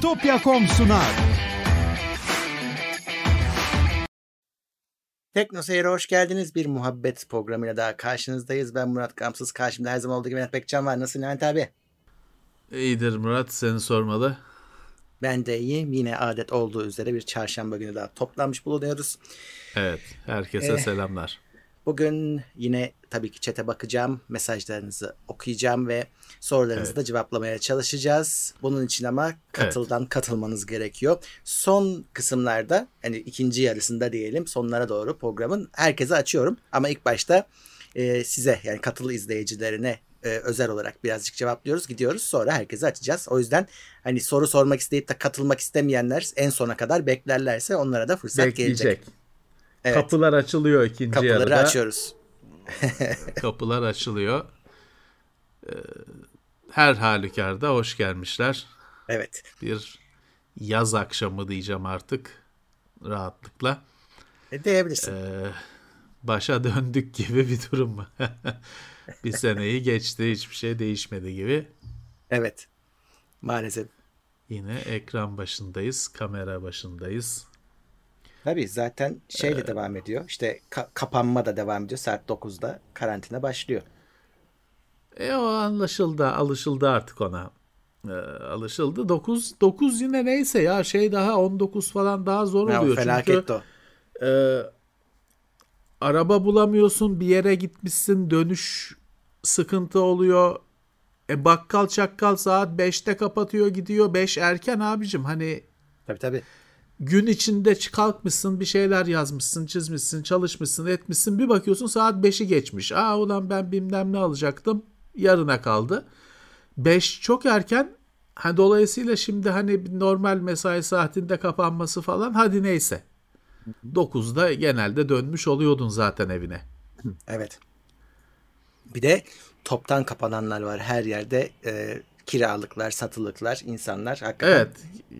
Bitopya.com sunar. Tekno Seyir'e hoş geldiniz. Bir muhabbet programıyla daha karşınızdayız. Ben Murat Gamsız. Karşımda her zaman olduğu gibi Mehmet Bekcan var. Nasılsın Levent abi? İyidir Murat seni sormalı. Ben de iyiyim. Yine adet olduğu üzere bir çarşamba günü daha toplanmış bulunuyoruz. Evet herkese Ee, selamlar. Bugün yine tabii ki çete bakacağım. Mesajlarınızı okuyacağım ve sorularınızı Evet. da cevaplamaya çalışacağız. Bunun için ama katıldan katılmanız gerekiyor. Son kısımlarda hani ikinci yarısında diyelim sonlara doğru programın herkese açıyorum. Ama ilk başta e, size yani katılı izleyicilerine e, özel olarak birazcık cevaplıyoruz gidiyoruz sonra herkese açacağız. O yüzden hani soru sormak isteyip de katılmak istemeyenler en sona kadar beklerlerse onlara da fırsat gelecek. Evet. Kapılar açılıyor ikinci Kapıları yarıda. açıyoruz. Kapılar açılıyor. Ee, her halükarda hoş gelmişler. Evet. Bir yaz akşamı diyeceğim artık rahatlıkla. E, diyebilirsin. Ee, başa döndük gibi bir durum. bir seneyi geçti hiçbir şey değişmedi gibi. Evet. Maalesef. Yine ekran başındayız, kamera başındayız. Tabii zaten şeyle devam ediyor. İşte ka- kapanma da devam ediyor. Saat 9'da karantina başlıyor. E o anlaşıldı, alışıldı artık ona. E, alışıldı. 9 9 yine neyse ya şey daha 19 falan daha zor Ya, oluyor. felaket Çünkü o. e, araba bulamıyorsun, bir yere gitmişsin, dönüş sıkıntı oluyor. E bakkal çakkal saat 5'te kapatıyor gidiyor. 5 erken abicim hani Tabii tabii. Gün içinde kalkmışsın bir şeyler yazmışsın çizmişsin çalışmışsın etmişsin bir bakıyorsun saat 5'i geçmiş. Aa ulan ben bilmem ne alacaktım yarına kaldı. 5 çok erken ha, dolayısıyla şimdi hani normal mesai saatinde kapanması falan hadi neyse. 9'da genelde dönmüş oluyordun zaten evine. Evet. Bir de toptan kapananlar var her yerde. E, kiralıklar, satılıklar, insanlar hakikaten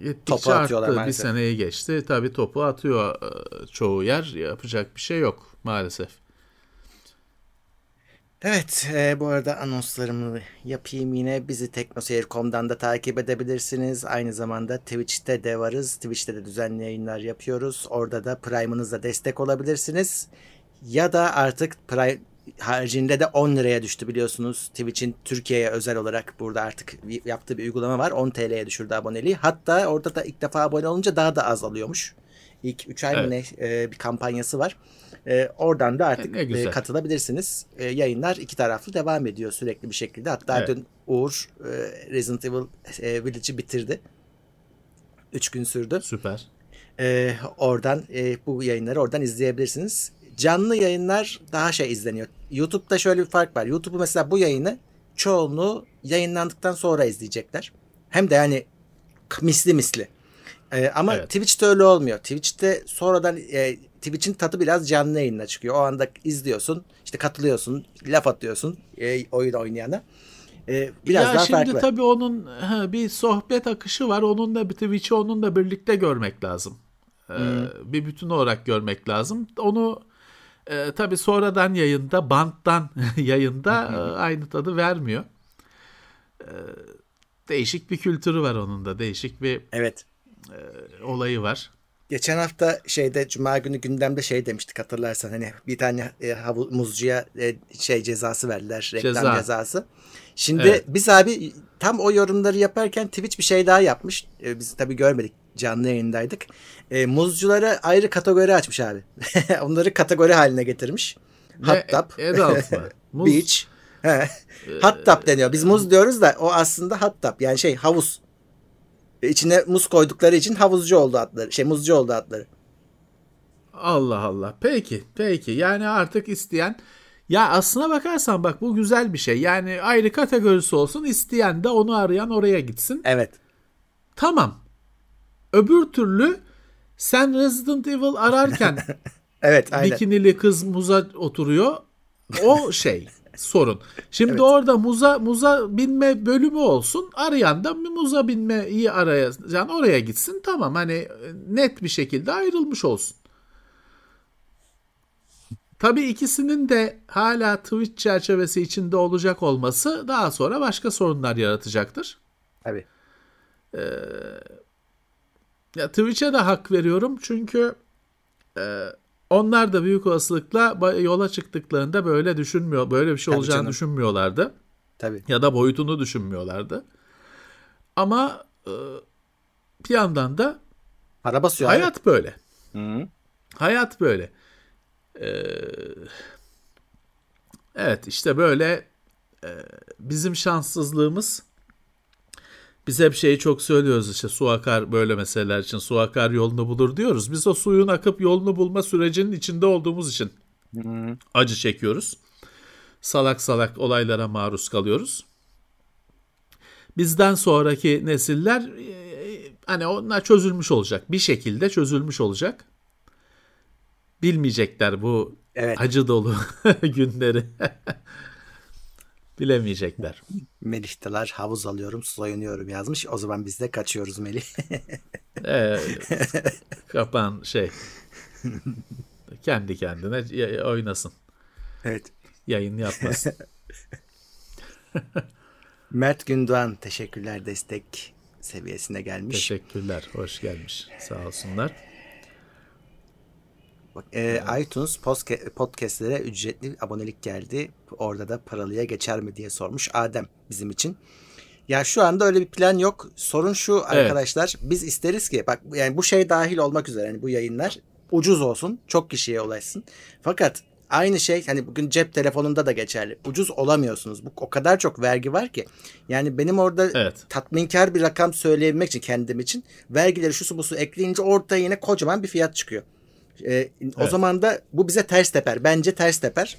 Evet Topu atıyorlar arttı bir maalesef. seneyi geçti tabii topu atıyor e, çoğu yer yapacak bir şey yok maalesef. Evet, e, bu arada anonslarımı yapayım yine. Bizi teknoseyir.com'dan da takip edebilirsiniz. Aynı zamanda Twitch'te de varız. Twitch'te de düzenli yayınlar yapıyoruz. Orada da Prime'ınızla destek olabilirsiniz. Ya da artık Prime haricinde de 10 liraya düştü biliyorsunuz. Twitch'in Türkiye'ye özel olarak burada artık yaptığı bir uygulama var. 10 TL'ye düşürdü aboneliği. Hatta orada da ilk defa abone olunca daha da az alıyormuş. İlk 3 ay mı ne e, bir kampanyası var. E, oradan da artık E, katılabilirsiniz. E, yayınlar iki taraflı devam ediyor sürekli bir şekilde. Hatta Evet. dün Uğur e, Resident Evil e, Village'i bitirdi. Üç gün sürdü. Süper. E, oradan e, bu yayınları oradan izleyebilirsiniz. Canlı yayınlar daha şey izleniyor. YouTube'da şöyle bir fark var. YouTube'u mesela bu yayını çoğunluğu yayınlandıktan sonra izleyecekler. Hem de yani misli misli. Ee, ama Evet. Twitch'te öyle olmuyor. Twitch'te sonradan e, Twitch'in tadı biraz canlı yayınla çıkıyor. O anda izliyorsun, işte katılıyorsun, laf atıyorsun e, oyun oynayana. E, biraz ya daha şimdi farklı. tabii onun ha, bir sohbet akışı var. Onunla bir Twitch'i onunla birlikte görmek lazım. Ee, bir bütün olarak görmek lazım. Onu e, tabii sonradan yayında, banttan yayında e, aynı tadı vermiyor. Ee, değişik bir kültürü var onun da. Değişik bir Evet. olayı var. Geçen hafta şeyde Cuma günü gündemde şey demiştik hatırlarsan hani bir tane e, havu- muzcuya e, şey cezası verdiler reklam Ceza. cezası. Şimdi Evet. biz abi tam o yorumları yaparken Twitch bir şey daha yapmış. E, biz tabii görmedik canlı yayındaydık. E, muzculara ayrı kategori açmış abi. Onları kategori haline getirmiş. Hot tub, mı? Muz- beach. He. hot tub deniyor. Biz muz diyoruz da o aslında hot tub yani şey havuz. E, İçine muz koydukları için havuzcu oldu adları. Şey muzcu oldu adları. Allah Allah. Peki, peki. Yani artık isteyen ya aslına bakarsan bak bu güzel bir şey. Yani ayrı kategorisi olsun. isteyen de onu arayan oraya gitsin. Evet. Tamam. Öbür türlü sen Resident Evil ararken Evet aynen. bikinili kız muza oturuyor. O şey sorun. Şimdi Evet. orada muza muza binme bölümü olsun. Arayan da muza binmeyi araya yani oraya gitsin. Tamam hani net bir şekilde ayrılmış olsun. Tabii ikisinin de hala Twitch çerçevesi içinde olacak olması daha sonra başka sorunlar yaratacaktır. Tabii. Ya Twitch'e de hak veriyorum çünkü e, onlar da büyük olasılıkla yola çıktıklarında böyle düşünmüyor, böyle bir şey Tabii olacağını canım. düşünmüyorlardı. Tabii. Ya da boyutunu düşünmüyorlardı. Ama e, bir yandan da para basıyor. Hayat abi. böyle. Hı. Hayat böyle. Ee, evet işte böyle e, bizim şanssızlığımız biz hep şeyi çok söylüyoruz işte su akar böyle meseleler için su akar yolunu bulur diyoruz. Biz o suyun akıp yolunu bulma sürecinin içinde olduğumuz için Hı. acı çekiyoruz. Salak salak olaylara maruz kalıyoruz. Bizden sonraki nesiller e, hani onlar çözülmüş olacak. Bir şekilde çözülmüş olacak. Bilmeyecekler bu evet. acı dolu günleri. Bilemeyecekler. Melih havuz alıyorum soyunuyorum yazmış. O zaman biz de kaçıyoruz Melih. ee, kapan şey. Kendi kendine oynasın. Evet. Yayın yapmasın. Mert Gündoğan teşekkürler destek seviyesine gelmiş. Teşekkürler. Hoş gelmiş. Sağ olsunlar. Bak, e, evet. iTunes podcastlere ücretli abonelik geldi. Orada da paralıya geçer mi diye sormuş Adem bizim için. Ya şu anda öyle bir plan yok. Sorun şu arkadaşlar. Evet. Biz isteriz ki bak yani bu şey dahil olmak üzere yani bu yayınlar ucuz olsun, çok kişiye ulaşsın. Fakat aynı şey hani bugün cep telefonunda da geçerli. Ucuz olamıyorsunuz. Bu o kadar çok vergi var ki. Yani benim orada evet. tatminkar bir rakam söyleyebilmek için kendim için vergileri şu su bu su ekleyince ortaya yine kocaman bir fiyat çıkıyor. Ee, evet. O zaman da bu bize ters teper. Bence ters teper.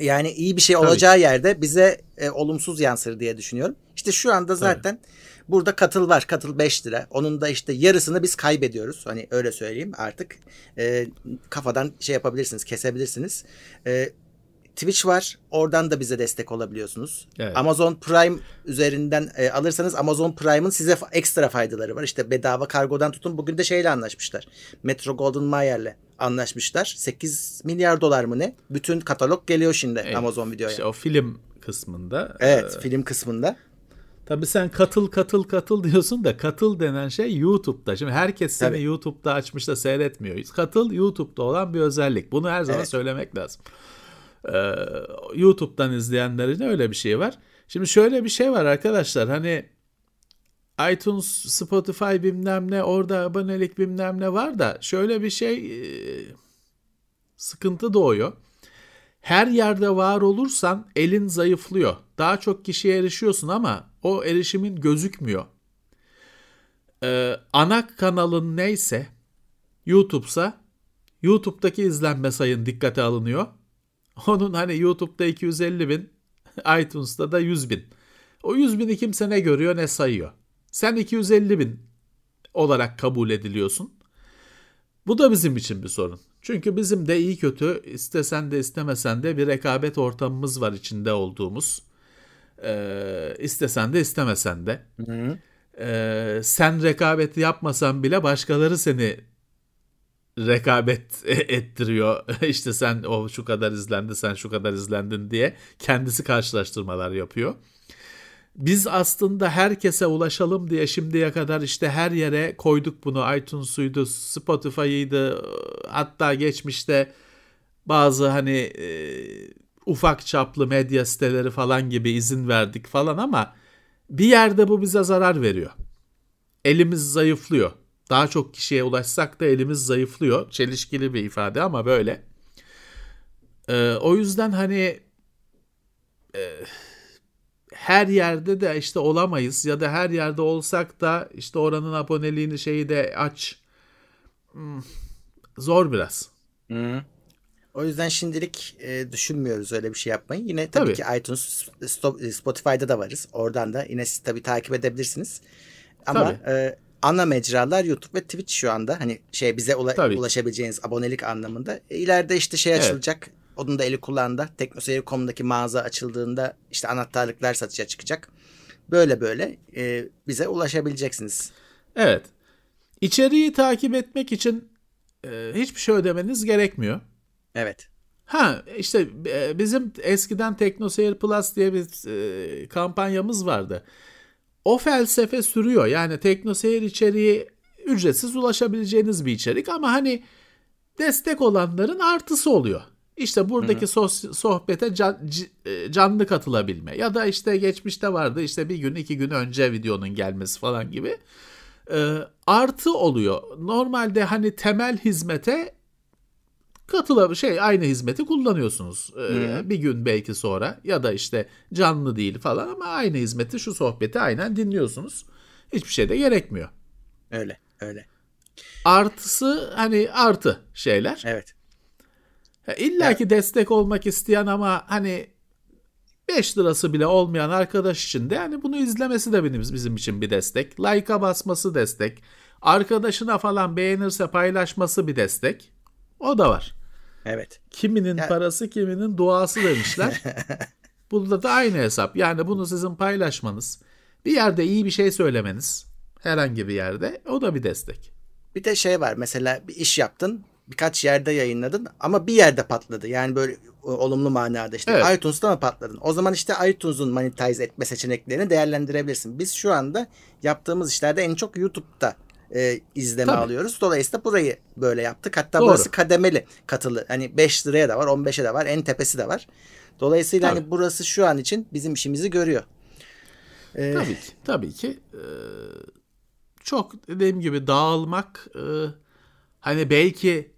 Yani iyi bir şey olacağı Tabii. yerde bize e, olumsuz yansır diye düşünüyorum. İşte şu anda zaten Tabii. burada katıl var. Katıl 5 lira. Onun da işte yarısını biz kaybediyoruz. Hani öyle söyleyeyim artık. E, kafadan şey yapabilirsiniz, kesebilirsiniz. E, Twitch var. Oradan da bize destek olabiliyorsunuz. Evet. Amazon Prime üzerinden e, alırsanız Amazon Prime'ın size ekstra faydaları var. İşte bedava kargodan tutun. Bugün de şeyle anlaşmışlar. Metro Golden Mayer'le anlaşmışlar. 8 milyar dolar mı ne? Bütün katalog geliyor şimdi evet. Amazon videoya. İşte o film kısmında. Evet, e, film kısmında. Tabii sen katıl katıl katıl diyorsun da katıl denen şey YouTube'da. Şimdi herkes seni Tabii. YouTube'da açmış da seyretmiyor. Katıl YouTube'da olan bir özellik. Bunu her zaman evet. söylemek lazım. Ee, YouTube'dan izleyenlerin öyle bir şey var. Şimdi şöyle bir şey var arkadaşlar hani iTunes, Spotify bilmem ne orada abonelik bilmem ne var da şöyle bir şey e, sıkıntı doğuyor. Her yerde var olursan elin zayıflıyor. Daha çok kişiye erişiyorsun ama o erişimin gözükmüyor. Ee, ana kanalın neyse YouTube'sa YouTube'daki izlenme sayın dikkate alınıyor. Onun hani YouTube'da 250 bin, iTunes'ta da 100 bin. O 100 bini kimse ne görüyor ne sayıyor. Sen 250 bin olarak kabul ediliyorsun. Bu da bizim için bir sorun. Çünkü bizim de iyi kötü istesen de istemesen de bir rekabet ortamımız var içinde olduğumuz. Ee, istesen de istemesen de. Hı Ee, sen rekabeti yapmasan bile başkaları seni rekabet ettiriyor. İşte sen o şu kadar izlendi, sen şu kadar izlendin diye kendisi karşılaştırmalar yapıyor. Biz aslında herkese ulaşalım diye şimdiye kadar işte her yere koyduk bunu. iTunes'uydu, Spotify'ıydı. Hatta geçmişte bazı hani e, ufak çaplı medya siteleri falan gibi izin verdik falan ama bir yerde bu bize zarar veriyor. Elimiz zayıflıyor. Daha çok kişiye ulaşsak da elimiz zayıflıyor. Çelişkili bir ifade ama böyle. Ee, o yüzden hani e, her yerde de işte olamayız ya da her yerde olsak da işte oranın aboneliğini şeyi de aç. Hmm, zor biraz. Hı. O yüzden şimdilik e, düşünmüyoruz öyle bir şey yapmayı. Yine tabii, tabii. ki iTunes, Spotify'da da varız. Oradan da yine siz tabii takip edebilirsiniz. Ama e, ana mecralar YouTube ve Twitch şu anda. Hani şey bize ula- ulaşabileceğiniz abonelik anlamında. E, ileride işte şey açılacak. Evet. Onun da eli kulağında. Teknoseyir.com'daki mağaza açıldığında işte anahtarlıklar satışa çıkacak. Böyle böyle e, bize ulaşabileceksiniz. Evet. İçeriği takip etmek için e, hiçbir şey ödemeniz gerekmiyor. Evet. Ha işte e, bizim eskiden TeknoSeyir Plus diye bir e, kampanyamız vardı o felsefe sürüyor. Yani teknoseyir içeriği ücretsiz ulaşabileceğiniz bir içerik ama hani destek olanların artısı oluyor. İşte buradaki sos- sohbete can- e, canlı katılabilme ya da işte geçmişte vardı işte bir gün iki gün önce videonun gelmesi falan gibi e, artı oluyor. Normalde hani temel hizmete katıla şey aynı hizmeti kullanıyorsunuz E, bir gün belki sonra ya da işte canlı değil falan ama aynı hizmeti şu sohbeti aynen dinliyorsunuz. Hiçbir şey de gerekmiyor. Öyle öyle. Artısı hani artı şeyler. Evet. İlla ki destek olmak isteyen ama hani 5 lirası bile olmayan arkadaş için de yani bunu izlemesi de benim bizim için bir destek. Like'a basması destek. Arkadaşına falan beğenirse paylaşması bir destek. O da var. Evet. Kiminin Ya- parası kiminin duası demişler. Burada da aynı hesap. Yani bunu sizin paylaşmanız, bir yerde iyi bir şey söylemeniz, herhangi bir yerde o da bir destek. Bir de şey var mesela bir iş yaptın birkaç yerde yayınladın ama bir yerde patladı. Yani böyle e, olumlu manada işte Evet. iTunes'ta mı patladın? O zaman işte iTunes'un monetize etme seçeneklerini değerlendirebilirsin. Biz şu anda yaptığımız işlerde en çok YouTube'da e, izleme Tabii. alıyoruz. Dolayısıyla burayı böyle yaptık. Hatta Doğru. burası kademeli katılı. Hani 5 liraya da var, 15'e de var, en tepesi de var. Dolayısıyla Tabii. hani burası şu an için bizim işimizi görüyor. E, Tabii ki. Tabii ki. Ee, çok dediğim gibi dağılmak e, hani belki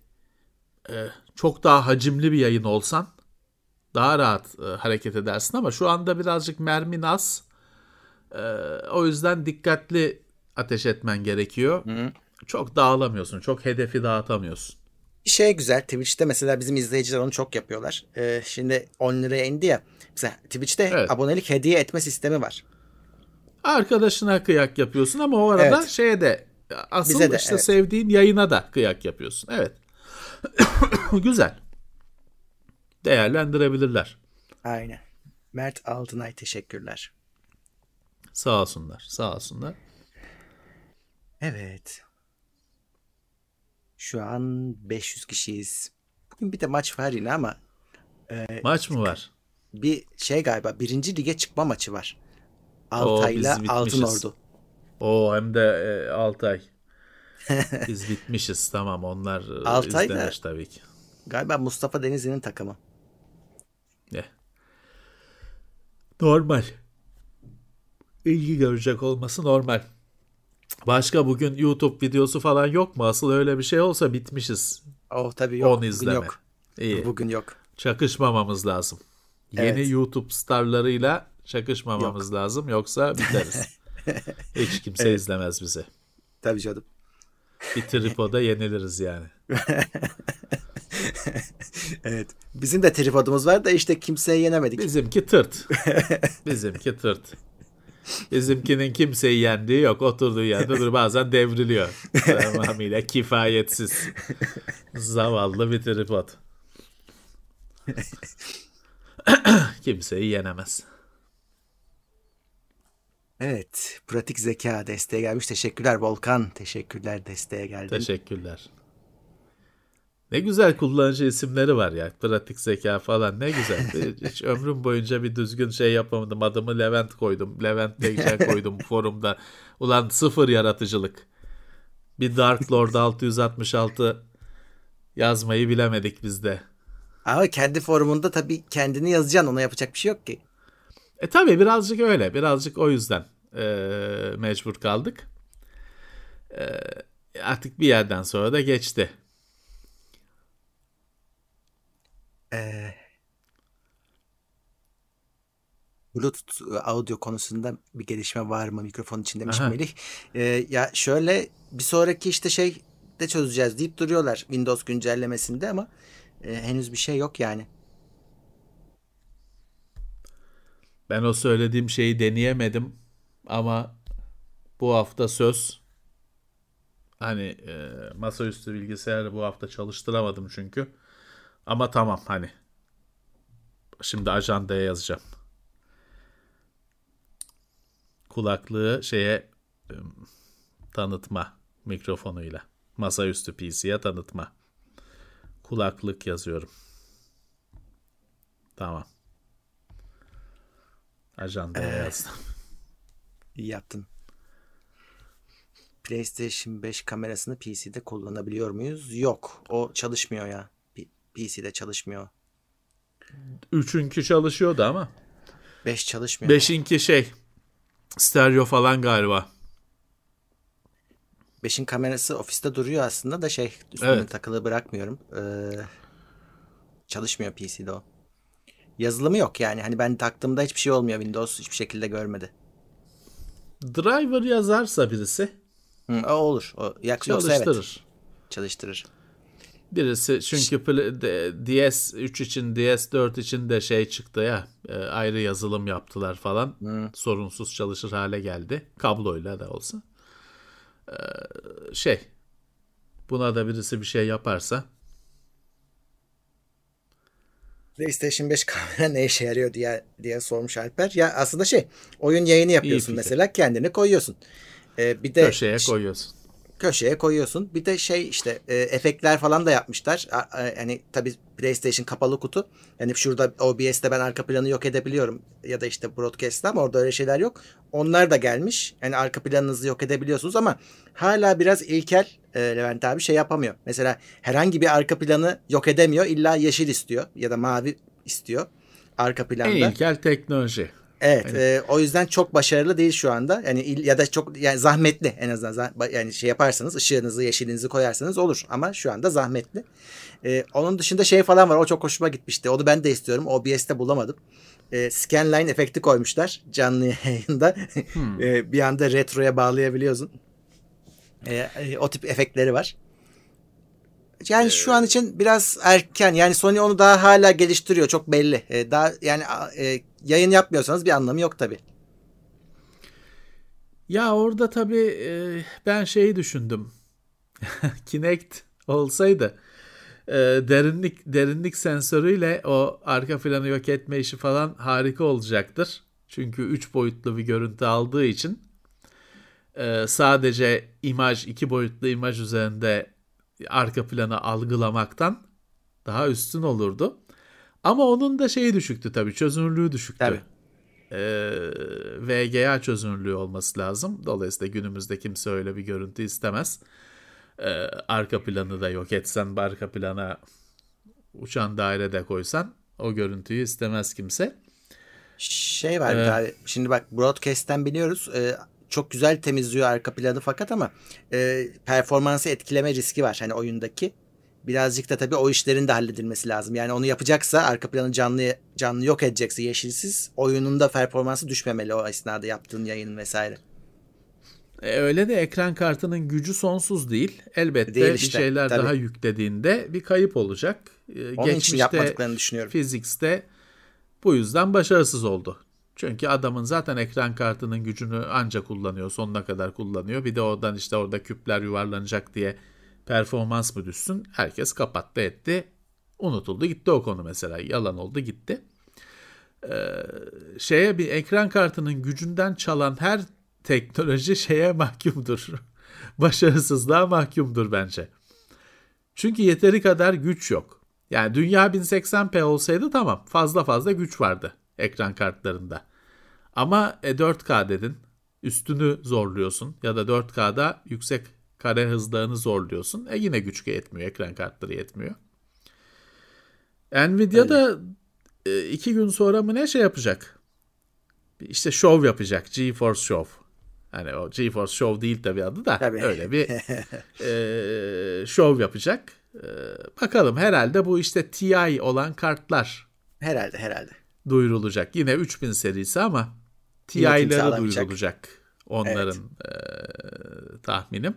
e, çok daha hacimli bir yayın olsan daha rahat e, hareket edersin ama şu anda birazcık mermin az. E, o yüzden dikkatli ateş etmen gerekiyor. Çok dağılamıyorsun. Çok hedefi dağıtamıyorsun. Şey güzel Twitch'te mesela bizim izleyiciler onu çok yapıyorlar. Ee, şimdi 10 liraya indi ya. Mesela Twitch'te Evet. abonelik hediye etme sistemi var. Arkadaşına kıyak yapıyorsun ama o arada Evet. şeye de asıl Bize de, işte evet. sevdiğin yayına da kıyak yapıyorsun. Evet. Güzel. Değerlendirebilirler. Aynen. Mert Altınay teşekkürler. Sağ olsunlar. Sağ olsunlar. Evet. Şu an 500 kişiyiz. Bugün bir de maç var yine ama Maç mı var? bir şey galiba birinci lige çıkma maçı var. Altay'la Altın. Ordu. O hem de e, Altay. Biz bitmişiz tamam onlar e, Altay da- izlenir tabii ki. Galiba Mustafa Denizli'nin takımı. Ne? Normal. İlgi görecek olması normal. Başka bugün YouTube videosu falan yok mu? Asıl öyle bir şey olsa bitmişiz. Oh tabii yok. On Bugün izleme. yok. İyi. Bugün yok. Çakışmamamız lazım. Yeni Evet. YouTube starlarıyla çakışmamamız lazım. Yoksa biteriz. Hiç kimse izlemez bizi. Tabii canım. Bir tripoda yeniliriz yani. Evet. Bizim de tripodumuz var da işte kimseye yenemedik. Bizimki tırt. Bizimki tırt. Bizimkinin kimseyi yendiği yok. Oturduğu yerde dur bazen devriliyor. Tamamıyla kifayetsiz. Zavallı bir tripod. kimseyi yenemez. Evet. Pratik zeka desteğe gelmiş. Teşekkürler Volkan. Teşekkürler desteğe geldin. Teşekkürler. Ne güzel kullanıcı isimleri var ya. Pratik zeka falan ne güzel. Hiç ömrüm boyunca bir düzgün şey yapamadım. Adımı Levent koydum. Levent Tekcan koydum forumda. Ulan sıfır yaratıcılık. Bir Dark Lord 666 yazmayı bilemedik biz de. Ama kendi forumunda tabii kendini yazacaksın. Ona yapacak bir şey yok ki. E tabi birazcık öyle. Birazcık o yüzden e, mecbur kaldık. E, artık bir yerden sonra da geçti. Ee, Bluetooth audio konusunda bir gelişme var mı mikrofon için demiş Aha. Melih. Ee, ya şöyle bir sonraki işte şey de çözeceğiz deyip duruyorlar Windows güncellemesinde ama e, henüz bir şey yok yani. Ben o söylediğim şeyi deneyemedim ama bu hafta söz hani e, masaüstü bilgisayarı bu hafta çalıştıramadım çünkü. Ama tamam hani şimdi ajandaya yazacağım. Kulaklığı şeye tanıtma mikrofonuyla. Masaüstü PC'ye tanıtma. Kulaklık yazıyorum. Tamam. Ajandaya yazdım. İyi yaptın. PlayStation 5 kamerasını PC'de kullanabiliyor muyuz? Yok. O çalışmıyor ya. PC'de çalışmıyor. Üçünkü çalışıyordu ama. 5 çalışmıyor. Beşinki şey stereo falan galiba. 5'in kamerası ofiste duruyor aslında da şey üstüne evet. takılı bırakmıyorum. Ee, çalışmıyor PC'de o. Yazılımı yok yani. Hani ben taktığımda hiçbir şey olmuyor. Windows hiçbir şekilde görmedi. Driver yazarsa birisi. Hı, o olur. O, çalıştırır. Evet. Çalıştırır. Birisi çünkü DS3 için DS4 için de şey çıktı ya e, ayrı yazılım yaptılar falan. Hmm. Sorunsuz çalışır hale geldi. Kabloyla da olsa. Ee, şey buna da birisi bir şey yaparsa PlayStation 5 kamera ne işe yarıyor diye diye sormuş Alper. Ya aslında şey oyun yayını yapıyorsun mesela kendini koyuyorsun. Ee, bir de köşeye koyuyorsun köşeye koyuyorsun. Bir de şey işte e, efektler falan da yapmışlar. Yani tabii PlayStation kapalı kutu. Yani şurada OBS'te ben arka planı yok edebiliyorum ya da işte broadcast'ta ama orada öyle şeyler yok. Onlar da gelmiş. Yani arka planınızı yok edebiliyorsunuz ama hala biraz ilkel e, Levent abi şey yapamıyor. Mesela herhangi bir arka planı yok edemiyor. İlla yeşil istiyor ya da mavi istiyor arka planda. En ilkel teknoloji. Evet, e, o yüzden çok başarılı değil şu anda. Yani ya da çok yani zahmetli en azından yani şey yaparsanız ışığınızı, yeşilinizi koyarsanız olur ama şu anda zahmetli. E, onun dışında şey falan var. O çok hoşuma gitmişti. Onu ben de istiyorum. OBS'te bulamadım. E, scanline efekti koymuşlar canlı yayında. Hmm. e, bir anda retroya bağlayabiliyorsun. E, e, o tip efektleri var. Yani ee, şu an için biraz erken. Yani Sony onu daha hala geliştiriyor. Çok belli. Ee, daha yani e, yayın yapmıyorsanız bir anlamı yok tabi. Ya orada tabi e, ben şeyi düşündüm. Kinect olsaydı e, derinlik derinlik sensörüyle o arka planı yok etme işi falan harika olacaktır. Çünkü 3 boyutlu bir görüntü aldığı için e, sadece imaj, iki boyutlu imaj üzerinde arka planı algılamaktan daha üstün olurdu. Ama onun da şeyi düşüktü tabii çözünürlüğü düşüktü. Tabii. Ee, VGA çözünürlüğü olması lazım. Dolayısıyla günümüzde kimse öyle bir görüntü istemez. Ee, arka planı da yok etsen, arka plana uçan daire de koysan o görüntüyü istemez kimse. Şey var ee, abi, şimdi bak broadcast'ten biliyoruz. E, çok güzel temizliyor arka planı fakat ama e, performansı etkileme riski var hani oyundaki. Birazcık da tabii o işlerin de halledilmesi lazım. Yani onu yapacaksa arka planı canlı canlı yok edecekse yeşilsiz oyunun da performansı düşmemeli o esnada yaptığın yayın vesaire. E, öyle de ekran kartının gücü sonsuz değil. Elbette değil işte, bir şeyler tabii. daha yüklediğinde bir kayıp olacak. E, Onun Geçmişte, için yapmadıklarını düşünüyorum. Fizikste bu yüzden başarısız oldu. Çünkü adamın zaten ekran kartının gücünü ancak kullanıyor, sonuna kadar kullanıyor. Bir de oradan işte orada küpler yuvarlanacak diye performans mı düşsün? Herkes kapattı etti. Unutuldu gitti o konu mesela. Yalan oldu gitti. Ee, şeye bir ekran kartının gücünden çalan her teknoloji şeye mahkumdur. Başarısızlığa mahkumdur bence. Çünkü yeteri kadar güç yok. Yani dünya 1080p olsaydı tamam fazla fazla güç vardı ekran kartlarında. Ama e, 4K dedin. Üstünü zorluyorsun ya da 4K'da yüksek kare hızlarını zorluyorsun. E yine güç yetmiyor. Ekran kartları yetmiyor. Nvidia da e, iki gün sonra mı ne şey yapacak? İşte show yapacak. GeForce Show. Hani o GeForce Show değil tabii adı da tabii. öyle bir e, show yapacak. E, bakalım herhalde bu işte TI olan kartlar. Herhalde herhalde. Duyurulacak. Yine 3000 serisi ama TI'ları duyurulacak onların evet. e, tahminim.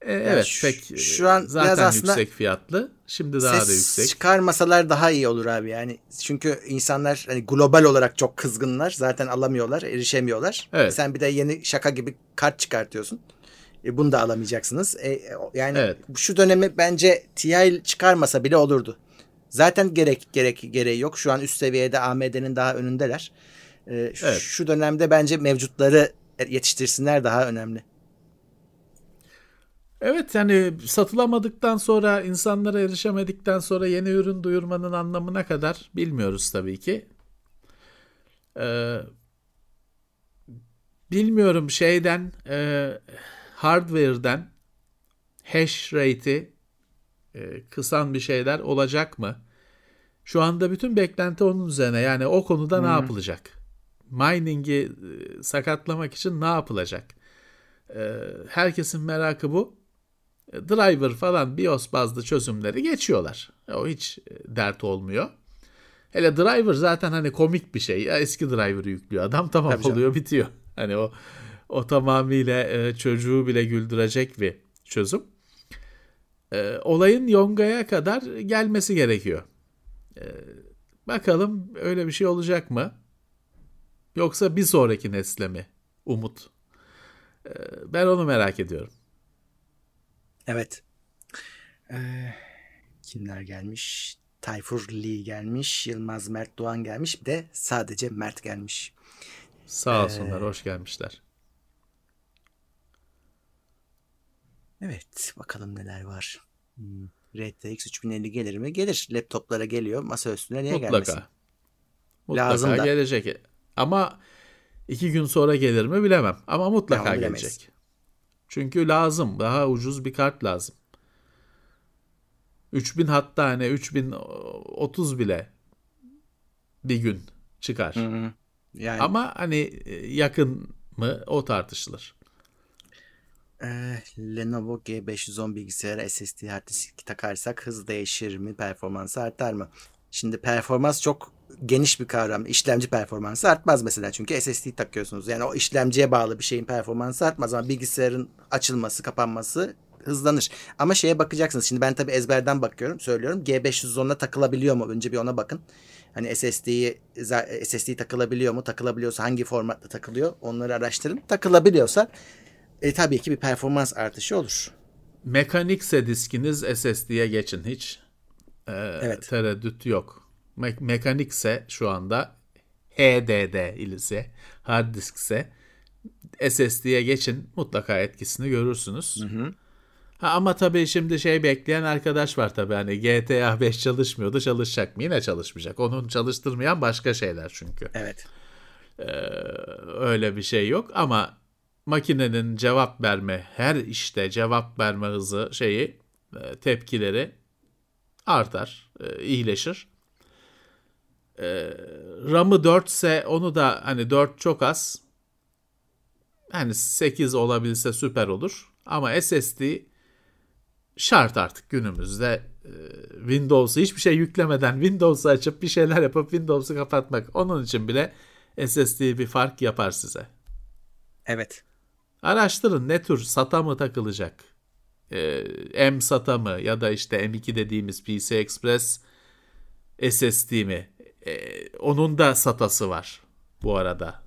E, yani evet şu, pek şu an zaten biraz aslında yüksek fiyatlı. Şimdi daha ses da yüksek. çıkarmasalar daha iyi olur abi yani. Çünkü insanlar hani global olarak çok kızgınlar. Zaten alamıyorlar, erişemiyorlar. Evet. Sen bir de yeni şaka gibi kart çıkartıyorsun. E, bunu da alamayacaksınız. E, yani evet. şu dönemi bence TI çıkarmasa bile olurdu. Zaten gerek gerek gereği yok. Şu an üst seviyede AMD'nin daha önündeler. E, şu, evet. şu dönemde bence mevcutları yetiştirsinler daha önemli. Evet yani satılamadıktan sonra insanlara erişemedikten sonra yeni ürün duyurmanın anlamına kadar bilmiyoruz tabii ki. Ee, bilmiyorum şeyden e, hardware'den hash rate'i e, kısan bir şeyler olacak mı? Şu anda bütün beklenti onun üzerine. Yani o konuda hmm. ne yapılacak? Mining'i e, sakatlamak için ne yapılacak? E, herkesin merakı bu. E, driver falan BIOS bazlı çözümleri geçiyorlar. O hiç dert olmuyor. Hele driver zaten hani komik bir şey. Ya eski driver'ı yüklüyor adam tamam Tabii oluyor canım. bitiyor. Hani o o tamamıyla e, çocuğu bile güldürecek bir çözüm. E, olayın Yonga'ya kadar gelmesi gerekiyor. E, bakalım öyle bir şey olacak mı? Yoksa bir sonraki nesle mi? Umut. E, ben onu merak ediyorum. Evet. Ee, kimler gelmiş? Tayfur Lee gelmiş. Yılmaz Mert Doğan gelmiş. Bir de sadece Mert gelmiş. Sağ olsunlar. Ee, hoş gelmişler. Evet. Bakalım neler var. Hmm. RTX 3050 gelir mi? Gelir. Laptoplara geliyor. Masa üstüne niye Mutlaka. gelmesin? Mutlaka Lazım da. gelecek. Ama iki gün sonra gelir mi bilemem. Ama mutlaka ya, gelecek. Çünkü lazım. Daha ucuz bir kart lazım. 3000 hatta hani 3030 bile bir gün çıkar. Hı hı. Yani... Ama hani e, yakın mı o tartışılır. Ee, Lenovo G510 bilgisayara SSD hard disk takarsak hız değişir mi? Performansı artar mı? Şimdi performans çok geniş bir kavram. İşlemci performansı artmaz mesela çünkü SSD takıyorsunuz. Yani o işlemciye bağlı bir şeyin performansı artmaz ama bilgisayarın açılması, kapanması hızlanır. Ama şeye bakacaksınız. Şimdi ben tabii ezberden bakıyorum, söylüyorum. G510'a takılabiliyor mu? Önce bir ona bakın. Hani SSD'yi SSD takılabiliyor mu? Takılabiliyorsa hangi formatta takılıyor? Onları araştırın. Takılabiliyorsa e, tabii ki bir performans artışı olur. Mekanikse diskiniz SSD'ye geçin hiç. Ee, evet. Tereddüt yok. Me- mekanikse şu anda HDD ilise hard diskse SSD'ye geçin mutlaka etkisini görürsünüz. Hı hı. Ha, ama tabii şimdi şey bekleyen arkadaş var tabii hani GTA 5 çalışmıyordu çalışacak mı? Yine çalışmayacak. Onun çalıştırmayan başka şeyler çünkü. Evet. Ee, öyle bir şey yok ama makinenin cevap verme her işte cevap verme hızı şeyi e, tepkileri artar, e, iyileşir. E, RAM'ı 4 ise onu da hani 4 çok az. Hani 8 olabilse süper olur. Ama SSD şart artık günümüzde Windows'u hiçbir şey yüklemeden Windows'u açıp bir şeyler yapıp Windows'u kapatmak. Onun için bile SSD bir fark yapar size. Evet. Araştırın ne tür SATA mı takılacak? Ee, M SATA mı ya da işte M2 dediğimiz PC Express SSD mi? Ee, onun da SATA'sı var bu arada.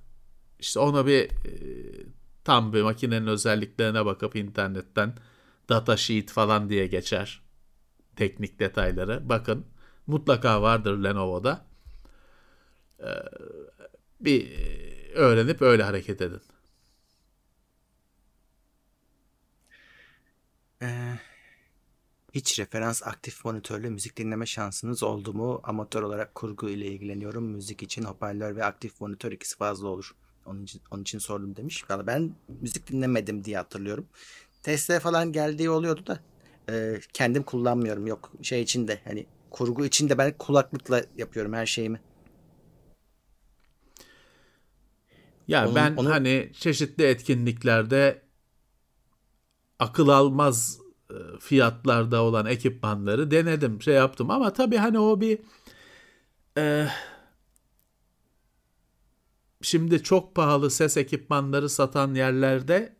İşte ona bir e, tam bir makinenin özelliklerine bakıp internetten data sheet falan diye geçer. Teknik detayları. Bakın mutlaka vardır Lenovo'da. Ee, bir öğrenip öyle hareket edin. Ee, hiç referans aktif monitörle müzik dinleme şansınız oldu mu? Amatör olarak kurgu ile ilgileniyorum. Müzik için hoparlör ve aktif monitör ikisi fazla olur. Onun için, onun için sordum demiş. Valla ben müzik dinlemedim diye hatırlıyorum. Testte falan geldiği oluyordu da e, kendim kullanmıyorum. Yok şey içinde hani kurgu içinde ben kulaklıkla yapıyorum her şeyimi. Ya onun, ben onu... hani çeşitli etkinliklerde akıl almaz fiyatlarda olan ekipmanları denedim, şey yaptım ama tabii hani o bir e, şimdi çok pahalı ses ekipmanları satan yerlerde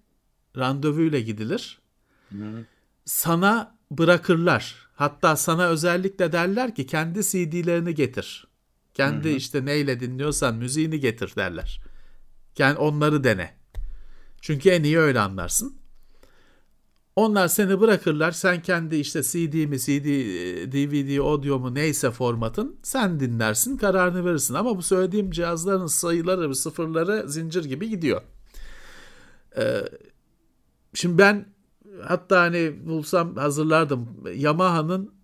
randevuyla gidilir. Hı. Sana bırakırlar. Hatta sana özellikle derler ki kendi CD'lerini getir. Kendi hı hı. işte neyle dinliyorsan müziğini getir derler. Yani onları dene. Çünkü en iyi öyle anlarsın. Onlar seni bırakırlar. Sen kendi işte CD mi, CD, DVD, audio mu neyse formatın sen dinlersin, kararını verirsin. Ama bu söylediğim cihazların sayıları, sıfırları zincir gibi gidiyor. Ee, şimdi ben hatta hani bulsam hazırlardım. Yamaha'nın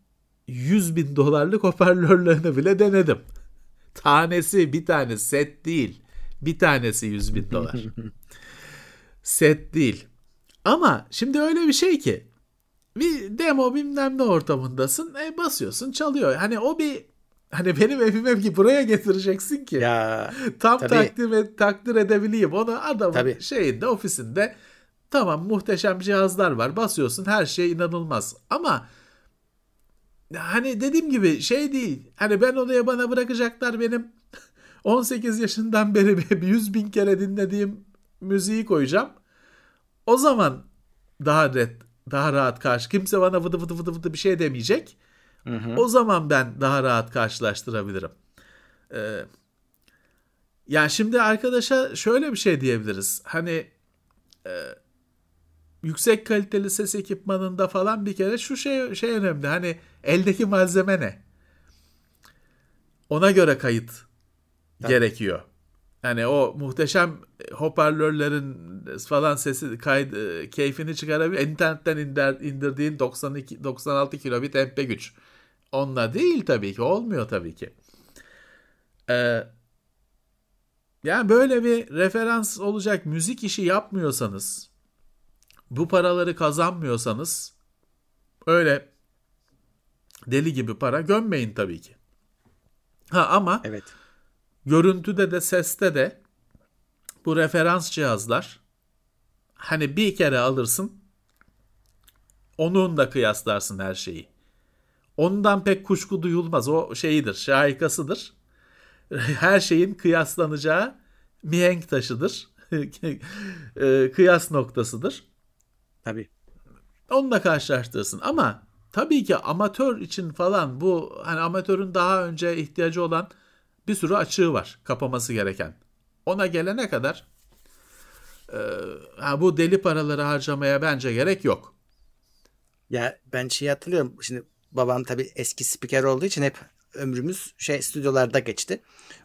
100 bin dolarlık hoparlörlerini bile denedim. Tanesi bir tane set değil. Bir tanesi 100 bin dolar. set değil. Ama şimdi öyle bir şey ki bir demo bilmem ne ortamındasın. E, basıyorsun çalıyor. Hani o bir hani benim evime ki buraya getireceksin ki. Ya tam tabii. takdir, takdir edebileyim. Onu adamın tabii. şeyinde ofisinde tamam muhteşem cihazlar var. Basıyorsun her şey inanılmaz. Ama hani dediğim gibi şey değil. Hani ben odaya bana bırakacaklar benim 18 yaşından beri 100 bin kere dinlediğim müziği koyacağım. O zaman daha net, daha rahat karşı. Kimse bana vıdı vıdı vıdı vıdı bir şey demeyecek. Hı hı. O zaman ben daha rahat karşılaştırabilirim. Ee, yani şimdi arkadaşa şöyle bir şey diyebiliriz. Hani e, yüksek kaliteli ses ekipmanında falan bir kere şu şey şey önemli. Hani eldeki malzeme ne? Ona göre kayıt Tabii. gerekiyor. Yani o muhteşem hoparlörlerin falan sesi kaydı e, keyfini çıkarabilir. İnternetten indir, indirdiğin 92 96 kilobit MP güç. Onunla değil tabii ki. Olmuyor tabii ki. Ee, yani böyle bir referans olacak müzik işi yapmıyorsanız bu paraları kazanmıyorsanız öyle deli gibi para gömmeyin tabii ki. Ha ama evet. Görüntüde de seste de bu referans cihazlar hani bir kere alırsın onun da kıyaslarsın her şeyi. Ondan pek kuşku duyulmaz. O şeyidir, şahikasıdır. Her şeyin kıyaslanacağı mihenk taşıdır. E, kıyas noktasıdır. Tabii. Onunla karşılaştırırsın ama tabii ki amatör için falan bu hani amatörün daha önce ihtiyacı olan bir sürü açığı var kapaması gereken. Ona gelene kadar e, ha, bu deli paraları harcamaya bence gerek yok. Ya ben şey hatırlıyorum. Şimdi babam tabii eski spiker olduğu için hep ömrümüz şey stüdyolarda geçti.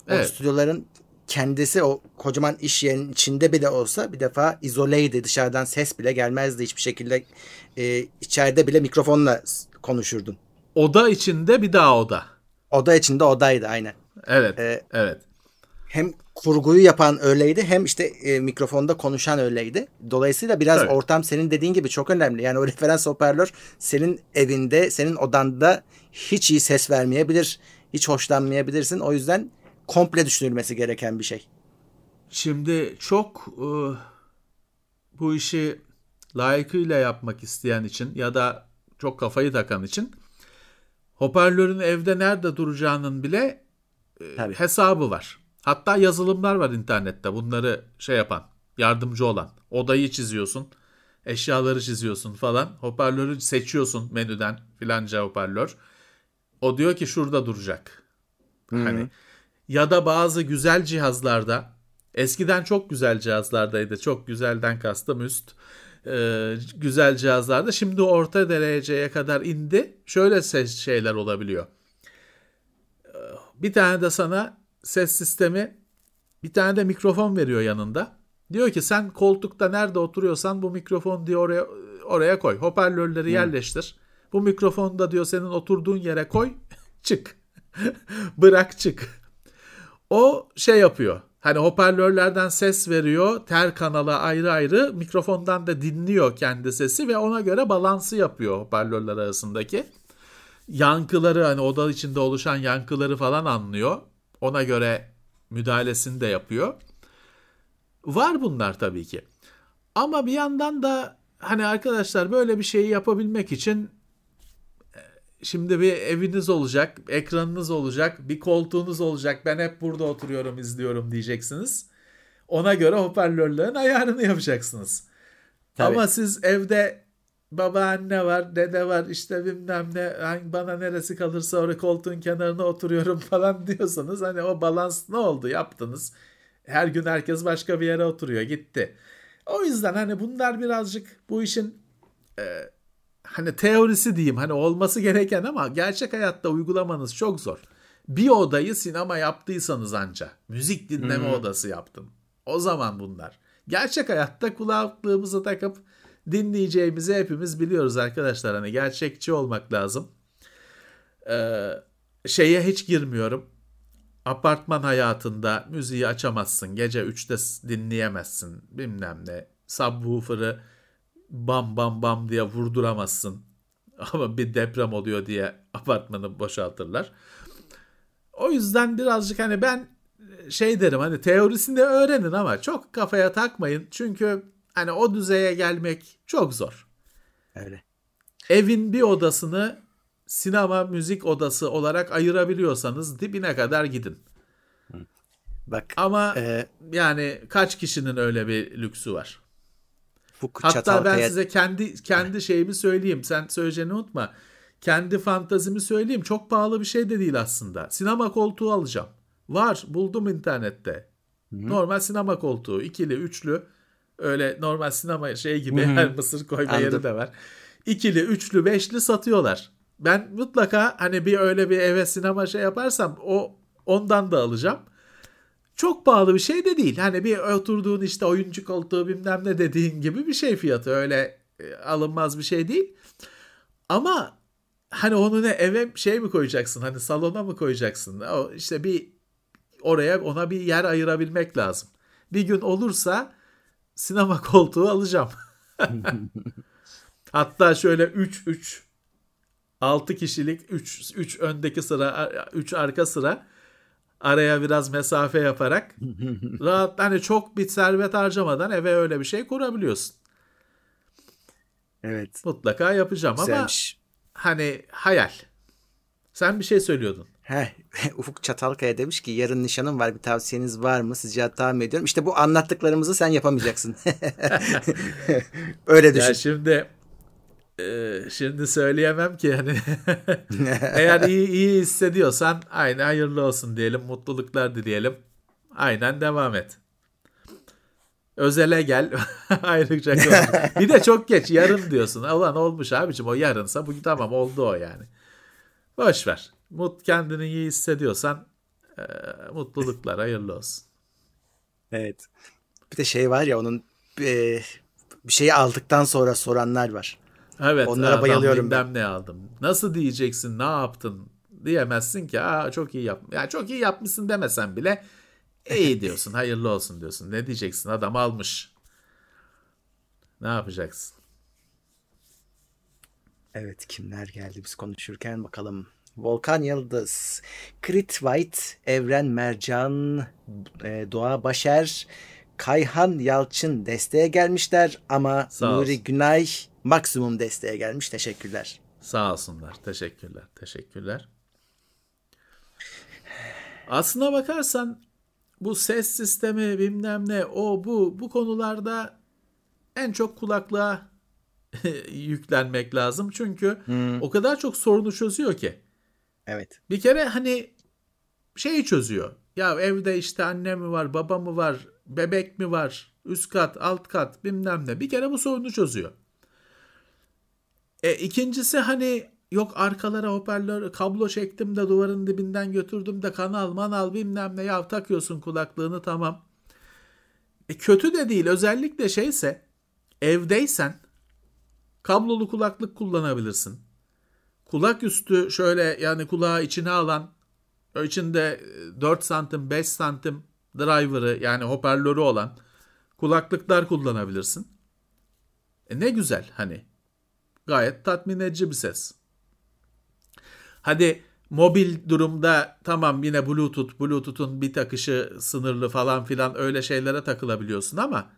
O evet. stüdyoların kendisi o kocaman iş yerinin içinde bile olsa bir defa izoleydi. Dışarıdan ses bile gelmezdi hiçbir şekilde. E, içeride bile mikrofonla konuşurdun. Oda içinde bir daha oda. Oda içinde odaydı aynen. Evet. Ee, evet. Hem kurguyu yapan öyleydi hem işte e, mikrofonda konuşan öyleydi. Dolayısıyla biraz evet. ortam senin dediğin gibi çok önemli. Yani o referans hoparlör senin evinde, senin odanda hiç iyi ses vermeyebilir. Hiç hoşlanmayabilirsin. O yüzden komple düşünülmesi gereken bir şey. Şimdi çok e, bu işi layıkıyla yapmak isteyen için ya da çok kafayı takan için hoparlörün evde nerede duracağının bile e, hesabı var. Hatta yazılımlar var internette bunları şey yapan, yardımcı olan. Odayı çiziyorsun, eşyaları çiziyorsun falan. Hoparlörü seçiyorsun menüden filanca hoparlör. O diyor ki şurada duracak. Hı-hı. Hani ya da bazı güzel cihazlarda eskiden çok güzel cihazlardaydı. Çok güzelden kastım üst. Ee, güzel cihazlarda şimdi orta dereceye kadar indi. Şöyle şeyler olabiliyor. Bir tane de sana ses sistemi bir tane de mikrofon veriyor yanında. Diyor ki sen koltukta nerede oturuyorsan bu mikrofon diyor oraya oraya koy. Hoparlörleri hmm. yerleştir. Bu mikrofonu da diyor senin oturduğun yere koy. çık. Bırak çık. O şey yapıyor. Hani hoparlörlerden ses veriyor. Ter kanala ayrı ayrı. Mikrofondan da dinliyor kendi sesi ve ona göre balansı yapıyor hoparlörler arasındaki. Yankıları hani oda içinde oluşan yankıları falan anlıyor. Ona göre müdahalesini de yapıyor. Var bunlar tabii ki. Ama bir yandan da hani arkadaşlar böyle bir şeyi yapabilmek için e, şimdi bir eviniz olacak, ekranınız olacak, bir koltuğunuz olacak. Ben hep burada oturuyorum, izliyorum diyeceksiniz. Ona göre hoparlörlerin ayarını yapacaksınız. Tabii. Ama siz evde babaanne var, dede var, işte bilmem ne, bana neresi kalırsa oraya koltuğun kenarına oturuyorum falan diyorsanız hani o balans ne oldu yaptınız. Her gün herkes başka bir yere oturuyor gitti. O yüzden hani bunlar birazcık bu işin e, hani teorisi diyeyim hani olması gereken ama gerçek hayatta uygulamanız çok zor. Bir odayı sinema yaptıysanız anca müzik dinleme hmm. odası yaptım. O zaman bunlar. Gerçek hayatta kulaklığımızı takıp dinleyeceğimizi hepimiz biliyoruz arkadaşlar. Hani gerçekçi olmak lazım. Ee, şeye hiç girmiyorum. Apartman hayatında müziği açamazsın. Gece 3'te dinleyemezsin. Bilmem ne. Subwoofer'ı bam bam bam diye vurduramazsın. Ama bir deprem oluyor diye apartmanı boşaltırlar. O yüzden birazcık hani ben şey derim hani teorisini öğrenin ama çok kafaya takmayın. Çünkü hani o düzeye gelmek çok zor. Öyle. Evin bir odasını sinema müzik odası olarak ayırabiliyorsanız dibine kadar gidin. Bak Ama e, yani kaç kişinin öyle bir lüksü var? Fuk Hatta ben size kendi kendi şeyimi söyleyeyim. Sen söyleyeceğini unutma. Kendi fantazimi söyleyeyim. Çok pahalı bir şey de değil aslında. Sinema koltuğu alacağım. Var. Buldum internette. Normal sinema koltuğu. ikili, üçlü. Öyle normal sinema şey gibi Hı hı. her mısır koyma yeri Anladım. de var. İkili, üçlü, beşli satıyorlar. Ben mutlaka hani bir öyle bir eve sinema şey yaparsam o ondan da alacağım. Çok pahalı bir şey de değil. Hani bir oturduğun işte oyuncu koltuğu bilmem ne dediğin gibi bir şey fiyatı. Öyle e, alınmaz bir şey değil. Ama hani onu ne eve şey mi koyacaksın? Hani salona mı koyacaksın? O işte bir oraya ona bir yer ayırabilmek lazım. Bir gün olursa sinema koltuğu alacağım. Hatta şöyle 3 3 6 kişilik 3 3 öndeki sıra 3 arka sıra araya biraz mesafe yaparak rahat hani çok bir servet harcamadan eve öyle bir şey kurabiliyorsun. evet Mutlaka yapacağım ama güzelmiş. hani hayal. Sen bir şey söylüyordun. Heh, Ufuk Çatalkaya demiş ki yarın nişanım var bir tavsiyeniz var mı? Sizce mı ediyorum? İşte bu anlattıklarımızı sen yapamayacaksın. Öyle düşün. Ya şimdi e, şimdi söyleyemem ki hani eğer iyi iyi hissediyorsan aynı hayırlı olsun diyelim, mutluluklar dileyelim. Aynen devam et. Özele gel. Ayrıca. Bir de çok geç yarın diyorsun. Ulan olmuş abicim o yarınsa bugün tamam oldu o yani. Boş ver. Mut kendini iyi hissediyorsan e, mutluluklar hayırlı olsun. Evet. Bir de şey var ya onun e, bir şeyi aldıktan sonra soranlar var. Evet, Onlara bayılıyorum bilmem ne aldım. Nasıl diyeceksin, ne yaptın diyemezsin ki. Aa çok iyi yap. Ya çok iyi yapmışsın demesen bile iyi diyorsun, hayırlı olsun diyorsun. Ne diyeceksin? Adam almış. Ne yapacaksın? Evet kimler geldi biz konuşurken bakalım. Volkan Yıldız, Crit White, Evren Mercan, e, Doğa Başer, Kayhan Yalçın desteğe gelmişler ama Sağ Nuri olsun. Günay maksimum desteğe gelmiş. Teşekkürler. Sağ olsunlar. Teşekkürler. Teşekkürler. Aslına bakarsan bu ses sistemi bilmem ne o bu bu konularda en çok kulaklığa yüklenmek lazım. Çünkü o kadar çok sorunu çözüyor ki. Evet. Bir kere hani şeyi çözüyor. Ya evde işte anne mi var, baba mı var, bebek mi var, üst kat, alt kat bilmem ne. Bir kere bu sorunu çözüyor. E, ikincisi hani yok arkalara hoparlör kablo çektim de duvarın dibinden götürdüm de kanal manal bilmem ne ya takıyorsun kulaklığını tamam. E, kötü de değil özellikle şeyse evdeysen kablolu kulaklık kullanabilirsin. Kulak üstü şöyle yani kulağı içine alan içinde 4 santim 5 santim driver'ı yani hoparlörü olan kulaklıklar kullanabilirsin. E ne güzel hani gayet tatmin edici bir ses. Hadi mobil durumda tamam yine Bluetooth, Bluetooth'un bir takışı sınırlı falan filan öyle şeylere takılabiliyorsun ama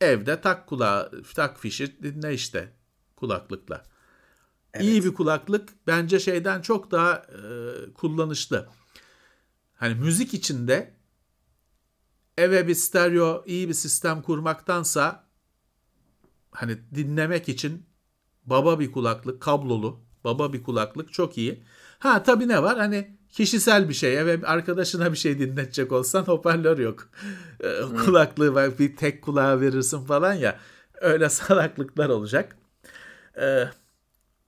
evde tak kulağı, tak fişi dinle işte kulaklıkla. Evet. İyi bir kulaklık bence şeyden çok daha e, kullanışlı. Hani müzik içinde eve bir stereo iyi bir sistem kurmaktansa hani dinlemek için baba bir kulaklık, kablolu baba bir kulaklık çok iyi. Ha tabii ne var? Hani kişisel bir şey. Eve arkadaşına bir şey dinletecek olsan hoparlör yok. Ee, Kulaklığı var bir tek kulağa verirsin falan ya. Öyle salaklıklar olacak. Ee,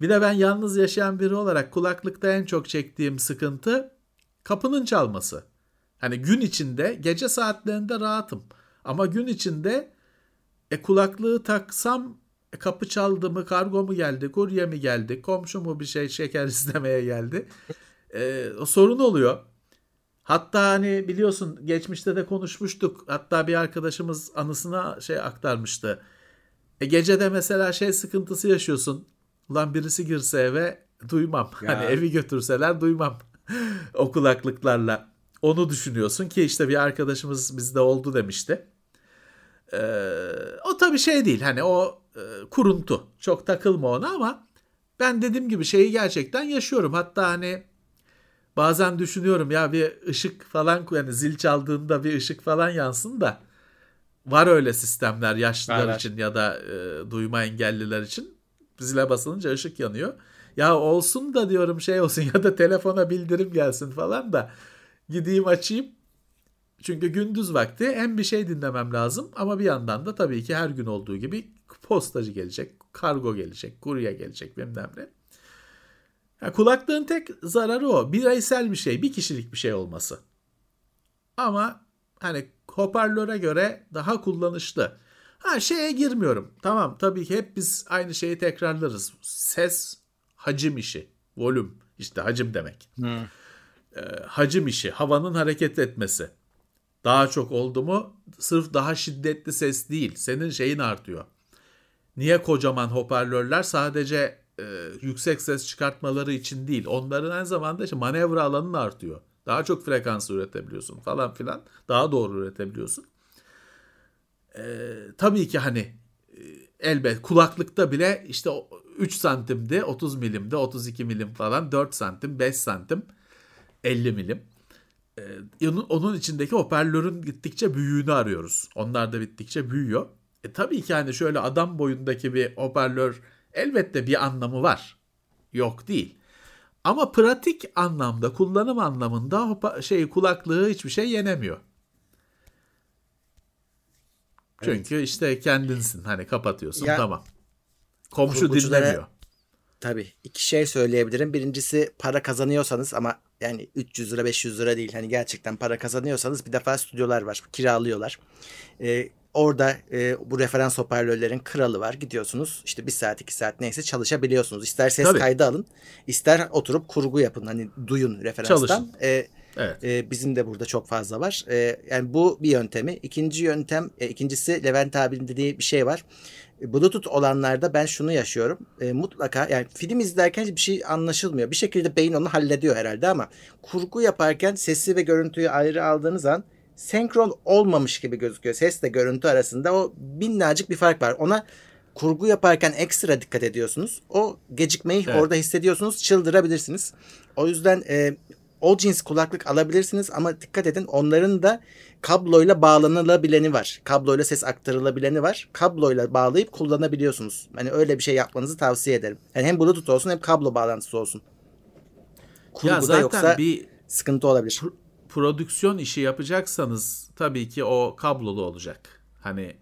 bir de ben yalnız yaşayan biri olarak kulaklıkta en çok çektiğim sıkıntı kapının çalması. Hani gün içinde gece saatlerinde rahatım. Ama gün içinde e, kulaklığı taksam e, kapı çaldı mı, kargo mu geldi, kurye mi geldi, komşu mu bir şey şeker istemeye geldi. E, sorun oluyor. Hatta hani biliyorsun geçmişte de konuşmuştuk. Hatta bir arkadaşımız anısına şey aktarmıştı. E gece de mesela şey sıkıntısı yaşıyorsun. Ulan birisi girse eve duymam. Ya. Hani evi götürseler duymam. o kulaklıklarla. Onu düşünüyorsun ki işte bir arkadaşımız bizde oldu demişti. Ee, o tabii şey değil hani o e, kuruntu. Çok takılma ona ama ben dediğim gibi şeyi gerçekten yaşıyorum. Hatta hani bazen düşünüyorum ya bir ışık falan yani zil çaldığında bir ışık falan yansın da var öyle sistemler yaşlılar var. için ya da e, duyma engelliler için zile basılınca ışık yanıyor. Ya olsun da diyorum şey olsun ya da telefona bildirim gelsin falan da gideyim açayım. Çünkü gündüz vakti hem bir şey dinlemem lazım ama bir yandan da tabii ki her gün olduğu gibi postacı gelecek, kargo gelecek, kurye gelecek bilmem ne. Ya kulaklığın tek zararı o. Bireysel bir şey, bir kişilik bir şey olması. Ama hani hoparlöre göre daha kullanışlı. Ha şeye girmiyorum. Tamam tabii ki hep biz aynı şeyi tekrarlarız. Ses hacim işi, volüm işte hacim demek. Ee, hacim işi, havanın hareket etmesi. Daha çok oldu mu sırf daha şiddetli ses değil. Senin şeyin artıyor. Niye kocaman hoparlörler sadece e, yüksek ses çıkartmaları için değil. Onların aynı zamanda işte manevra alanın artıyor. Daha çok frekans üretebiliyorsun falan filan. Daha doğru üretebiliyorsun. E, tabii ki hani e, elbet kulaklıkta bile işte o 3 santimde 30 milimde 32 milim falan 4 santim 5 santim 50 milim. Ee, onun- içindeki hoparlörün gittikçe büyüğünü arıyoruz. Onlar da bittikçe büyüyor. E tabii ki hani şöyle adam boyundaki bir hoparlör elbette bir anlamı var. Yok değil. Ama pratik anlamda, kullanım anlamında şey kulaklığı hiçbir şey yenemiyor. Çünkü işte kendinsin hani kapatıyorsun Ya, tamam. Komşu dinlemiyor. Tabii. iki şey söyleyebilirim. Birincisi para kazanıyorsanız ama yani 300 lira 500 lira değil. Hani gerçekten para kazanıyorsanız bir defa stüdyolar var. Kiralıyorlar. Ee, orada e, bu referans hoparlörlerin kralı var. Gidiyorsunuz işte bir saat iki saat neyse çalışabiliyorsunuz. İster ses Tabii. kaydı alın. ister oturup kurgu yapın. Hani duyun referanstan. Çalışın. Ee, Evet. e, bizim de burada çok fazla var. E, yani bu bir yöntemi. İkinci yöntem, e, ikincisi Levent abinin dediği bir şey var. E, Bluetooth olanlarda ben şunu yaşıyorum. E, mutlaka yani film izlerken bir şey anlaşılmıyor. Bir şekilde beyin onu hallediyor herhalde ama kurgu yaparken sesi ve görüntüyü ayrı aldığınız an senkron olmamış gibi gözüküyor. Sesle görüntü arasında o minnacık bir fark var. Ona kurgu yaparken ekstra dikkat ediyorsunuz. O gecikmeyi Evet. orada hissediyorsunuz. Çıldırabilirsiniz. O yüzden e, o cins kulaklık alabilirsiniz ama dikkat edin onların da kabloyla bağlanılabileni var. Kabloyla ses aktarılabileni var. Kabloyla bağlayıp kullanabiliyorsunuz. Hani öyle bir şey yapmanızı tavsiye ederim. Yani hem Bluetooth olsun hem kablo bağlantısı olsun. Kurguda Ya zaten yoksa bir sıkıntı olabilir. pr- prodüksiyon işi yapacaksanız tabii ki o kablolu olacak. Hani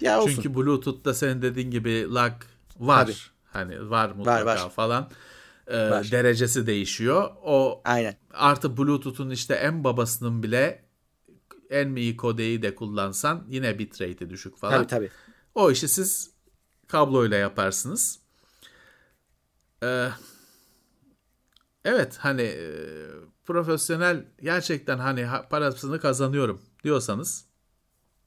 Ya olsun. çünkü Bluetooth'ta senin dediğin gibi lag var. Tabii. Hani var mutlaka var. falan. Var. derecesi değişiyor. O Aynen. artı Bluetooth'un işte en babasının bile en iyi kodeyi de kullansan yine bitrate'i düşük falan. Tabii tabii. O işi siz kabloyla yaparsınız. Ee, evet hani e, profesyonel gerçekten hani ha- parasını kazanıyorum diyorsanız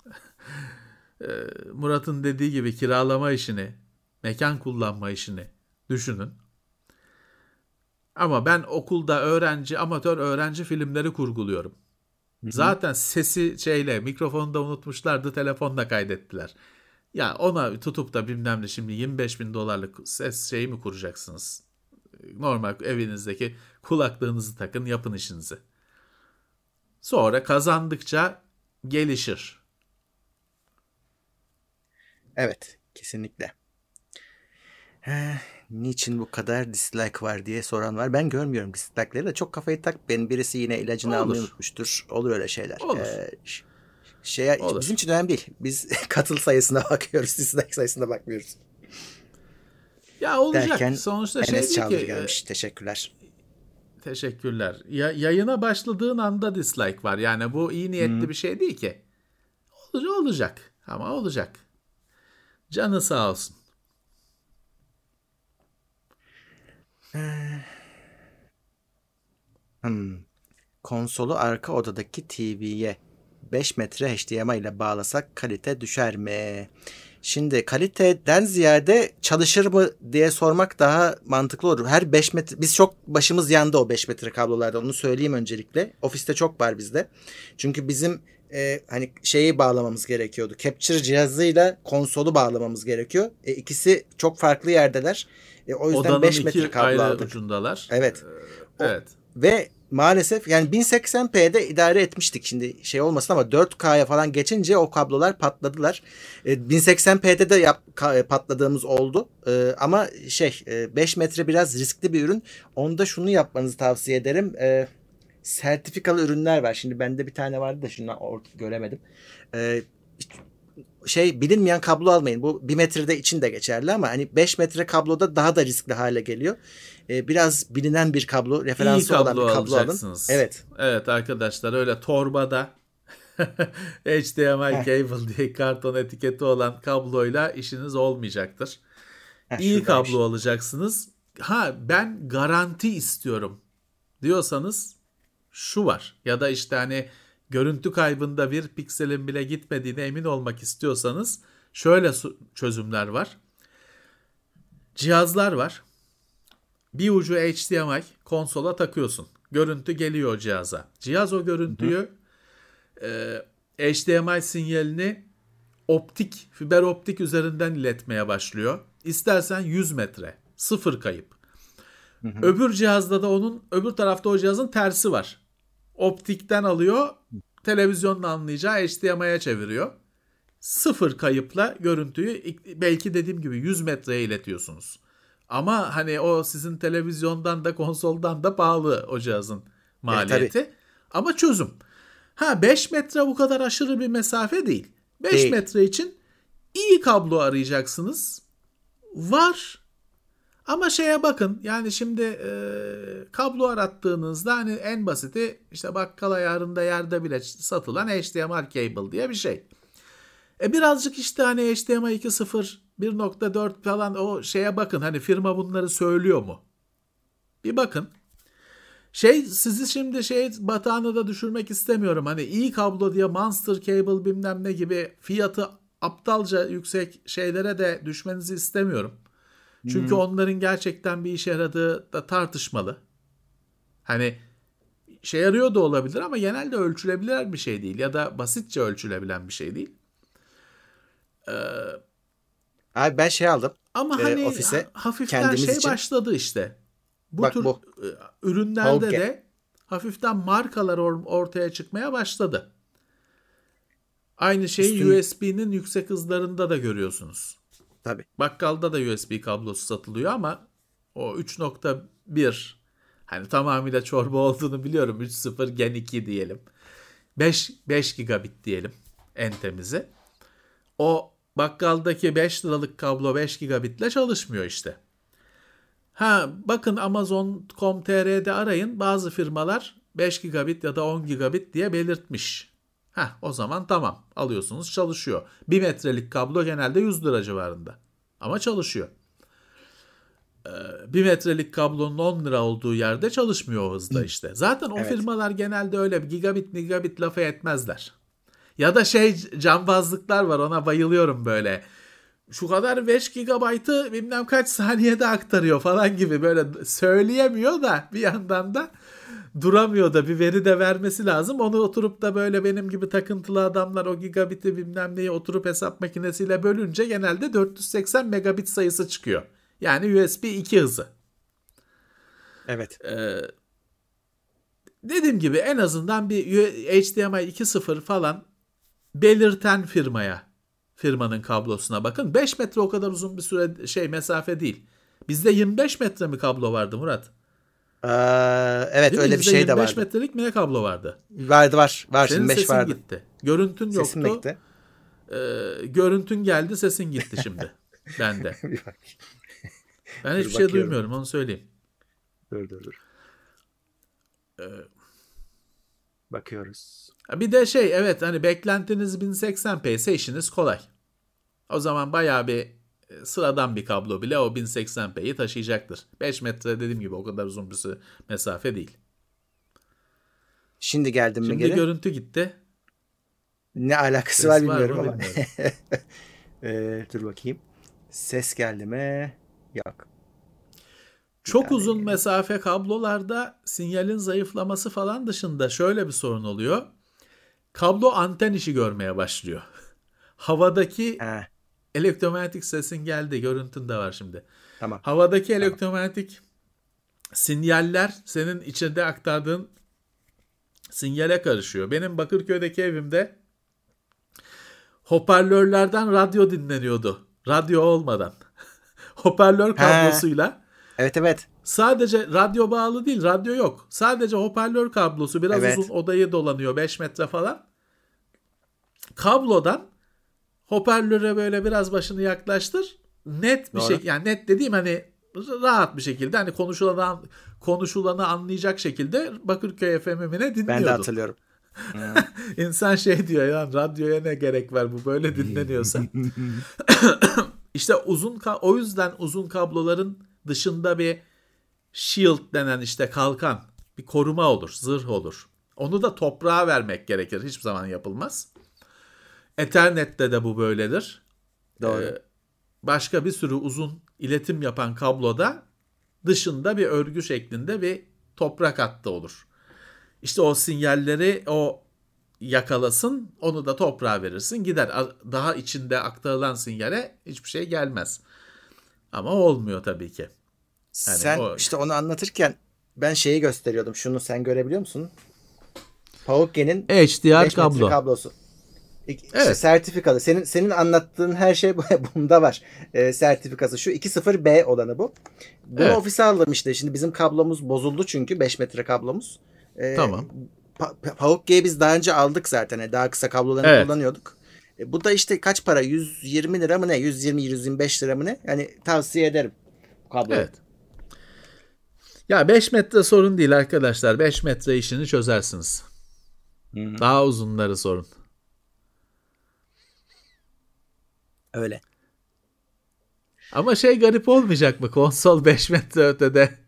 e, Murat'ın dediği gibi kiralama işini, mekan kullanma işini düşünün. Ama ben okulda öğrenci, amatör öğrenci filmleri kurguluyorum. Zaten sesi şeyle mikrofonu da unutmuşlardı telefonla kaydettiler. Ya ona tutup da bilmem ne şimdi 25 bin dolarlık ses şeyi mi kuracaksınız? Normal evinizdeki kulaklığınızı takın yapın işinizi. Sonra kazandıkça gelişir. Evet. Kesinlikle. Eh, niçin bu kadar dislike var diye soran var. Ben görmüyorum dislike'leri de çok kafayı tak. Benim birisi yine ilacını Olur. almayı unutmuştur. Olur öyle şeyler. Olur. Ee, ş- şeye, Olur. bizim için önemli değil. Biz katıl sayısına bakıyoruz. Dislike sayısına bakmıyoruz. Ya olacak. Derken Sonuçta şey Enes değil Çağlar ki. gelmiş. Teşekkürler. e, Teşekkürler. Ya, yayına başladığın anda dislike var. Yani bu iyi niyetli bir şey değil ki. Olacak olacak. Ama olacak. Canı sağ olsun. Hmm. Konsolu arka odadaki TV'ye 5 metre HDMI ile bağlasak kalite düşer mi? Şimdi kaliteden ziyade çalışır mı diye sormak daha mantıklı olur. Her 5 metre biz çok başımız yandı o 5 metre kablolarda onu söyleyeyim öncelikle. Ofiste çok var bizde. Çünkü bizim e, hani şeyi bağlamamız gerekiyordu. Capture cihazıyla konsolu bağlamamız gerekiyor. E, ikisi çok farklı yerdeler. E, o yüzden Odanın 5 iki metre kablo aldık. ucundalar. Evet. O- Evet. Ve maalesef yani 1080p'de idare etmiştik şimdi şey olmasın ama 4K'ya falan geçince o kablolar patladılar. E, 1080p'de de yap, ka- e, patladığımız oldu. E, ama şey e, 5 metre biraz riskli bir ürün. Onda şunu yapmanızı tavsiye ederim. E, sertifikalı ürünler var. Şimdi bende bir tane vardı da şunu or- göremedim. E, şey bilinmeyen kablo almayın. Bu 1 metrede için de geçerli ama hani 5 metre kabloda daha da riskli hale geliyor. E, biraz bilinen bir kablo, referansı olan bir kablo alın. alacaksınız. Evet. Evet arkadaşlar öyle torbada HDMI cable diye karton etiketi olan kabloyla işiniz olmayacaktır. Heh, İyi kablo alacaksınız. Ha ben garanti istiyorum diyorsanız şu var. Ya da işte hani görüntü kaybında bir pikselin bile gitmediğine emin olmak istiyorsanız şöyle çözümler var. Cihazlar var. Bir ucu HDMI konsola takıyorsun. Görüntü geliyor cihaza. Cihaz o görüntüyü e, HDMI sinyalini optik, fiber optik üzerinden iletmeye başlıyor. İstersen 100 metre, sıfır kayıp. Öbür cihazda da onun, öbür tarafta o cihazın tersi var. Optikten alıyor, televizyonla anlayacağı HDMI'ye çeviriyor. Sıfır kayıpla görüntüyü belki dediğim gibi 100 metreye iletiyorsunuz. Ama hani o sizin televizyondan da konsoldan da pahalı o cihazın maliyeti. Ama çözüm. Ha 5 metre bu kadar aşırı bir mesafe değil. 5 Değil. metre için iyi kablo arayacaksınız. Var. Ama şeye bakın yani şimdi e, kablo arattığınızda hani en basiti işte bakkal ayarında yerde bile satılan HDMI cable diye bir şey. E birazcık işte hani HDMI 2.0 1.4 falan o şeye bakın hani firma bunları söylüyor mu? Bir bakın. Şey sizi şimdi şey batağına da düşürmek istemiyorum. Hani iyi kablo diye Monster Cable bilmem ne gibi fiyatı aptalca yüksek şeylere de düşmenizi istemiyorum. Çünkü onların gerçekten bir işe yaradığı da tartışmalı. Hani şey yarıyor da olabilir ama genelde ölçülebilen bir şey değil ya da basitçe ölçülebilen bir şey değil. Abi ben şey aldım. Ama Ee, hani ofise ha- hafiften kendimiz şey için- başladı işte. Bu Bak tür bu. e, ürünlerde Hauke. de hafiften markalar or- ortaya çıkmaya başladı. Aynı şeyi Üstün- USB'nin yüksek hızlarında da görüyorsunuz. Tabii. Bakkalda da USB kablosu satılıyor ama o 3.1 hani tamamıyla çorba olduğunu biliyorum. 3.0 Gen 2 diyelim. 5 5 gigabit diyelim en temizi. O bakkaldaki 5 liralık kablo 5 gigabitle çalışmıyor işte. Ha bakın Amazon.com.tr'de arayın bazı firmalar 5 gigabit ya da 10 gigabit diye belirtmiş. Ha o zaman tamam alıyorsunuz çalışıyor. 1 metrelik kablo genelde 100 lira civarında ama çalışıyor. 1 metrelik kablonun 10 lira olduğu yerde çalışmıyor o hızda işte. Zaten o Evet. firmalar genelde öyle gigabit gigabit lafı etmezler. Ya da şey cambazlıklar var ona bayılıyorum böyle. Şu kadar 5 gigabaytı bilmem kaç saniyede aktarıyor falan gibi böyle söyleyemiyor da bir yandan da duramıyor da bir veri de vermesi lazım. Onu oturup da böyle benim gibi takıntılı adamlar o gigabiti bilmem neyi oturup hesap makinesiyle bölünce genelde 480 megabit sayısı çıkıyor. Yani USB 2 hızı. Evet. Ee, dediğim gibi en azından bir HDMI 2.0 falan belirten firmaya firmanın kablosuna bakın. 5 metre o kadar uzun bir süre şey mesafe değil. Bizde 25 metre mi kablo vardı Murat? Ee, evet Değil mi? öyle bir şey de 25 vardı. metrelik mi kablo vardı? Vardı var. Var Senin 25 sesin vardı. gitti. Görüntün yoktu. Sesim bekle. Ee, görüntün geldi sesin gitti şimdi. Bende. Bir bak. Ben hiçbir şey duymuyorum onu söyleyeyim. Dur dur dur. Ee, Bakıyoruz. Bir de şey evet hani beklentiniz 1080p ise işiniz kolay. O zaman bayağı bir sıradan bir kablo bile o 1080p'yi taşıyacaktır. 5 metre dediğim gibi o kadar uzun bir mesafe değil. Şimdi geldim mi Şimdi görüntü gitti. ne alakası Ses var var bilmiyorum ama. bilmiyorum. Ee, dur bakayım. Ses geldi mi? Yok. Çok Yani- uzun mesafe kablolarda sinyalin zayıflaması falan dışında şöyle bir sorun oluyor. Kablo anten işi görmeye başlıyor. Havadaki Ha, elektromanyetik sesin geldi. Görüntün de var şimdi. tamam. Havadaki elektromanyetik sinyaller senin içinde aktardığın sinyale karışıyor. Benim Bakırköy'deki evimde hoparlörlerden radyo dinleniyordu. Radyo olmadan. Hoparlör kablosuyla Evet evet. sadece radyo bağlı değil, radyo yok. Sadece hoparlör kablosu biraz Evet. uzun odayı dolanıyor 5 metre falan. Kablodan hoparlöre böyle biraz başını yaklaştır. Net bir Doğru. şey yani net dediğim hani rahat bir şekilde hani konuşulan konuşulanı anlayacak şekilde Bakırköy FM'ine dinliyordum. Ben de hatırlıyorum. İnsan şey diyor ya radyoya ne gerek var bu böyle dinleniyorsa. işte uzun o yüzden uzun kabloların dışında bir shield denen işte kalkan bir koruma olur, zırh olur. Onu da toprağa vermek gerekir. Hiçbir zaman yapılmaz. Ethernet'te de bu böyledir. Doğru. Ee, başka bir sürü uzun iletim yapan kabloda dışında bir örgü şeklinde bir toprak hattı olur. İşte o sinyalleri o yakalasın, onu da toprağa verirsin gider. Daha içinde aktarılan sinyale hiçbir şey gelmez. Ama olmuyor tabii ki. Yani sen o- işte onu anlatırken ben şeyi gösteriyordum. Şunu sen görebiliyor musun? Paukke'nin HDR 5 kablo. kablosu. İşte Evet. sertifikalı. Senin senin anlattığın her şey bu- bunda var. Ee, sertifikası. Şu 20B olanı bu. Bunu Evet. ofise aldım işte. Şimdi bizim kablomuz bozuldu çünkü 5 metre kablomuz. Ee, Tamam. Pa- Pa- Paukke'yi biz daha önce aldık zaten. Yani Daha kısa kablolarını Evet. kullanıyorduk. E, bu da işte kaç para? 120 lira mı ne? 120-125 lira mı ne? Yani tavsiye ederim. Kablo. Evet. Ya 5 metre sorun değil arkadaşlar. 5 metre işini çözersiniz. Hı. Daha uzunları sorun. Öyle. Ama şey garip olmayacak mı? Konsol 5 metre ötede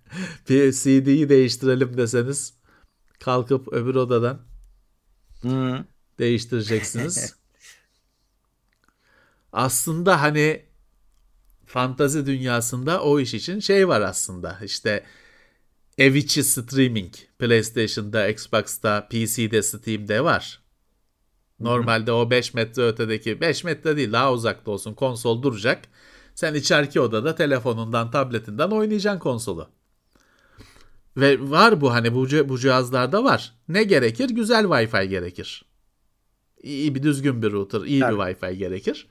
bir CD'yi değiştirelim deseniz kalkıp öbür odadan Hı. değiştireceksiniz. aslında hani fantazi dünyasında o iş için şey var aslında. İşte ev içi streaming PlayStation'da, Xbox'ta, PC'de, Steam'de var. Normalde o 5 metre ötedeki 5 metre değil daha uzakta olsun konsol duracak. Sen içeriki odada telefonundan, tabletinden oynayacaksın konsolu. Ve var bu hani bu, bu cihazlarda var. Ne gerekir? Güzel Wi-Fi gerekir. İyi bir düzgün bir router, iyi Tabii. bir Wi-Fi gerekir.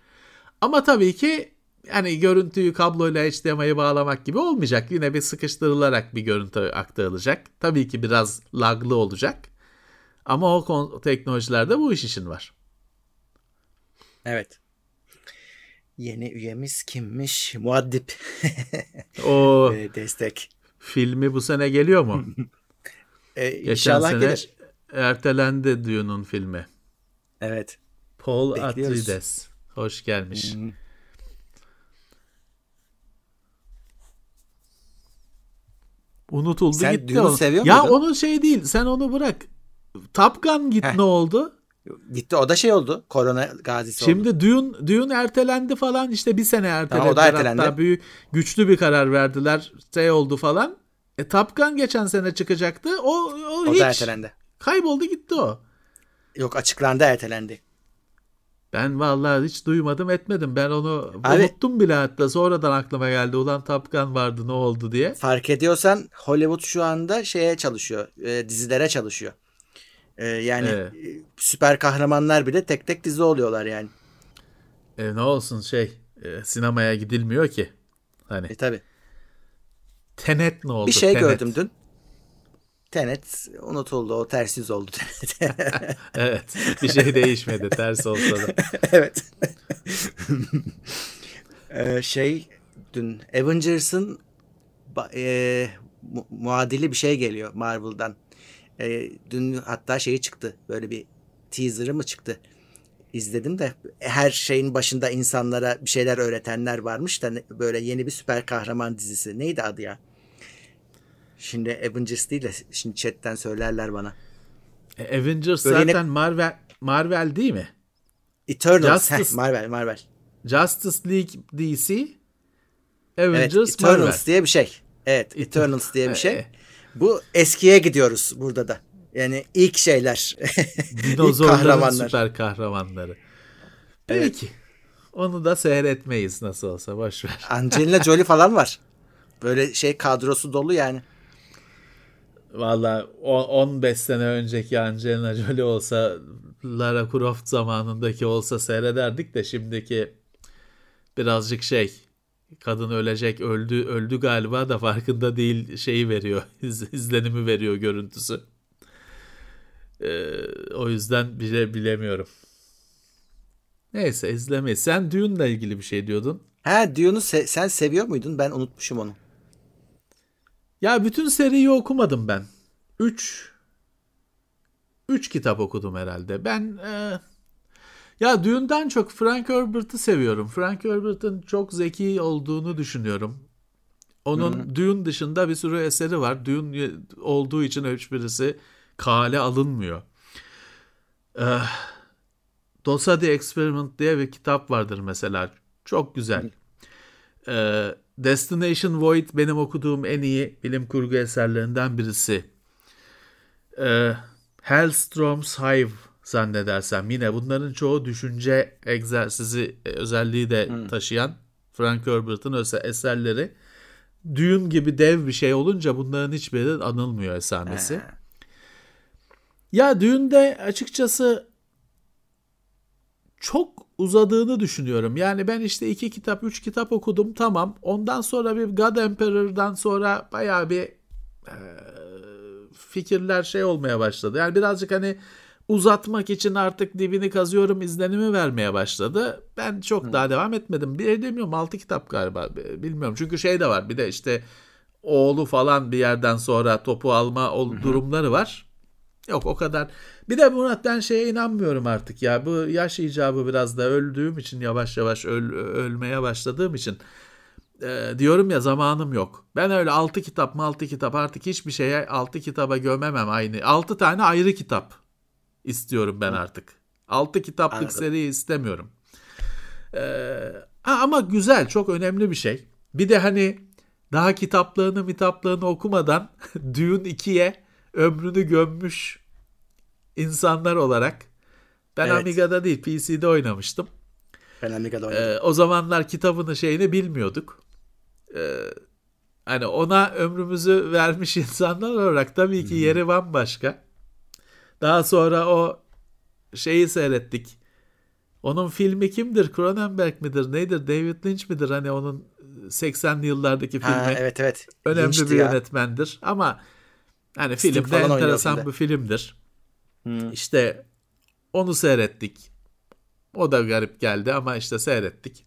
Ama tabii ki hani görüntüyü kabloyla HDMI'yi bağlamak gibi olmayacak. Yine bir sıkıştırılarak bir görüntü aktarılacak. Tabii ki biraz laglı olacak. Ama o kon- teknolojilerde bu iş için var. Evet. Yeni üyemiz kimmiş? Muaddip. O destek. filmi bu sene geliyor mu? Ee, Geçen inşallah sene gelir. ertelendi Dune'un filmi. Evet. Paul Bekliyoruz. Atreides. Hoş gelmiş. Hmm. Unutuldu Sen gitti. Dune'u onu. seviyor ya muydun? onun şey değil. Sen onu bırak. Top Gun git Heh. ne oldu? Gitti o da şey oldu. Korona gazisi oldu. Şimdi Dune, Dune ertelendi falan işte bir sene ertelediler. o da ertelendi. Hatta büyük, güçlü bir karar verdiler. Şey oldu falan. E Top Gun geçen sene çıkacaktı. O, o, O hiç da ertelendi. kayboldu gitti o. Yok açıklandı ertelendi. Ben vallahi hiç duymadım etmedim. Ben onu Abi- unuttum bile hatta. Sonradan aklıma geldi. Ulan Top Gun vardı ne oldu diye. Fark ediyorsan Hollywood şu anda şeye çalışıyor. e, dizilere çalışıyor. E, yani Evet. e, süper kahramanlar bile tek tek dizi oluyorlar yani. E, ne olsun şey e, sinemaya gidilmiyor ki. Hani E tabi. Tenet ne oldu? Bir şey Tenet. gördüm dün. Tenet unutuldu. O ters yüz oldu Tenet. Evet. Bir şey değişmedi. Ters olsa da. evet. Ee, şey dün Avengers'ın e, mu- muadili bir şey geliyor Marvel'dan. E, dün hatta şeyi çıktı. Böyle bir teaser'ı mı çıktı? İzledim de her şeyin başında insanlara bir şeyler öğretenler varmış da böyle yeni bir süper kahraman dizisi. Neydi adı ya? Şimdi Avengers değil de şimdi chatten söylerler bana. E, Avengers Böyle yine- zaten Marvel Marvel değil mi? Eternals. Justice- Heh, Marvel, Marvel. Justice League DC, Evet, Avengers Eternals Marvel. diye bir şey. Evet, Eternals diye bir E, şey. Bu eskiye gidiyoruz burada da. Yani ilk şeyler. ilk Dinozorların kahramanlar. süper kahramanları. Peki. Onu da seyretmeyiz nasıl olsa boş ver. Angelina Jolie falan var. Böyle şey kadrosu dolu yani. Valla o- 15 sene önceki Angelina Jolie olsa Lara Croft zamanındaki olsa seyrederdik de şimdiki birazcık şey kadın ölecek öldü öldü galiba da farkında değil şeyi veriyor iz- izlenimi veriyor görüntüsü. Ee, o yüzden bile bilemiyorum. Neyse izlemeyiz. Sen Dune'la ilgili bir şey diyordun. Ha Dune'u se- sen seviyor muydun? Ben unutmuşum onu. Ya bütün seriyi okumadım ben. 3 3 kitap okudum herhalde. Ben e, ya Dune'dan çok Frank Herbert'ı seviyorum. Frank Herbert'ın çok zeki olduğunu düşünüyorum. Onun Dune dışında bir sürü eseri var. Dune olduğu için hiçbirisi kale alınmıyor. Eh, Dosa the Experiment diye bir kitap vardır mesela. Çok güzel. Ee, Destination Void benim okuduğum en iyi bilim kurgu eserlerinden birisi. Ee, Hellstrom's Hive zannedersem yine bunların çoğu düşünce egzersizi e, özelliği de taşıyan Frank Herbert'ın eserleri. Dune gibi dev bir şey olunca bunların hiçbiri anılmıyor esamesi. Ha. Ya Dune'de açıkçası çok uzadığını düşünüyorum. Yani ben işte iki kitap, üç kitap okudum tamam. Ondan sonra bir God Emperor'dan sonra bayağı bir e, fikirler şey olmaya başladı. Yani birazcık hani uzatmak için artık dibini kazıyorum izlenimi vermeye başladı. Ben çok daha devam etmedim. Bir demiyorum 6 kitap galiba bilmiyorum. Çünkü şey de var bir de işte oğlu falan bir yerden sonra topu alma durumları var. Yok o kadar. Bir de Murat ben şeye inanmıyorum artık ya. Bu yaş icabı biraz da öldüğüm için yavaş yavaş öl- ölmeye başladığım için e, diyorum ya zamanım yok. Ben öyle 6 kitap mı 6 kitap artık hiçbir şeye 6 kitaba gömemem aynı. 6 tane ayrı kitap istiyorum ben artık. 6 kitaplık Anladım. seri istemiyorum. Ee, ama güzel çok önemli bir şey. Bir de hani daha kitaplığını mitaplığını okumadan Dune 2'ye ömrünü gömmüş insanlar olarak ben Evet. Amiga'da değil PC'de oynamıştım. Ben Amiga'da oynadım. Ee, o zamanlar kitabını şeyini bilmiyorduk. Ee, hani ona ömrümüzü vermiş insanlar olarak tabii ki yeri bambaşka. Daha sonra o şeyi seyrettik. Onun filmi kimdir? Cronenberg midir? Nedir? David Lynch midir? Hani onun 80'li yıllardaki filmi. ha, evet evet. Önemli Lynch'ti bir ya. yönetmendir. Ama hani Sting falan oynuyor enteresan filmde. bir filmdir. Hı. İşte onu seyrettik. O da garip geldi ama işte seyrettik.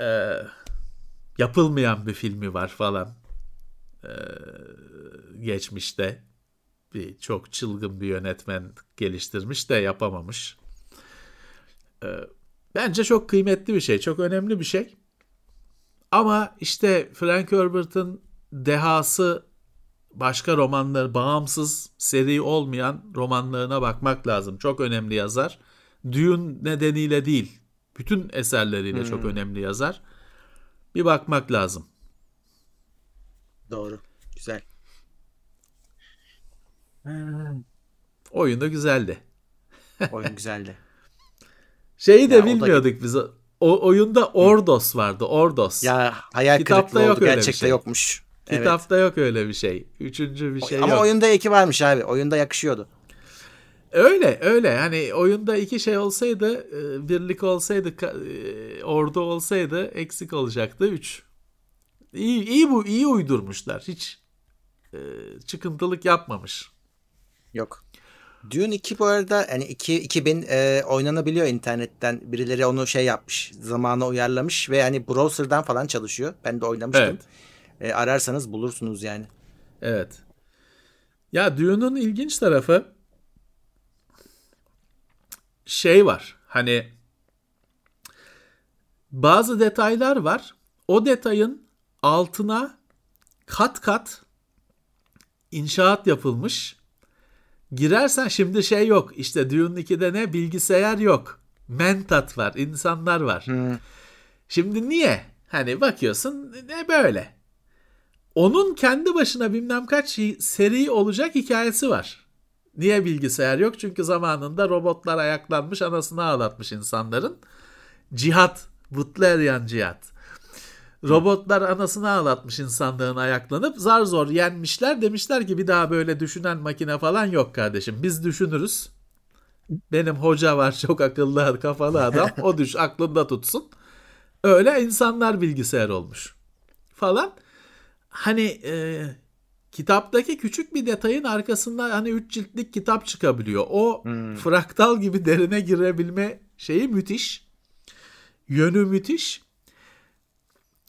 Ee, yapılmayan bir filmi var falan. Ee, geçmişte bir çok çılgın bir yönetmen geliştirmiş de yapamamış. Ee, bence çok kıymetli bir şey, çok önemli bir şey. Ama işte Frank Herbert'ın dehası başka romanlar, bağımsız seri olmayan romanlarına bakmak lazım. Çok önemli yazar. Dune nedeniyle değil, bütün eserleriyle çok önemli yazar. Bir bakmak lazım. Doğru. Güzel. Oyun da güzeldi. Oyun güzeldi. Şeyi de Ya o da- bilmiyorduk biz. O oyunda Ordos vardı. Ordos. Ya hayal Kitapta kırıklığı yok oldu. öyle Gerçekte şey. yokmuş. Evet. Kitapta yok öyle bir şey. Üçüncü bir şey Ama yok. oyunda iki varmış abi. Oyunda yakışıyordu. Öyle öyle. Hani oyunda iki şey olsaydı, e, birlik olsaydı, e, ordu olsaydı eksik olacaktı. Üç. İyi, iyi bu iyi uydurmuşlar. Hiç e, çıkıntılık yapmamış. Yok. Dune 2 bu arada yani 2 2000 e, oynanabiliyor internetten. Birileri onu şey yapmış. Zamana uyarlamış ve yani browser'dan falan çalışıyor. Ben de oynamıştım. Evet. E, ararsanız bulursunuz yani. Evet. Ya Dune'un ilginç tarafı şey var. Hani bazı detaylar var. O detayın altına kat kat inşaat yapılmış. Girersen şimdi şey yok. İşte Dune 2'de ne bilgisayar yok. Mentat var, insanlar var. Hı. Şimdi niye? Hani bakıyorsun ne böyle. Onun kendi başına bilmem kaç seri olacak hikayesi var. Niye bilgisayar yok? Çünkü zamanında robotlar ayaklanmış, anasını ağlatmış insanların. Cihat, Butlerian cihat. Robotlar anasını ağlatmış insanlığın ayaklanıp zar zor yenmişler. Demişler ki bir daha böyle düşünen makine falan yok kardeşim. Biz düşünürüz. Benim hoca var çok akıllı kafalı adam. O düş aklında tutsun. Öyle insanlar bilgisayar olmuş. Falan. Hani e, kitaptaki küçük bir detayın arkasında hani üç ciltlik kitap çıkabiliyor. O hmm. fraktal gibi derine girebilme şeyi müthiş. Yönü müthiş.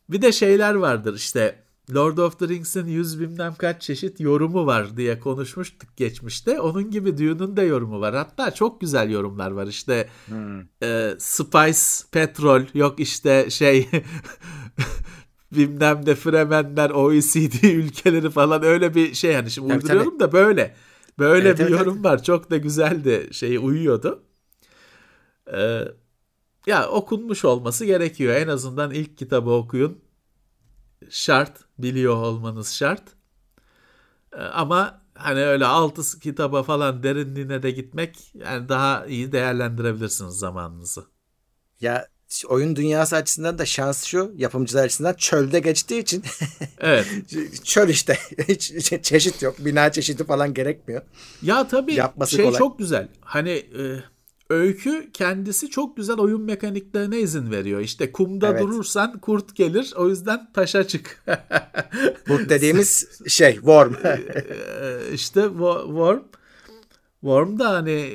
Bir de şeyler vardır işte Lord of the Rings'in yüz bilmem kaç çeşit yorumu var diye konuşmuştuk geçmişte. Onun gibi Dune'un da yorumu var. Hatta çok güzel yorumlar var. İşte hmm. e, Spice, Petrol, yok işte şey bilmem de Fremenler, OECD ülkeleri falan öyle bir şey hani şimdi tabii, uyduruyorum tabii. da böyle. Böyle evet, bir evet, yorum evet. var. Çok da güzeldi. Şey uyuyordu. Ee, ya okunmuş olması gerekiyor. En azından ilk kitabı okuyun. Şart. Biliyor olmanız şart. Ee, ama hani öyle altı kitaba falan derinliğine de gitmek yani daha iyi değerlendirebilirsiniz zamanınızı. Ya oyun dünyası açısından da şans şu yapımcılar açısından çölde geçtiği için evet çöl işte hiç çeşit yok bina çeşidi falan gerekmiyor. Ya tabii Yapması şey kolay. çok güzel hani e, öykü kendisi çok güzel oyun mekaniklerine izin veriyor. İşte kumda evet. durursan kurt gelir o yüzden taşa çık. kurt dediğimiz şey worm. işte worm. Worm da hani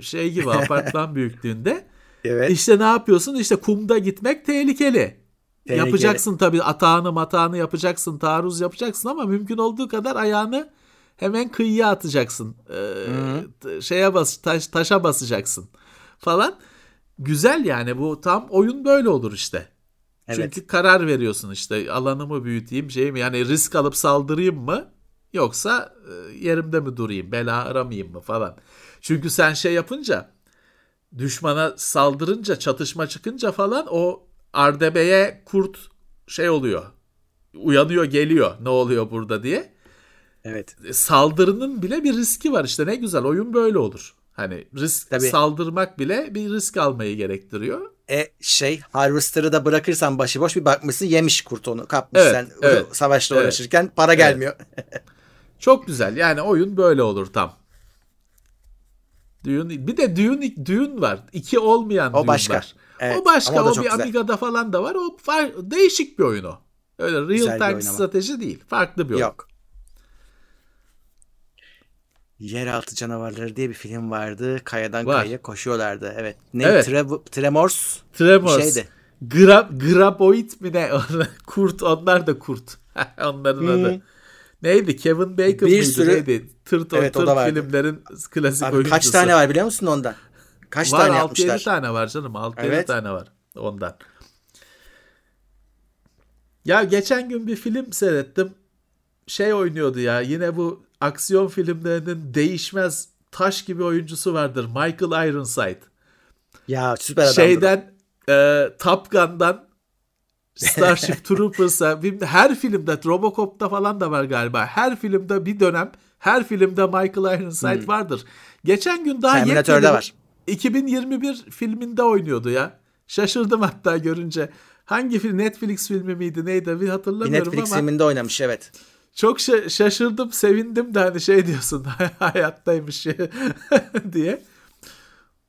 şey gibi apartman büyüklüğünde. Evet. İşte ne yapıyorsun? İşte kumda gitmek tehlikeli. tehlikeli. Yapacaksın tabii atağını matağını yapacaksın, taarruz yapacaksın ama mümkün olduğu kadar ayağını hemen kıyıya atacaksın. Ee, şeye bas, taş, taşa basacaksın falan. Güzel yani bu tam oyun böyle olur işte. Evet. Çünkü karar veriyorsun işte alanımı büyüteyim şey mi yani risk alıp saldırayım mı yoksa e, yerimde mi durayım bela aramayayım mı falan. Çünkü sen şey yapınca düşmana saldırınca çatışma çıkınca falan o Ardebe'ye kurt şey oluyor. Uyanıyor geliyor ne oluyor burada diye. Evet. E, saldırının bile bir riski var işte ne güzel oyun böyle olur. Hani risk Tabii. saldırmak bile bir risk almayı gerektiriyor. E şey Harvester'ı da bırakırsan başıboş bir bakmışsın yemiş kurt onu kapmış evet, sen evet, savaşla evet, uğraşırken para evet. gelmiyor. Çok güzel yani oyun böyle olur tam. Dune, bir de Dune, Dune var. İki olmayan o Dune başka. var. Evet, o başka. O, o bir güzel. Amiga'da falan da var. O far, değişik bir oyun o. Öyle real güzel time strateji değil. Farklı bir oyun. Yok. Yeraltı canavarları diye bir film vardı. Kayadan var. kayaya koşuyorlardı. Evet. Ne? Evet. Tre Tremors. Tremors. Şeydi. Grab, Graboid mi ne? kurt. Onlar da kurt. Onların hmm. adı. Neydi? Kevin Bacon bir mıydı? Sürü... Neydi? Tırt, evet, tırt filmlerin klasik Abi, oyuncusu. Kaç tane var biliyor musun ondan? Kaç var, tane 6 yapmışlar? 6-7 tane var canım. 6-7 evet. tane var ondan. Ya geçen gün bir film seyrettim. Şey oynuyordu ya. Yine bu aksiyon filmlerinin değişmez taş gibi oyuncusu vardır. Michael Ironside. Ya süper adam. Şeyden e, Top Gun'dan Starship Troopers'a her filmde Robocop'ta falan da var galiba. Her filmde bir dönem her filmde Michael Ironside hmm. vardır. Geçen gün daha Terminator'da var. 2021 filminde oynuyordu ya. Şaşırdım hatta görünce. Hangi film? Netflix filmi miydi neydi bir hatırlamıyorum bir Netflix ama. filminde oynamış evet. Çok şaşırdım sevindim de hani şey diyorsun hayattaymış diye.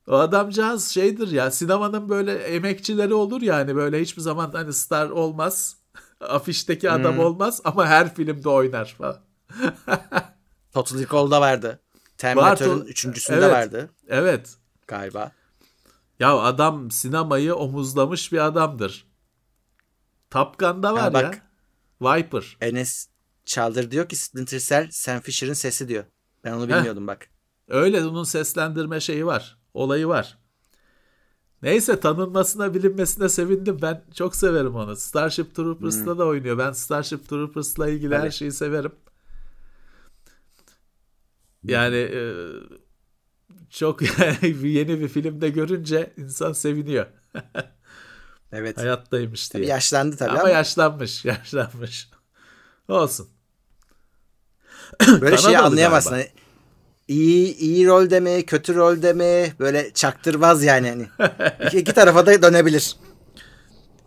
O adamcağız şeydir ya sinemanın böyle emekçileri olur yani böyle hiçbir zaman hani star olmaz. Afişteki adam hmm. olmaz ama her filmde oynar falan. Total Recall'da vardı. Terminator'ın üçüncüsünde evet, vardı. Evet. Galiba. Ya adam sinemayı omuzlamış bir adamdır. Top Gun'da var ya. Bak, ya. Viper. Enes Çaldır diyor ki Splinter Cell Sam Fisher'ın sesi diyor. Ben onu bilmiyordum Heh. bak. Öyle onun seslendirme şeyi var. Olayı var. Neyse tanınmasına bilinmesine sevindim. Ben çok severim onu. Starship Troopers'ta hmm. da oynuyor. Ben Starship Troopers'la ilgili Tabii. her şeyi severim. Yani e, çok yeni bir filmde görünce insan seviniyor. evet. Hayattaymış diye. Tabii yaşlandı tabii ama, ama yaşlanmış, yaşlanmış. Olsun. Böyle şeyi anlayamazsın. Hani iyi iyi rol mi, kötü rol mi böyle çaktırmaz yani hani. iki, iki tarafa da dönebilir.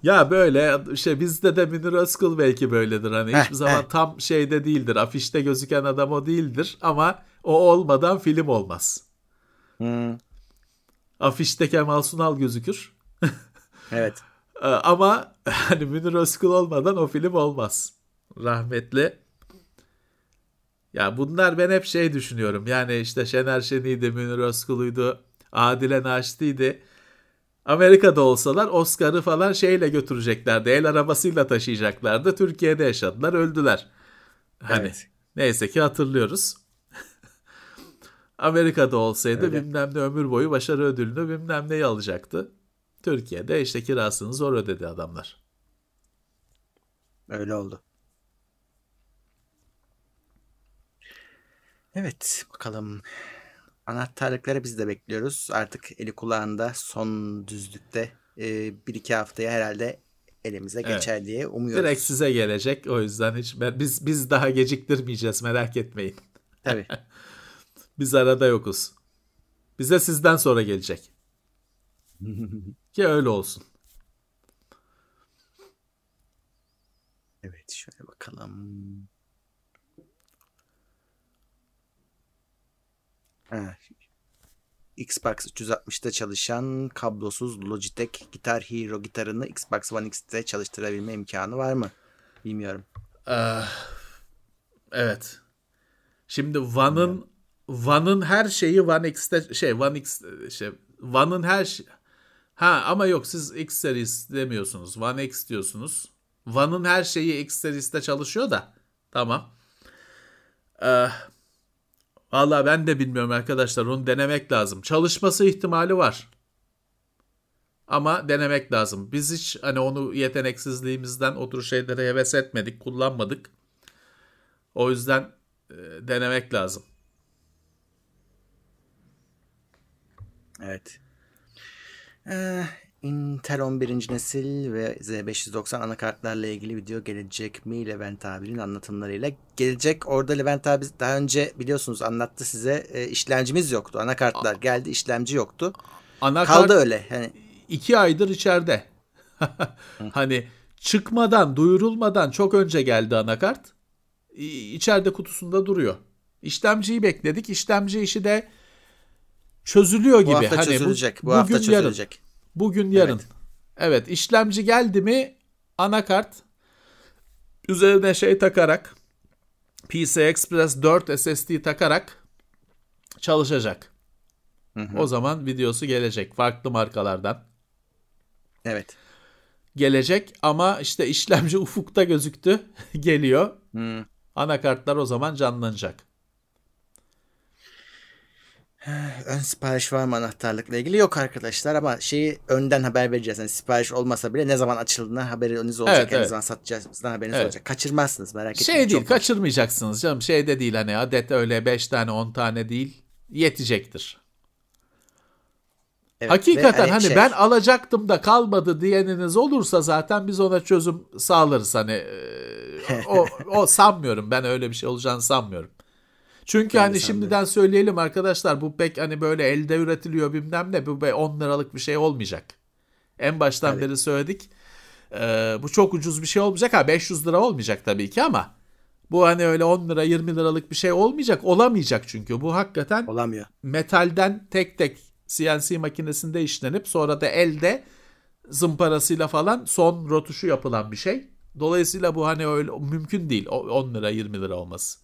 Ya böyle işte bizde de Münir Özkul belki böyledir. Hani hiçbir zaman tam şeyde değildir. Afişte gözüken adam o değildir ama o olmadan film olmaz. Hmm. Afişte Kemal Sunal gözükür. evet. ama hani Münir Özkul olmadan o film olmaz. Rahmetli. Ya bunlar ben hep şey düşünüyorum. Yani işte Şener Şen'iydi, Münir Özkul'uydu, Adile Naşit'iydi Amerika'da olsalar Oscar'ı falan şeyle götüreceklerdi. El arabasıyla taşıyacaklardı. Türkiye'de yaşadılar, öldüler. Hani evet. neyse ki hatırlıyoruz. Amerika'da olsaydı Öyle. bilmem ne ömür boyu başarı ödülünü bilmem neyi alacaktı. Türkiye'de işte kirasını zor ödedi adamlar. Öyle oldu. Evet bakalım Anahtarlıkları biz de bekliyoruz. Artık eli kulağında son düzlükte e, bir iki haftaya herhalde elimize evet. geçer diye umuyoruz. Direkt size gelecek. O yüzden hiç biz biz daha geciktirmeyeceğiz merak etmeyin. Tabii. biz arada yokuz. Bize sizden sonra gelecek. Ki öyle olsun. Evet şöyle bakalım. Ha. Xbox 360'da çalışan kablosuz Logitech Guitar Hero gitarını Xbox One X'te çalıştırabilme imkanı var mı? Bilmiyorum. Ee, evet. Şimdi One'ın One'ın her şeyi One X'te şey One X şey One'ın her şey Ha ama yok siz X series demiyorsunuz. One X diyorsunuz. One'ın her şeyi X series'te çalışıyor da. Tamam. Ee, Valla ben de bilmiyorum arkadaşlar onu denemek lazım. Çalışması ihtimali var. Ama denemek lazım. Biz hiç hani onu yeteneksizliğimizden o tür şeylere heves etmedik, kullanmadık. O yüzden e, denemek lazım. Evet. Ee, Intel 11. nesil ve Z590 anakartlarla ilgili video gelecek mi Levent abinin anlatımlarıyla? Gelecek. Orada Levent abi daha önce biliyorsunuz anlattı size e, işlemcimiz yoktu. Anakartlar geldi işlemci yoktu. Anakart Kaldı öyle. Hani... iki aydır içeride. hani çıkmadan duyurulmadan çok önce geldi anakart. İçeride kutusunda duruyor. İşlemciyi bekledik. İşlemci işi de çözülüyor gibi. Bu hafta hani çözülecek. Bu, bu hafta çözülecek. Yarın. Bugün yarın. Evet. evet işlemci geldi mi anakart üzerine şey takarak PC Express 4 SSD takarak çalışacak. Hı hı. O zaman videosu gelecek farklı markalardan. Evet. Gelecek ama işte işlemci ufukta gözüktü. Geliyor. Hı. Anakartlar o zaman canlanacak. Ön sipariş var mı anahtarlıkla ilgili? Yok arkadaşlar ama şeyi önden haber vereceğiz. Yani sipariş olmasa bile ne zaman açıldığına haberiniz olacak. Evet, ne evet. zaman satacağımızdan haberiniz evet. olacak. Kaçırmazsınız merak etmeyin. Şey değil kaçırmayacaksınız canım. Şey de değil hani adet öyle 5 tane 10 tane değil. Yetecektir. Evet, Hakikaten hani şey... ben alacaktım da kalmadı diyeniniz olursa zaten biz ona çözüm sağlarız hani o, o sanmıyorum ben öyle bir şey olacağını sanmıyorum. Çünkü hani şimdiden söyleyelim arkadaşlar bu pek hani böyle elde üretiliyor bilmem ne bu 10 liralık bir şey olmayacak. En baştan evet. beri söyledik. Ee, bu çok ucuz bir şey olmayacak. Ha 500 lira olmayacak tabii ki ama bu hani öyle 10 lira 20 liralık bir şey olmayacak. Olamayacak çünkü bu hakikaten olamıyor. Metalden tek tek CNC makinesinde işlenip sonra da elde zımparasıyla falan son rotuşu yapılan bir şey. Dolayısıyla bu hani öyle mümkün değil 10 lira 20 lira olması.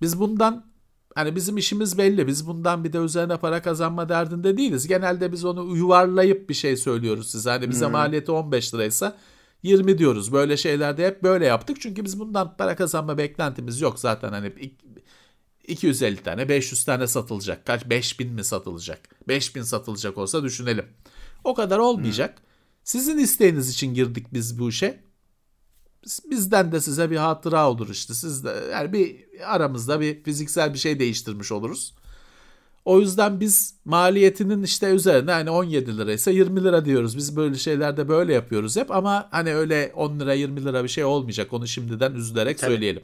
Biz bundan hani bizim işimiz belli. Biz bundan bir de üzerine para kazanma derdinde değiliz. Genelde biz onu yuvarlayıp bir şey söylüyoruz size. Hani bize hmm. maliyeti 15 liraysa 20 diyoruz. Böyle şeylerde hep böyle yaptık. Çünkü biz bundan para kazanma beklentimiz yok zaten. Hani 250 tane 500 tane satılacak. Kaç 5000 mi satılacak? 5000 satılacak olsa düşünelim. O kadar olmayacak. Hmm. Sizin isteğiniz için girdik biz bu işe. Bizden de size bir hatıra olur işte. Siz de yani bir aramızda bir fiziksel bir şey değiştirmiş oluruz. O yüzden biz maliyetinin işte üzerine hani 17 liraysa 20 lira diyoruz. Biz böyle şeylerde böyle yapıyoruz hep ama hani öyle 10 lira 20 lira bir şey olmayacak. Onu şimdiden üzülerek Tabii. söyleyelim.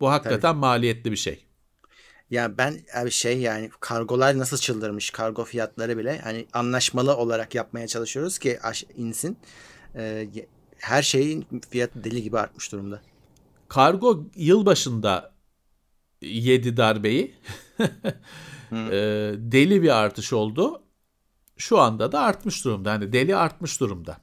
Bu hakikaten Tabii. maliyetli bir şey. Ya ben bir şey yani kargolar nasıl çıldırmış kargo fiyatları bile hani anlaşmalı olarak yapmaya çalışıyoruz ki insin. Ee, her şeyin fiyatı deli gibi artmış durumda. Kargo yıl başında yedi darbeyi. e, deli bir artış oldu. Şu anda da artmış durumda. Hani deli artmış durumda.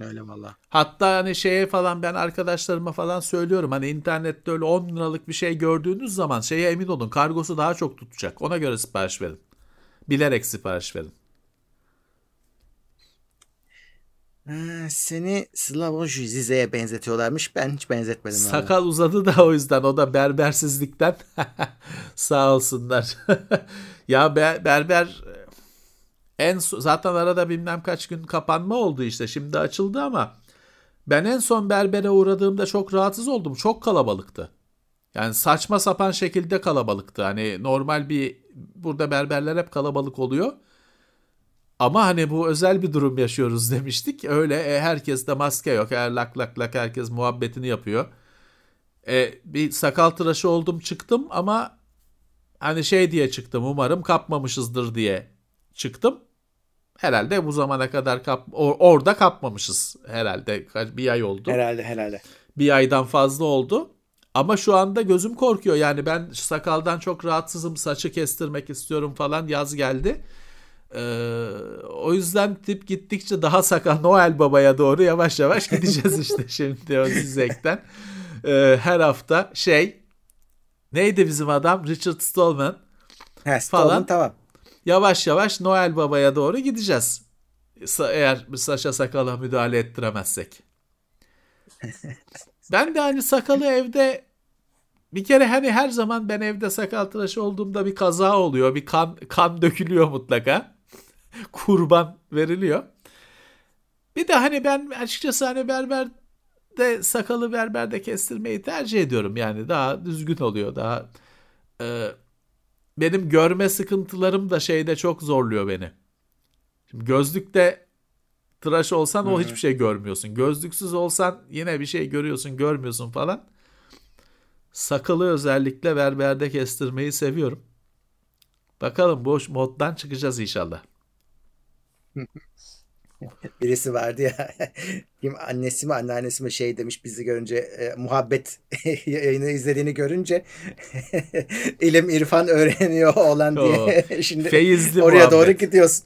Öyle valla. Hatta hani şeye falan ben arkadaşlarıma falan söylüyorum. Hani internette öyle 10 liralık bir şey gördüğünüz zaman şeye emin olun kargosu daha çok tutacak. Ona göre sipariş verin. Bilerek sipariş verin. Seni Slavoj Zize'ye benzetiyorlarmış. Ben hiç benzetmedim. Sakal abi. uzadı da o yüzden. O da berbersizlikten. Sağ olsunlar. ya ber, berber en zaten arada bilmem kaç gün kapanma oldu işte. Şimdi açıldı ama ben en son berbere uğradığımda çok rahatsız oldum. Çok kalabalıktı. Yani saçma sapan şekilde kalabalıktı. Hani normal bir burada berberler hep kalabalık oluyor. Ama hani bu özel bir durum yaşıyoruz demiştik. Öyle e, herkes de maske yok. Her lak lak lak herkes muhabbetini yapıyor. E, bir sakal tıraşı oldum çıktım ama hani şey diye çıktım umarım kapmamışızdır diye çıktım. Herhalde bu zamana kadar kap or- orada kapmamışız herhalde. Bir ay oldu. Herhalde herhalde. Bir aydan fazla oldu. Ama şu anda gözüm korkuyor. Yani ben sakaldan çok rahatsızım. Saçı kestirmek istiyorum falan. Yaz geldi. Ee, o yüzden tip gittikçe daha sakal Noel Baba'ya doğru yavaş yavaş gideceğiz işte şimdi o dizekten. Ee, her hafta şey neydi bizim adam Richard Stallman He, Stallman falan. tamam. Yavaş yavaş Noel Baba'ya doğru gideceğiz. Eğer saça sakala müdahale ettiremezsek. ben de hani sakalı evde bir kere hani her zaman ben evde sakal tıraşı olduğumda bir kaza oluyor. Bir kan kan dökülüyor mutlaka. kurban veriliyor. Bir de hani ben açıkçası hani berber de sakalı berberde kestirmeyi tercih ediyorum. Yani daha düzgün oluyor. Daha e, benim görme sıkıntılarım da şeyde çok zorluyor beni. Şimdi gözlükte tıraş olsan o hiçbir şey görmüyorsun. Gözlüksüz olsan yine bir şey görüyorsun, görmüyorsun falan. Sakalı özellikle berberde kestirmeyi seviyorum. Bakalım boş moddan çıkacağız inşallah. Birisi vardı ya kim annesi mi anneannesi mi şey demiş bizi görünce e, muhabbet yayını izlediğini görünce ilim irfan öğreniyor olan diye şimdi Feyizli oraya muhabbet. doğru gidiyorsun.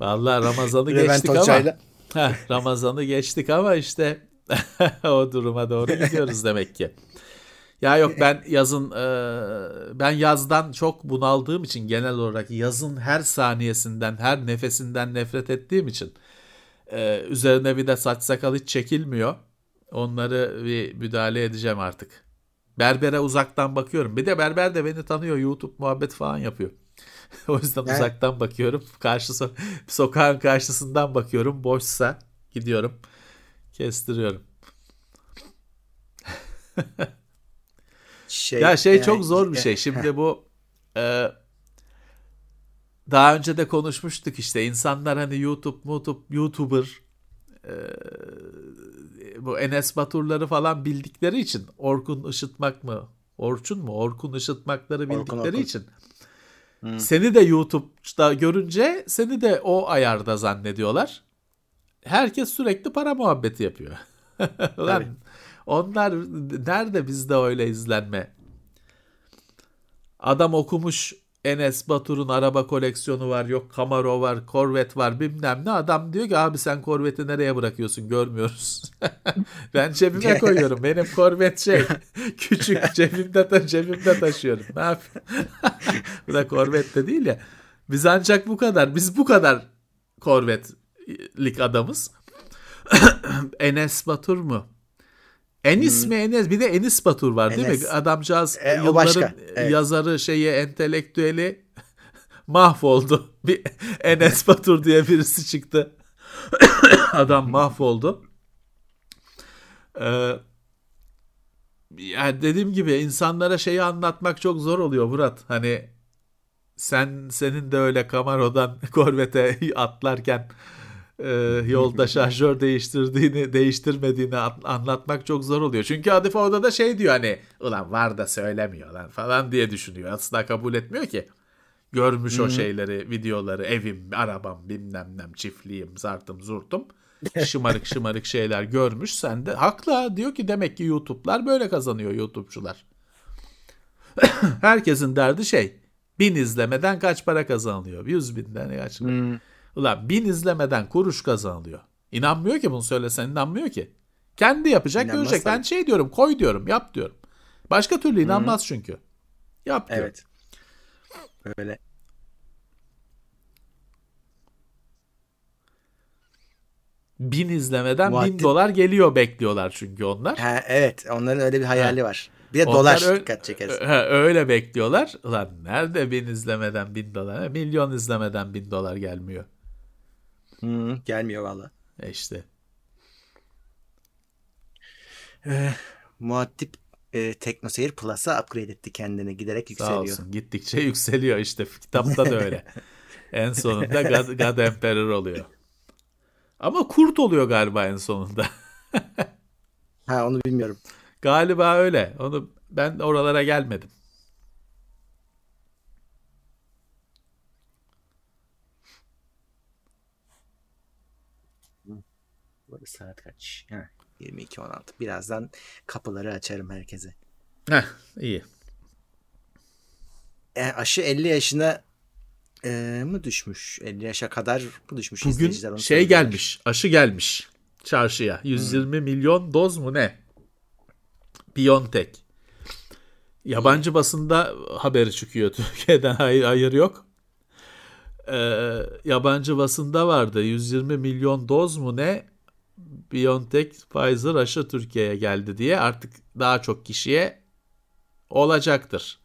Vallahi Ramazan'ı geçtik ama heh, Ramazan'ı geçtik ama işte o duruma doğru gidiyoruz demek ki. Ya yok ben yazın e, ben yazdan çok bunaldığım için genel olarak yazın her saniyesinden her nefesinden nefret ettiğim için e, üzerine bir de saç sakal hiç çekilmiyor. Onları bir müdahale edeceğim artık. Berbere uzaktan bakıyorum. Bir de berber de beni tanıyor. YouTube muhabbet falan yapıyor. o yüzden evet. uzaktan bakıyorum. Karşı so- sokağın karşısından bakıyorum. Boşsa gidiyorum. Kestiriyorum. Şey, ya şey yani, çok zor bir şey. Şimdi bu e, daha önce de konuşmuştuk işte insanlar hani YouTube, YouTube, YouTuber e, bu Enes Baturları falan bildikleri için Orkun Işıtmak mı? Orçun mu? Orkun Işıtmakları bildikleri Orkun, Orkun. için hmm. seni de YouTube'da görünce seni de o ayarda zannediyorlar. Herkes sürekli para muhabbeti yapıyor. Lan onlar nerede bizde öyle izlenme? Adam okumuş Enes Batur'un araba koleksiyonu var, yok Camaro var, Corvette var bilmem ne. Adam diyor ki abi sen Corvette'i nereye bırakıyorsun görmüyoruz. ben cebime koyuyorum. Benim Corvette şey küçük cebimde, ta cebimde taşıyorum. Ne yapayım? bu da Corvette de değil ya. Biz ancak bu kadar. Biz bu kadar Corvette'lik adamız. Enes Batur mu? Enis hmm. mi Enes? Bir de Enis Batur var değil Enes. mi? Adamcağız e, yılların başka. Evet. yazarı şeyi entelektüeli mahvoldu. Bir Enes Batur diye birisi çıktı. Adam mahvoldu. Ee, yani dediğim gibi insanlara şeyi anlatmak çok zor oluyor Murat. Hani sen senin de öyle Camaro'dan Corvette'e atlarken e, yolda şarjör değiştirdiğini değiştirmediğini anlatmak çok zor oluyor. Çünkü Adif orada da şey diyor hani ulan var da söylemiyor lan falan diye düşünüyor. Aslında kabul etmiyor ki. Görmüş o şeyleri, videoları, evim, arabam, bilmem nem, çiftliğim, zartım, zurtum. Şımarık şımarık şeyler görmüş. Sen de haklı diyor ki demek ki YouTube'lar böyle kazanıyor YouTube'cular. Herkesin derdi şey. Bin izlemeden kaç para kazanılıyor? Yüz binden kaç hmm. Ulan bin izlemeden kuruş kazanılıyor. İnanmıyor ki bunu söylesen inanmıyor ki. Kendi yapacak İnanmaz görecek. Tabii. Ben şey diyorum koy diyorum yap diyorum. Başka türlü inanmaz hmm. çünkü. Yap diyor. Evet. Öyle. Bin izlemeden Muaddi... bin dolar geliyor bekliyorlar çünkü onlar. Ha, evet onların öyle bir hayali ha. var. Bir de onlar dolar ö- dikkat çekeriz. öyle bekliyorlar. Ulan nerede bin izlemeden bin dolar? Milyon izlemeden bin dolar gelmiyor. Hmm, gelmiyor valla. E işte. Ee, muaddip e, TeknoSeyir Plus'a upgrade etti kendini giderek yükseliyor. Sağ olsun gittikçe yükseliyor işte kitapta da öyle. en sonunda God, God Emperor oluyor. Ama kurt oluyor galiba en sonunda. ha onu bilmiyorum. Galiba öyle. Onu ben oralara gelmedim. Böyle saat kaç? Ha, 22.16. Birazdan kapıları açarım herkese. Heh, iyi. E, aşı 50 yaşına e, mı düşmüş? 50 yaşa kadar mı düşmüş Bugün şey gelmiş, aşı gelmiş çarşıya. 120 hmm. milyon doz mu ne? Biontech. Yabancı basında haberi çıkıyor. Türkiye'den hayır, hayır yok. Ee, yabancı basında vardı. 120 milyon doz mu ne? BioNTech Pfizer aşı Türkiye'ye geldi diye artık daha çok kişiye olacaktır.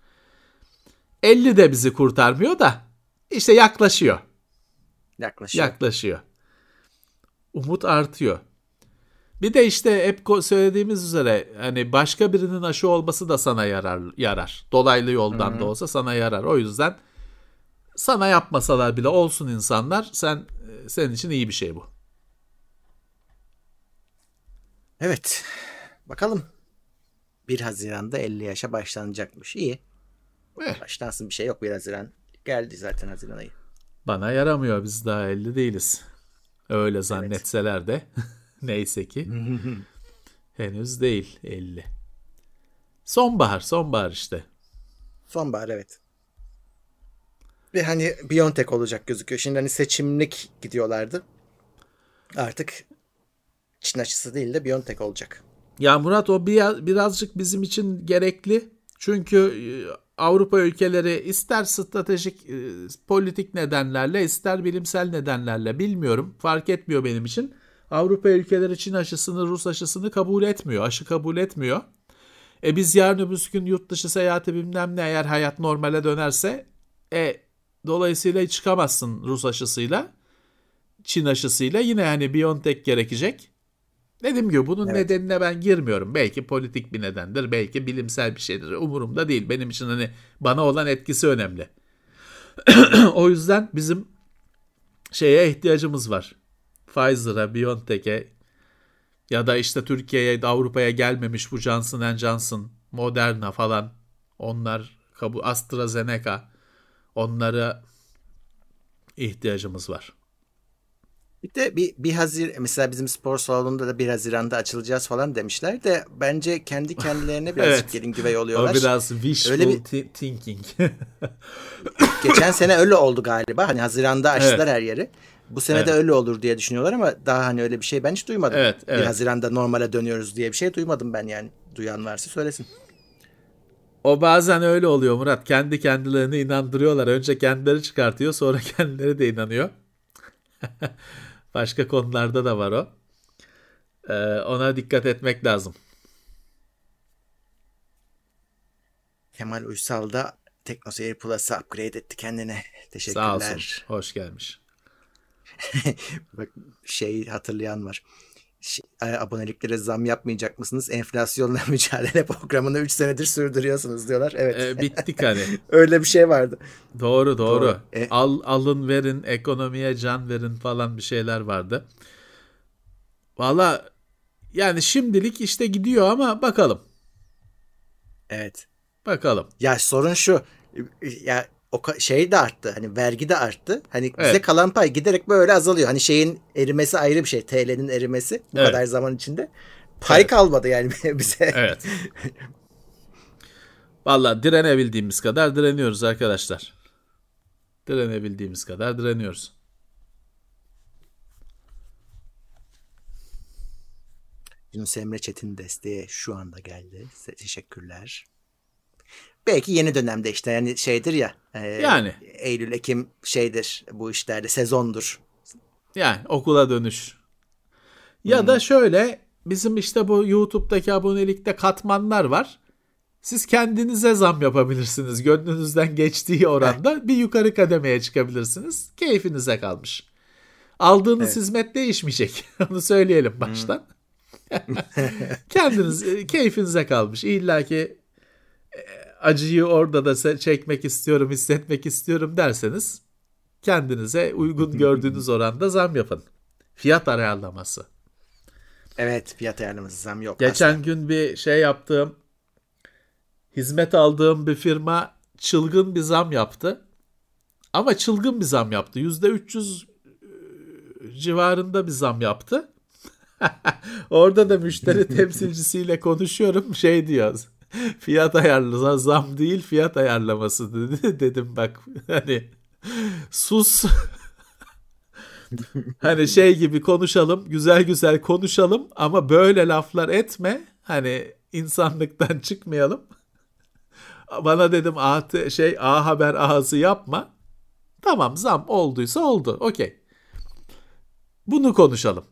50 de bizi kurtarmıyor da işte yaklaşıyor. Yaklaşıyor. Yaklaşıyor. Umut artıyor. Bir de işte hep söylediğimiz üzere hani başka birinin aşı olması da sana yarar yarar. Dolaylı yoldan Hı-hı. da olsa sana yarar. O yüzden sana yapmasalar bile olsun insanlar. Sen senin için iyi bir şey bu. Evet. Bakalım. 1 Haziran'da 50 yaşa başlanacakmış. İyi. Eh. Başlansın bir şey yok 1 Haziran. Geldi zaten Haziran ayı. Bana yaramıyor. Biz daha 50 değiliz. Öyle zannetseler evet. de. Neyse ki. Henüz değil 50. Sonbahar, sonbahar işte. Sonbahar evet. Ve hani Biontech olacak gözüküyor. Şimdi hani seçimlik gidiyorlardı. Artık Çin aşısı değil de Biontech olacak. Ya Murat o bir, birazcık bizim için gerekli. Çünkü e, Avrupa ülkeleri ister stratejik e, politik nedenlerle ister bilimsel nedenlerle bilmiyorum fark etmiyor benim için. Avrupa ülkeleri Çin aşısını Rus aşısını kabul etmiyor. Aşı kabul etmiyor. E biz yarın öbür gün yurt dışı seyahati bilmem ne eğer hayat normale dönerse e dolayısıyla çıkamazsın Rus aşısıyla. Çin aşısıyla yine hani Biontech gerekecek. Dediğim gibi bunun evet. nedenine ben girmiyorum. Belki politik bir nedendir, belki bilimsel bir şeydir. Umurumda değil. Benim için hani bana olan etkisi önemli. o yüzden bizim şeye ihtiyacımız var. Pfizer'a, BioNTech'e ya da işte Türkiye'ye, Avrupa'ya gelmemiş bu Johnson Johnson, Moderna falan onlar, AstraZeneca onlara ihtiyacımız var. Bir de bir, bir Hazir mesela bizim spor salonunda da bir Haziran'da açılacağız falan demişler de bence kendi kendilerine birazcık evet. gelin güvey oluyorlar. O biraz wishful öyle bir... thinking. Geçen sene öyle oldu galiba. Hani Haziran'da açtılar evet. her yeri. Bu sene evet. de öyle olur diye düşünüyorlar ama daha hani öyle bir şey ben hiç duymadım. Evet, evet. Bir Haziran'da normale dönüyoruz diye bir şey duymadım ben yani. Duyan varsa söylesin. O bazen öyle oluyor Murat. Kendi kendilerini inandırıyorlar. Önce kendileri çıkartıyor sonra kendileri de inanıyor. Başka konularda da var o. Ee, ona dikkat etmek lazım. Kemal Uysal da TeknoSeyir Plus'a upgrade etti kendine. Teşekkürler. Sağ olsun. Hoş gelmiş. Bak şey hatırlayan var. E, aboneliklere zam yapmayacak mısınız? Enflasyonla mücadele programını 3 senedir sürdürüyorsunuz diyorlar. Evet. E, bittik hani. Öyle bir şey vardı. Doğru doğru. Doğru. E- Al alın verin, ekonomiye can verin falan bir şeyler vardı. Valla yani şimdilik işte gidiyor ama bakalım. Evet. Bakalım. Ya sorun şu. Ya o şey de arttı. Hani vergi de arttı. Hani bize Evet. kalan pay giderek böyle azalıyor. Hani şeyin erimesi ayrı bir şey. TL'nin erimesi bu Evet. kadar zaman içinde. Pay Evet. kalmadı yani bize. Evet. Valla direnebildiğimiz kadar direniyoruz arkadaşlar. Direnebildiğimiz kadar direniyoruz. Yunus Emre Çetin desteği şu anda geldi. Size teşekkürler. Belki yeni dönemde işte yani şeydir ya. e, Yani. Eylül, Ekim şeydir bu işlerde sezondur. Yani okula dönüş. Ya da şöyle bizim işte bu YouTube'daki abonelikte katmanlar var. Siz kendinize zam yapabilirsiniz. Gönlünüzden geçtiği oranda bir yukarı kademeye çıkabilirsiniz. Keyfinize kalmış. Aldığınız Evet. hizmet değişmeyecek. Onu söyleyelim baştan. Kendiniz e, keyfinize kalmış. İlla ki e, acıyı orada da çekmek istiyorum, hissetmek istiyorum derseniz kendinize uygun gördüğünüz oranda zam yapın. Fiyat ayarlaması. Evet fiyat ayarlaması zam yok. Geçen gün bir şey yaptığım, hizmet aldığım bir firma çılgın bir zam yaptı. Ama çılgın bir zam yaptı. %300 civarında bir zam yaptı. Orada da müşteri temsilcisiyle konuşuyorum. Şey diyor. Fiyat ayarlı zam değil fiyat ayarlaması dedi. Dedim bak hani sus. hani şey gibi konuşalım, güzel güzel konuşalım ama böyle laflar etme. Hani insanlıktan çıkmayalım. Bana dedim A, şey A haber ağzı yapma. Tamam zam olduysa oldu. Okey. Bunu konuşalım.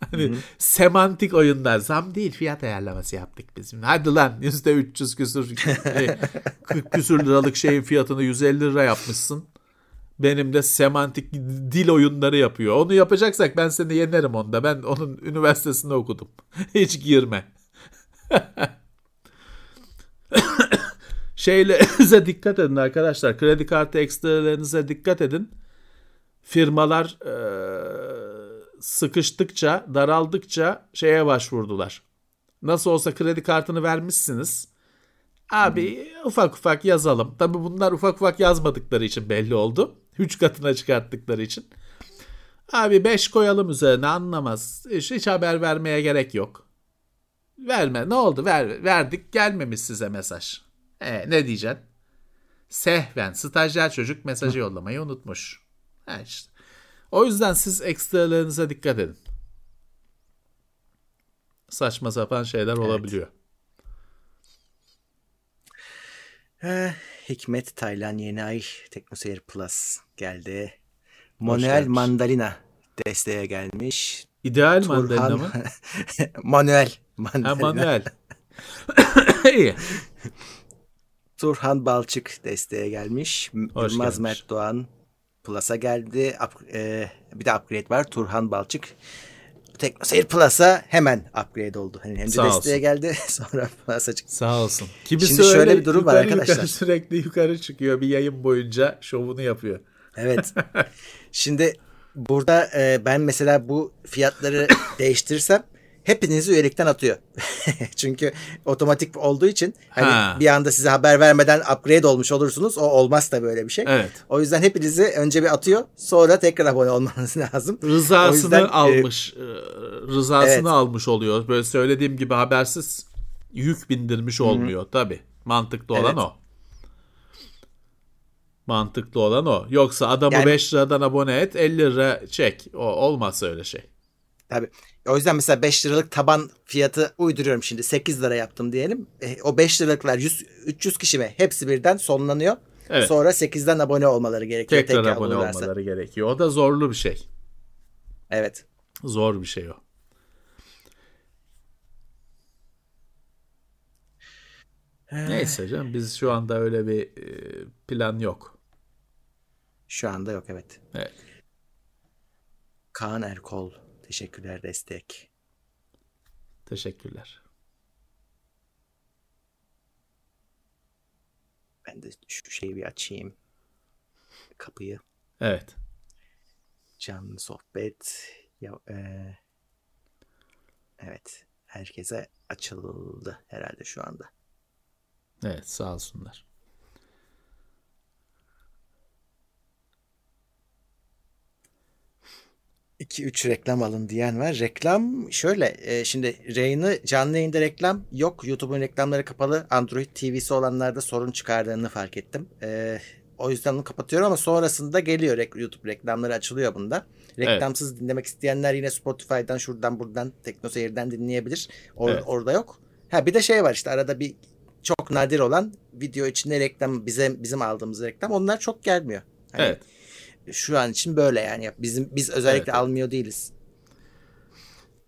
hani semantik oyunlar zam değil fiyat ayarlaması yaptık biz. Hadi lan yüzde 300 küsür e, 40 küsür liralık şeyin fiyatını 150 lira yapmışsın. Benim de semantik dil oyunları yapıyor. Onu yapacaksak ben seni yenerim onda. Ben onun üniversitesinde okudum. Hiç girme. Şeylerinize dikkat edin arkadaşlar. Kredi kartı ekstralarınıza dikkat edin. Firmalar e, sıkıştıkça, daraldıkça şeye başvurdular. Nasıl olsa kredi kartını vermişsiniz. Abi ufak ufak yazalım. Tabii bunlar ufak ufak yazmadıkları için belli oldu. 3 katına çıkarttıkları için. Abi 5 koyalım üzerine anlamaz. Hiç, hiç haber vermeye gerek yok. Verme ne oldu ver, verdik gelmemiş size mesaj. E, ne diyeceksin? Sehven stajyer çocuk mesajı yollamayı unutmuş. Ha işte. O yüzden siz ekstralarınıza dikkat edin. Saçma sapan şeyler olabiliyor. Eh, Hikmet Taylan Yeni Ay Teknoseyir Plus geldi. Manuel. Mandalina desteğe gelmiş. İdeal mandalina mı? Manuel Ha Mandalina. manuel. İyi. Turhan Balçık desteğe gelmiş. Hoş Yılmaz gelmiş. Mert Doğan Plus'a geldi. Up- e, bir de upgrade var. Turhan Balçık. Teknoseyir Plus'a hemen upgrade oldu. Hani önce Sağ desteğe olsun. geldi sonra Plus'a çıktı. Sağ olsun. Kimisi Şimdi şöyle öyle bir durum var yukarı arkadaşlar. Yukarı sürekli yukarı çıkıyor. Bir yayın boyunca şovunu yapıyor. Evet. Şimdi burada e, ben mesela bu fiyatları değiştirirsem hepinizi üyelikten atıyor. Çünkü otomatik olduğu için hani Ha. bir anda size haber vermeden upgrade olmuş olursunuz. O olmaz da böyle bir şey. Evet. O yüzden hepinizi önce bir atıyor. Sonra tekrar abone olmanız lazım. Rızasını yüzden, e, almış. e, rızasını evet. almış oluyor. Böyle söylediğim gibi habersiz yük bindirmiş olmuyor. Tabii. Mantıklı olan Evet. o. Mantıklı olan o. Yoksa adamı Yani- 5 liradan abone et 50 lira çek. O olmaz öyle şey. Tabii. O yüzden mesela 5 liralık taban fiyatı uyduruyorum şimdi. 8 lira yaptım diyelim. E, o 5 liralıklar 100, 300 kişi mi? Hepsi birden sonlanıyor. Evet. Sonra 8'den abone olmaları gerekiyor. Tekrar, abone olurlarsa. olmaları gerekiyor. O da zorlu bir şey. Evet. Zor bir şey o. Neyse canım biz şu anda öyle bir e, plan yok. Şu anda yok evet. Evet. Kaan Erkol. Teşekkürler destek. Teşekkürler. Ben de şu şeyi bir açayım. Kapıyı. Evet. Canlı sohbet. Ya, e, evet. Herkese açıldı herhalde şu anda. Evet sağ olsunlar. İki üç reklam alın diyen var. Reklam şöyle e, şimdi Ray'ını canlı yayında reklam yok. YouTube'un reklamları kapalı. Android TV'si olanlarda sorun çıkardığını fark ettim. E, o yüzden onu kapatıyorum ama sonrasında geliyor YouTube reklamları açılıyor bunda. Reklamsız dinlemek isteyenler yine Spotify'dan şuradan buradan TeknoSeyir'den dinleyebilir. Or- Evet. Orada yok. Ha bir de şey var işte arada bir çok nadir olan video içinde reklam bize bizim aldığımız reklam onlar çok gelmiyor. Hani Evet. Şu an için böyle yani. Bizim biz özellikle Evet, almıyor değiliz.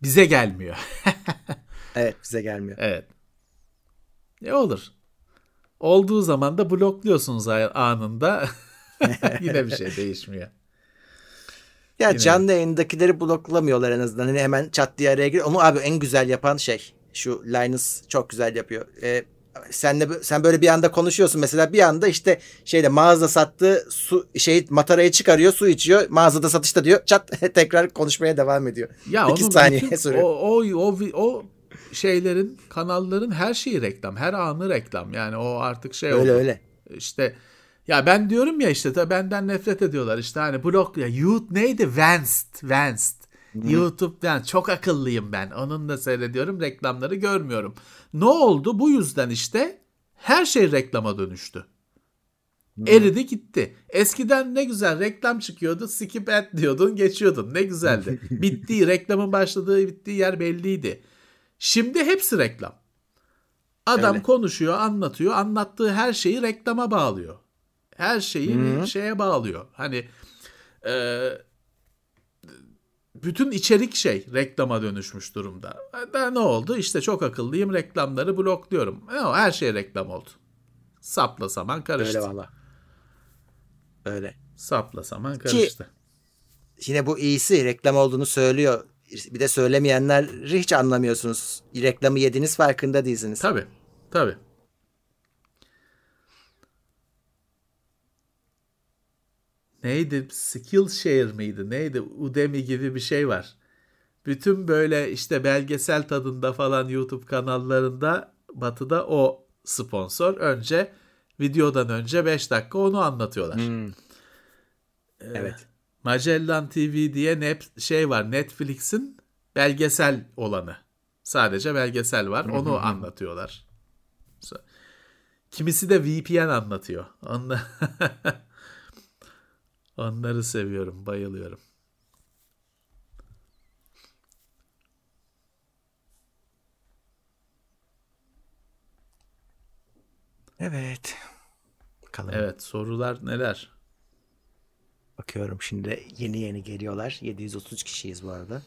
Bize gelmiyor. Evet bize gelmiyor. Evet. Ne olur. Olduğu zaman da blokluyorsunuz anında. Yine bir şey değişmiyor. Ya Yine. canlı yayındakileri bloklamıyorlar en azından. Hani hemen çat diye araya gir. Onu abi en güzel yapan şey. Şu Linus çok güzel yapıyor. Ee, sen de sen böyle bir anda konuşuyorsun mesela bir anda işte şeyde mağaza sattığı su şey matarayı çıkarıyor su içiyor mağazada satışta diyor çat tekrar konuşmaya devam ediyor. Ya İki onun saniye bütün- sürüyor. O, o, o, o şeylerin, kanalların her şeyi reklam. Her anı reklam. Yani o artık şey Öyle oldu. öyle. İşte ya ben diyorum ya işte tabii benden nefret ediyorlar işte hani blok ya YouTube neydi Vanced Vanced YouTube ben çok akıllıyım ben onunla seyrediyorum reklamları görmüyorum. Ne oldu bu yüzden işte her şey reklama dönüştü. Eridi gitti. Eskiden ne güzel reklam çıkıyordu. Skip ad diyordun geçiyordun. Ne güzeldi. Bittiği reklamın başladığı bittiği yer belliydi. Şimdi hepsi reklam. Adam Öyle. konuşuyor, anlatıyor. Anlattığı her şeyi reklama bağlıyor. Her şeyi bir şeye bağlıyor. Hani e, bütün içerik şey reklama dönüşmüş durumda. Da ne oldu? İşte çok akıllıyım reklamları blokluyorum. E, o her şey reklam oldu. Sapla saman karıştı. Öyle valla. Öyle. Sapla saman karıştı. Yine bu iyisi reklam olduğunu söylüyor. Bir de söylemeyenleri hiç anlamıyorsunuz. Reklamı yediniz farkında değilsiniz. Tabii. Tabii. Neydi? Skillshare miydi? Neydi? Udemy gibi bir şey var. Bütün böyle işte belgesel tadında falan YouTube kanallarında batıda o sponsor. Önce videodan önce 5 dakika onu anlatıyorlar. Hmm. Evet. Magellan TV diye net şey var. Netflix'in belgesel olanı. Sadece belgesel var. Onu anlatıyorlar. Kimisi de VPN anlatıyor. Onlar... Onları seviyorum, bayılıyorum. Evet. Bakalım. Evet, sorular neler? Bakıyorum şimdi yeni yeni geliyorlar. 730 kişiyiz bu arada.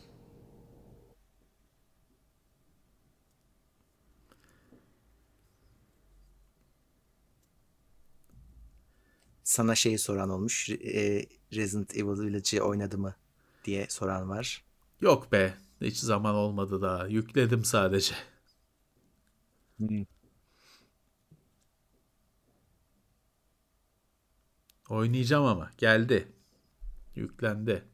Sana şeyi soran olmuş. e, Resident Evil Village'i oynadı mı diye soran var. Yok be, hiç zaman olmadı daha. Yükledim sadece. Oynayacağım ama geldi. Yüklendi.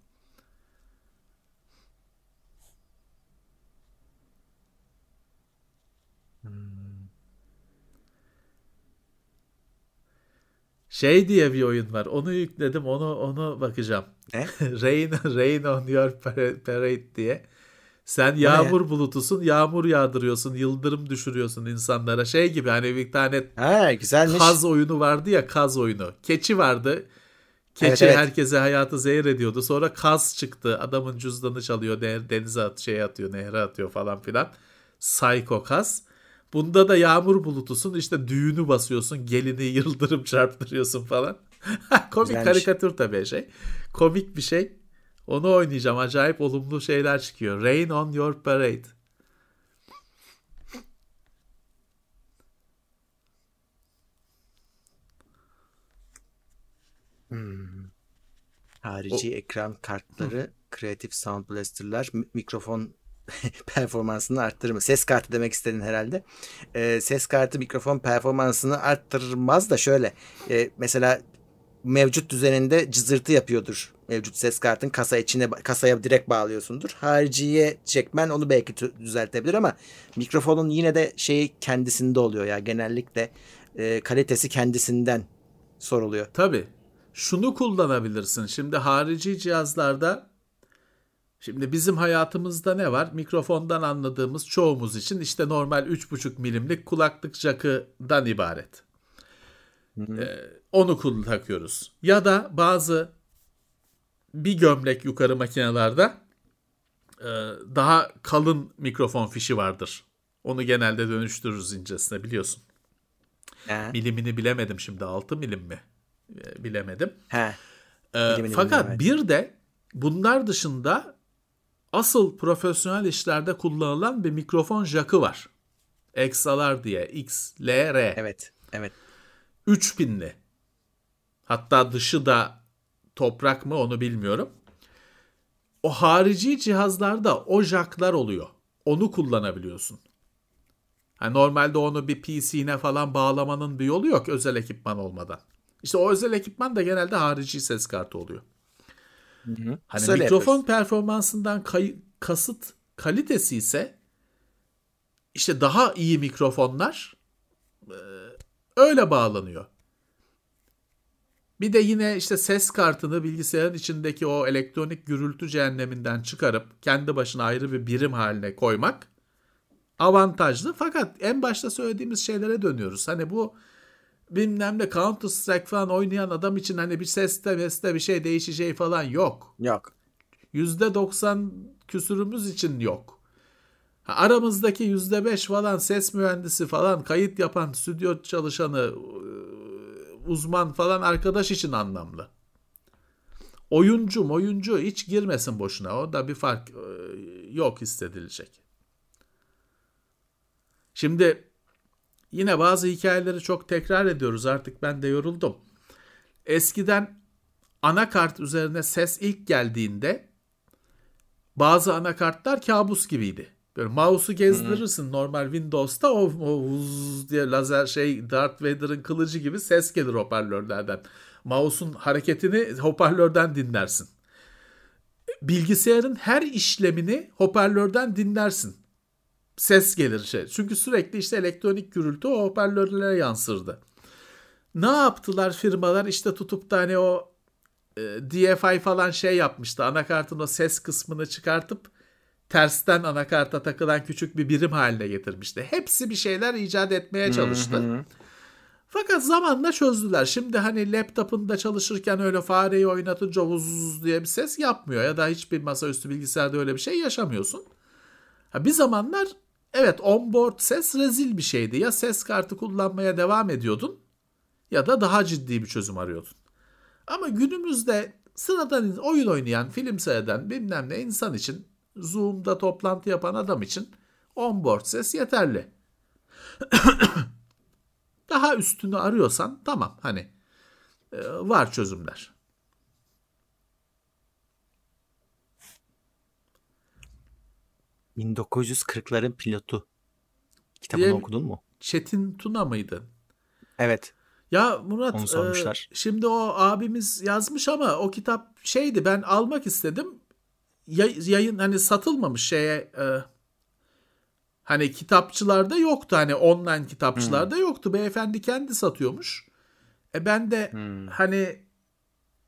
Şey diye bir oyun var. Onu yükledim. Onu onu bakacağım. Ne? Rain Rain on your Para- parade diye. Sen ya? yağmur bulutusun, yağmur yağdırıyorsun, yıldırım düşürüyorsun insanlara. Şey gibi hani bir tane Ha güzelmiş. kaz oyunu vardı ya kaz oyunu. Keçi vardı. Keçi Evet, evet. herkese hayatı zehir ediyordu. Sonra kaz çıktı. Adamın cüzdanı çalıyor, de- denize at, şey atıyor, nehre atıyor falan filan. Psycho kaz. Bunda da yağmur bulutusun. işte düğünü basıyorsun. Gelini yıldırım çarptırıyorsun falan. Komik Güzelmiş. karikatür tabii şey. Komik bir şey. Onu oynayacağım. Acayip olumlu şeyler çıkıyor. Rain on your parade. Harici ekran kartları, Creative Sound Blaster'lar, mi- mikrofon performansını arttırır? Ses kartı demek istedin herhalde. Ee, ses kartı mikrofon performansını arttırmaz da şöyle. E, mesela mevcut düzeninde cızırtı yapıyordur. Mevcut ses kartın kasa içine kasaya direkt bağlıyorsundur. Hariciye çekmen onu belki düzeltebilir ama mikrofonun yine de şeyi kendisinde oluyor ya genellikle e, kalitesi kendisinden soruluyor. Tabii. Şunu kullanabilirsin. Şimdi harici cihazlarda Şimdi bizim hayatımızda ne var? Mikrofondan anladığımız çoğumuz için işte normal 3,5 milimlik kulaklık jakından ibaret. Ee, onu takıyoruz. Ya da bazı bir gömlek yukarı makinelerde e, daha kalın mikrofon fişi vardır. Onu genelde dönüştürürüz incesine biliyorsun. He. Milimini bilemedim şimdi 6 milim mi? E, bilemedim. He. E, fakat bir de bunlar dışında asıl profesyonel işlerde kullanılan bir mikrofon jakı var. XLR diye XLR. Evet. Evet. 3000'li. Hatta dışı da toprak mı onu bilmiyorum. O harici cihazlarda o jacklar oluyor. Onu kullanabiliyorsun. Yani normalde onu bir PC'ne falan bağlamanın bir yolu yok özel ekipman olmadan. İşte o özel ekipman da genelde harici ses kartı oluyor. Hı hı. Hani Söyle mikrofon yapıyoruz. performansından kay- kasıt kalitesi ise işte daha iyi mikrofonlar e, öyle bağlanıyor. Bir de yine işte ses kartını bilgisayarın içindeki o elektronik gürültü cehenneminden çıkarıp kendi başına ayrı bir birim haline koymak avantajlı. Fakat en başta söylediğimiz şeylere dönüyoruz. Hani bu bilmem ne Counter Strike falan oynayan adam için hani bir seste meste bir şey değişeceği falan yok. Yok. %90 küsürümüz için yok. Aramızdaki %5 falan ses mühendisi falan kayıt yapan stüdyo çalışanı uzman falan arkadaş için anlamlı. Oyuncu oyuncu hiç girmesin boşuna. O da bir fark yok hissedilecek. Şimdi Yine bazı hikayeleri çok tekrar ediyoruz artık ben de yoruldum. Eskiden anakart üzerine ses ilk geldiğinde bazı anakartlar kabus gibiydi. Böyle mouse'u gezdirirsin hmm. normal Windows'ta o, o vuz diye lazer şey Darth Vader'ın kılıcı gibi ses gelir hoparlörlerden. Mouse'un hareketini hoparlörden dinlersin. Bilgisayarın her işlemini hoparlörden dinlersin ses gelir şey. Çünkü sürekli işte elektronik gürültü o hoparlörlere yansırdı. Ne yaptılar firmalar işte tutup da hani o e, DFI falan şey yapmıştı. Anakartın o ses kısmını çıkartıp tersten anakarta takılan küçük bir birim haline getirmişti. Hepsi bir şeyler icat etmeye çalıştı. Fakat zamanla çözdüler. Şimdi hani laptopunda çalışırken öyle fareyi oynatınca vuz diye bir ses yapmıyor. Ya da hiçbir masaüstü bilgisayarda öyle bir şey yaşamıyorsun. Ha, bir zamanlar Evet onboard ses rezil bir şeydi. Ya ses kartı kullanmaya devam ediyordun ya da daha ciddi bir çözüm arıyordun. Ama günümüzde sıradan oyun oynayan, film seyreden bilmem ne insan için Zoom'da toplantı yapan adam için onboard ses yeterli. daha üstünü arıyorsan tamam hani e, var çözümler. 1940'ların pilotu. Kitabını Diye, okudun mu? Çetin Tuna mıydı? Evet. Ya Murat Onu sormuşlar. E, şimdi o abimiz yazmış ama o kitap şeydi ben almak istedim. Yayın hani satılmamış şeye e, hani kitapçılarda yoktu hani online kitapçılarda hmm. yoktu. Beyefendi kendi satıyormuş. E ben de hmm. hani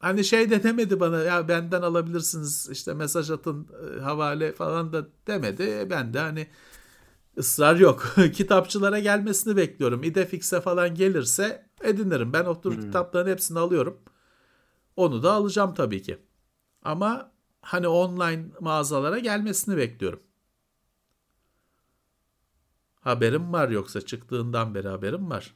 Hani şey de demedi bana ya benden alabilirsiniz işte mesaj atın e, havale falan da demedi. E, ben de hani ısrar yok. Kitapçılara gelmesini bekliyorum. İdefix'e falan gelirse edinirim. Ben oturup hmm. kitapların hepsini alıyorum. Onu da alacağım tabii ki. Ama hani online mağazalara gelmesini bekliyorum. Haberim var yoksa çıktığından beri haberim var.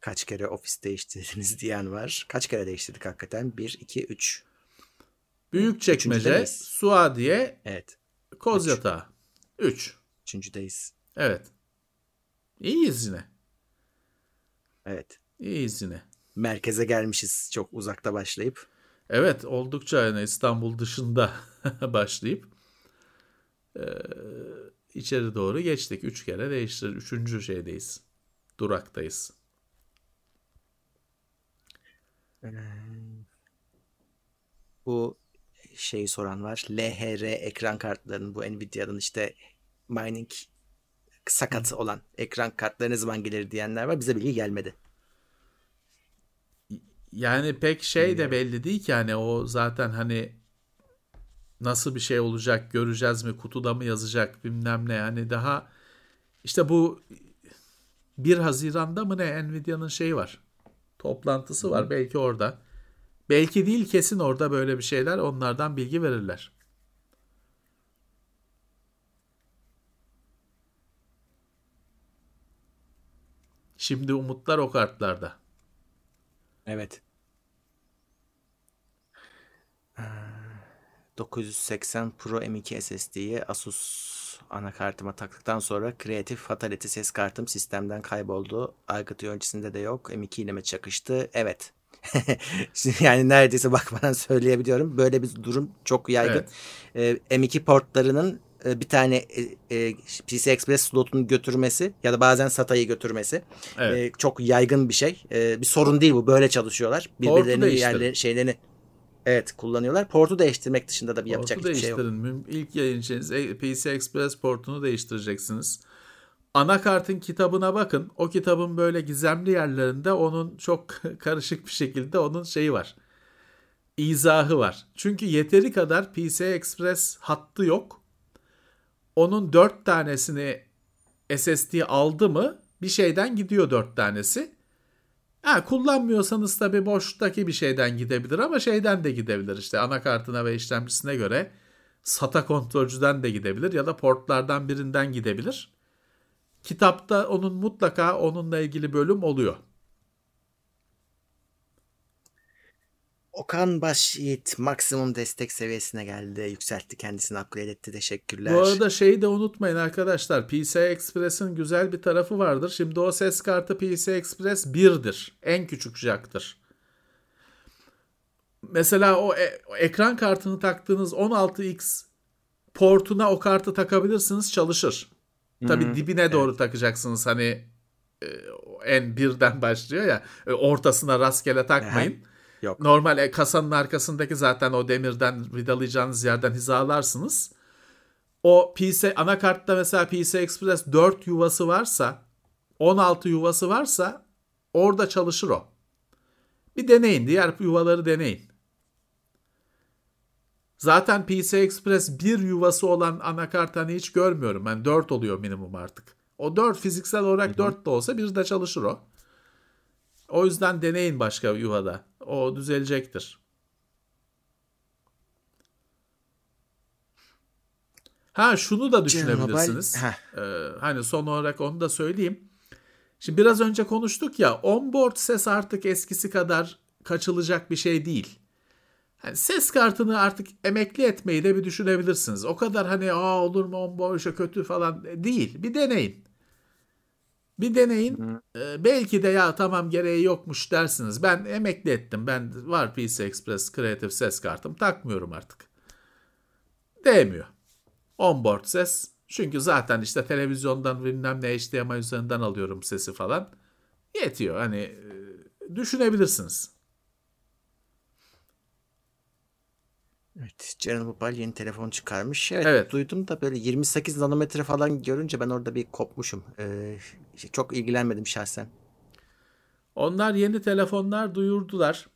Kaç kere ofis değiştirdiniz diyen var. Kaç kere değiştirdik hakikaten? 1, 2, 3. Büyük çekmece, Suadiye, evet. Kozyatağı. 3. Üçüncüdeyiz. Evet. İyiyiz yine. Evet. İyiyiz yine. merkeze gelmişiz çok uzakta başlayıp. Evet oldukça yani İstanbul dışında başlayıp e, içeri doğru geçtik. Üç kere değiştir. Üçüncü şeydeyiz. Duraktayız. Bu şeyi soran var. LHR ekran kartlarının bu Nvidia'nın işte mining sakatı olan ekran kartları ne zaman gelir diyenler var. Bize bilgi gelmedi. Yani pek şey de belli değil ki hani o zaten hani nasıl bir şey olacak göreceğiz mi kutuda mı yazacak bilmem ne hani daha işte bu 1 Haziran'da mı ne Nvidia'nın şeyi var toplantısı var belki orada belki değil kesin orada böyle bir şeyler onlardan bilgi verirler. Şimdi umutlar o kartlarda. Evet. 980 Pro M2 SSD'yi Asus anakartıma taktıktan sonra Creative Fatality ses kartım sistemden kayboldu. Aykut öncesinde de yok. M2 ile mi çakıştı? Evet. yani neredeyse bakmadan söyleyebiliyorum. Böyle bir durum çok yaygın. Evet. Ee, M2 portlarının e, bir tane e, e, PC Express slotunu götürmesi ya da bazen SATA'yı götürmesi evet. çok yaygın bir şey. Bir sorun değil bu. Böyle çalışıyorlar. Birbirlerinin yerleri şeylerini Evet kullanıyorlar. Portu değiştirmek dışında da bir yapacak hiçbir şey yok. İlk yayıncınız PC Express portunu değiştireceksiniz. Anakartın kitabına bakın. O kitabın böyle gizemli yerlerinde onun çok karışık bir şekilde onun şeyi var. İzahı var. Çünkü yeteri kadar PC Express hattı yok. Onun dört tanesini SSD aldı mı bir şeyden gidiyor dört tanesi. Ha, kullanmıyorsanız tabii boştaki bir şeyden gidebilir ama şeyden de gidebilir işte anakartına ve işlemcisine göre SATA kontrolcüden de gidebilir ya da portlardan birinden gidebilir. Kitapta onun mutlaka onunla ilgili bölüm oluyor. Okan Başyiğit maksimum destek seviyesine geldi. Yükseltti kendisini upgrade etti. Teşekkürler. Bu arada şeyi de unutmayın arkadaşlar. PC Express'in güzel bir tarafı vardır. Şimdi o ses kartı PC Express 1'dir. En küçük jack'tır. Mesela o, e- o ekran kartını taktığınız 16X portuna o kartı takabilirsiniz çalışır. Tabi hmm, dibine doğru evet. takacaksınız hani e, en birden başlıyor ya e, ortasına rastgele takmayın. Yok. Normal e, kasanın arkasındaki zaten o demirden vidalayacağınız yerden hizalarsınız. O PC anakartta mesela PC Express 4 yuvası varsa 16 yuvası varsa orada çalışır o. Bir deneyin. Diğer yuvaları deneyin. Zaten PC Express bir yuvası olan anakart hani hiç görmüyorum. Yani 4 oluyor minimum artık. O 4 fiziksel olarak hı hı. 4 de olsa bir de çalışır o. O yüzden deneyin başka yuvada. O düzelecektir. Ha şunu da düşünebilirsiniz. Ee, hani son olarak onu da söyleyeyim. Şimdi biraz önce konuştuk ya onboard ses artık eskisi kadar kaçılacak bir şey değil. Hani ses kartını artık emekli etmeyi de bir düşünebilirsiniz. O kadar hani aa olur mu onboard kötü falan değil. Bir deneyin. Bir deneyin. Ee, belki de ya tamam gereği yokmuş dersiniz. Ben emekli ettim. Ben var PC Express Creative ses kartım. Takmıyorum artık. Değmiyor. Onboard ses. Çünkü zaten işte televizyondan bilmem ne HDMI üzerinden alıyorum sesi falan. Yetiyor. Hani e, düşünebilirsiniz. Evet, General Mobile yeni telefon çıkarmış. Evet, evet. duydum da böyle 28 nanometre falan görünce ben orada bir kopmuşum. Ee, çok ilgilenmedim şahsen. Onlar yeni telefonlar duyurdular.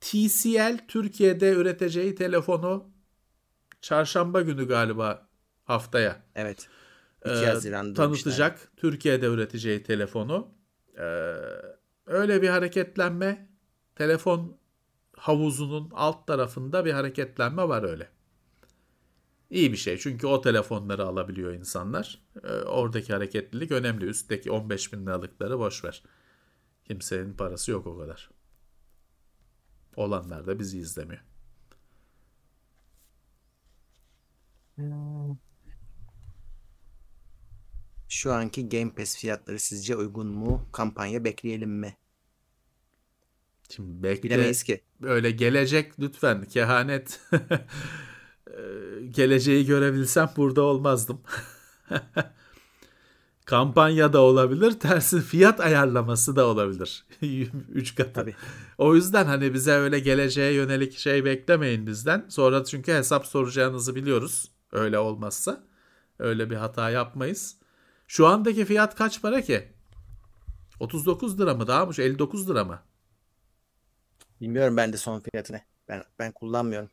TCL Türkiye'de üreteceği telefonu çarşamba günü galiba haftaya. Evet. 2 e, tanıtacak demişler. Türkiye'de üreteceği telefonu. Ee, öyle bir hareketlenme telefon havuzunun alt tarafında bir hareketlenme var öyle. İyi bir şey çünkü o telefonları alabiliyor insanlar. E, oradaki hareketlilik önemli. Üstteki 15 bin liralıkları boş ver. Kimsenin parası yok o kadar. Olanlar da bizi izlemiyor. Şu anki Game Pass fiyatları sizce uygun mu? Kampanya bekleyelim mi? Şimdi bekle. Bilemeyiz ki. Öyle gelecek lütfen kehanet. Geleceği görebilsem burada olmazdım. Kampanya da olabilir, tersi fiyat ayarlaması da olabilir. Üç katı. Tabii. O yüzden hani bize öyle geleceğe yönelik şey beklemeyin bizden. Sonra çünkü hesap soracağınızı biliyoruz. Öyle olmazsa. Öyle bir hata yapmayız. Şu andaki fiyat kaç para ki? 39 lira mı daha mı? 59 lira mı? Bilmiyorum ben de son fiyatını. Ben ben kullanmıyorum.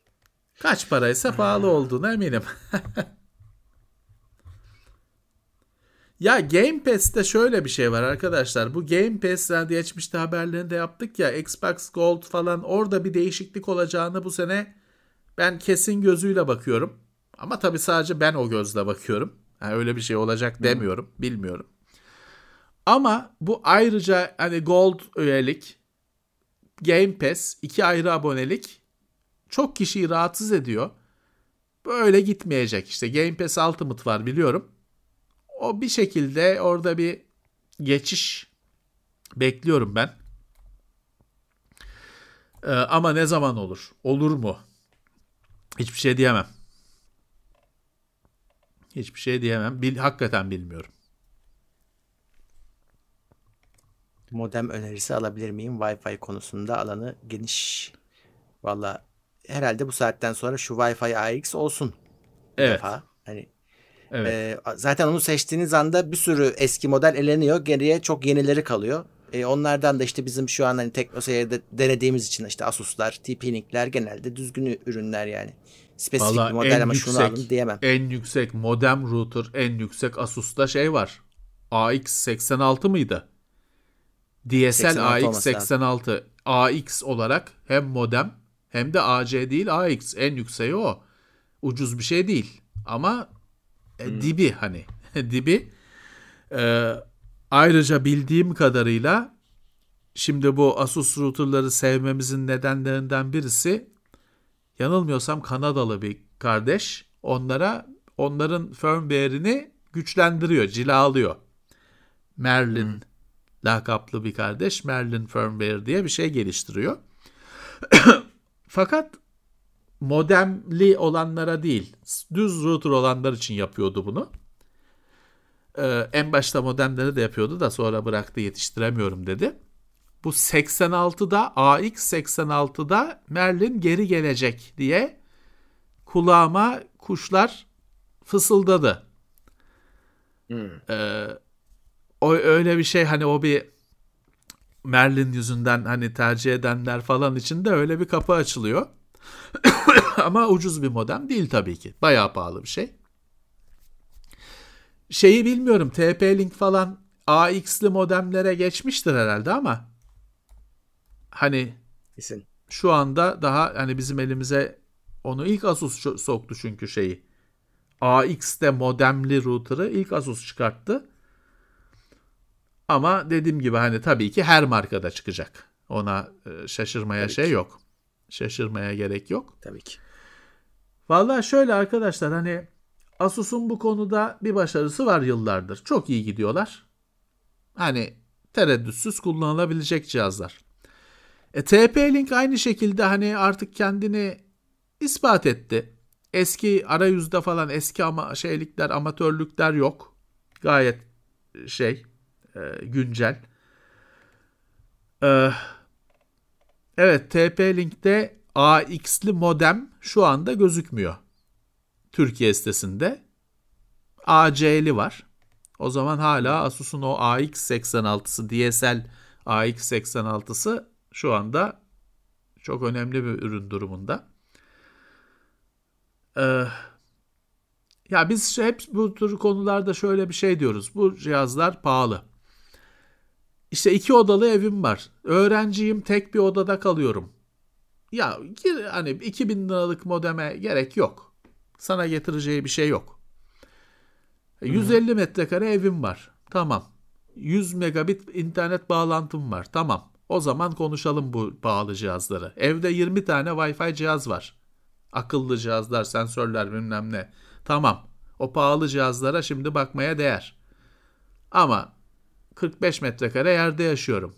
Kaç paraysa pahalı olduğuna eminim. ya Game Pass'te şöyle bir şey var arkadaşlar. Bu Game Pass'ten geçmişte haberlerinde yaptık ya Xbox Gold falan orada bir değişiklik olacağını bu sene ben kesin gözüyle bakıyorum. Ama tabii sadece ben o gözle bakıyorum. Yani öyle bir şey olacak demiyorum. Hmm. Bilmiyorum. Ama bu ayrıca hani Gold üyelik, Game Pass, iki ayrı abonelik çok kişiyi rahatsız ediyor. Böyle gitmeyecek. İşte Game Pass Ultimate var biliyorum. O bir şekilde orada bir geçiş bekliyorum ben. Ee, ama ne zaman olur? Olur mu? Hiçbir şey diyemem. Hiçbir şey diyemem. Bil, hakikaten bilmiyorum. Modem önerisi alabilir miyim? Wi-Fi konusunda alanı geniş. Valla herhalde bu saatten sonra şu Wi-Fi AX olsun. Evet. Defa. Hani evet. E, zaten onu seçtiğiniz anda bir sürü eski model eleniyor. Geriye çok yenileri kalıyor. E, onlardan da işte bizim şu an hani TeknoSeyir'de denediğimiz için işte Asus'lar, TP-Link'ler genelde düzgün ürünler yani. Spesifik Vallahi bir model ama yüksek, şunu alın diyemem. En yüksek modem router, en yüksek Asus'ta şey var. AX86 mıydı? DSL AX86 AX olarak hem modem hem de AC değil AX en yükseği o. Ucuz bir şey değil ama e, hmm. dibi hani dibi. Ee, ayrıca bildiğim kadarıyla şimdi bu Asus routerları sevmemizin nedenlerinden birisi yanılmıyorsam Kanadalı bir kardeş onlara onların firmware'ini güçlendiriyor, cilalıyor. Merlin hmm. Lakaplı bir kardeş Merlin firmware diye bir şey geliştiriyor. Fakat modemli olanlara değil, düz router olanlar için yapıyordu bunu. Ee, en başta modemleri de yapıyordu da sonra bıraktı yetiştiremiyorum dedi. Bu 86'da AX86'da Merlin geri gelecek diye kulağıma kuşlar fısıldadı. Hmm. Ee, o öyle bir şey hani o bir Merlin yüzünden hani tercih edenler falan için de öyle bir kapı açılıyor. Ama ucuz bir modem değil tabii ki. Bayağı pahalı bir şey. Şeyi bilmiyorum. TP-Link falan AX'li modemlere geçmiştir herhalde ama hani Kesin. şu anda daha hani bizim elimize onu ilk Asus soktu çünkü şeyi. AX'te modemli router'ı ilk Asus çıkarttı. Ama dediğim gibi hani tabii ki her markada çıkacak. Ona e, şaşırmaya tabii şey ki. yok. Şaşırmaya gerek yok. Tabii ki. Vallahi şöyle arkadaşlar hani Asus'un bu konuda bir başarısı var yıllardır. Çok iyi gidiyorlar. Hani tereddütsüz kullanılabilecek cihazlar. E, TP-Link aynı şekilde hani artık kendini ispat etti. Eski arayüzde falan eski ama şeylikler, amatörlükler yok. Gayet şey e, güncel. E, evet TP-Link'te AX'li modem şu anda gözükmüyor. Türkiye sitesinde. AC'li var. O zaman hala Asus'un o AX86'sı DSL AX86'sı şu anda çok önemli bir ürün durumunda. Ee, ya biz hep bu tür konularda şöyle bir şey diyoruz. Bu cihazlar pahalı. İşte iki odalı evim var. Öğrenciyim tek bir odada kalıyorum. Ya hani 2000 liralık modeme gerek yok. Sana getireceği bir şey yok. 150 metrekare evim var. Tamam. 100 megabit internet bağlantım var. Tamam. O zaman konuşalım bu pahalı cihazları. Evde 20 tane Wi-Fi cihaz var. Akıllı cihazlar, sensörler bilmem ne. Tamam. O pahalı cihazlara şimdi bakmaya değer. Ama 45 metrekare yerde yaşıyorum.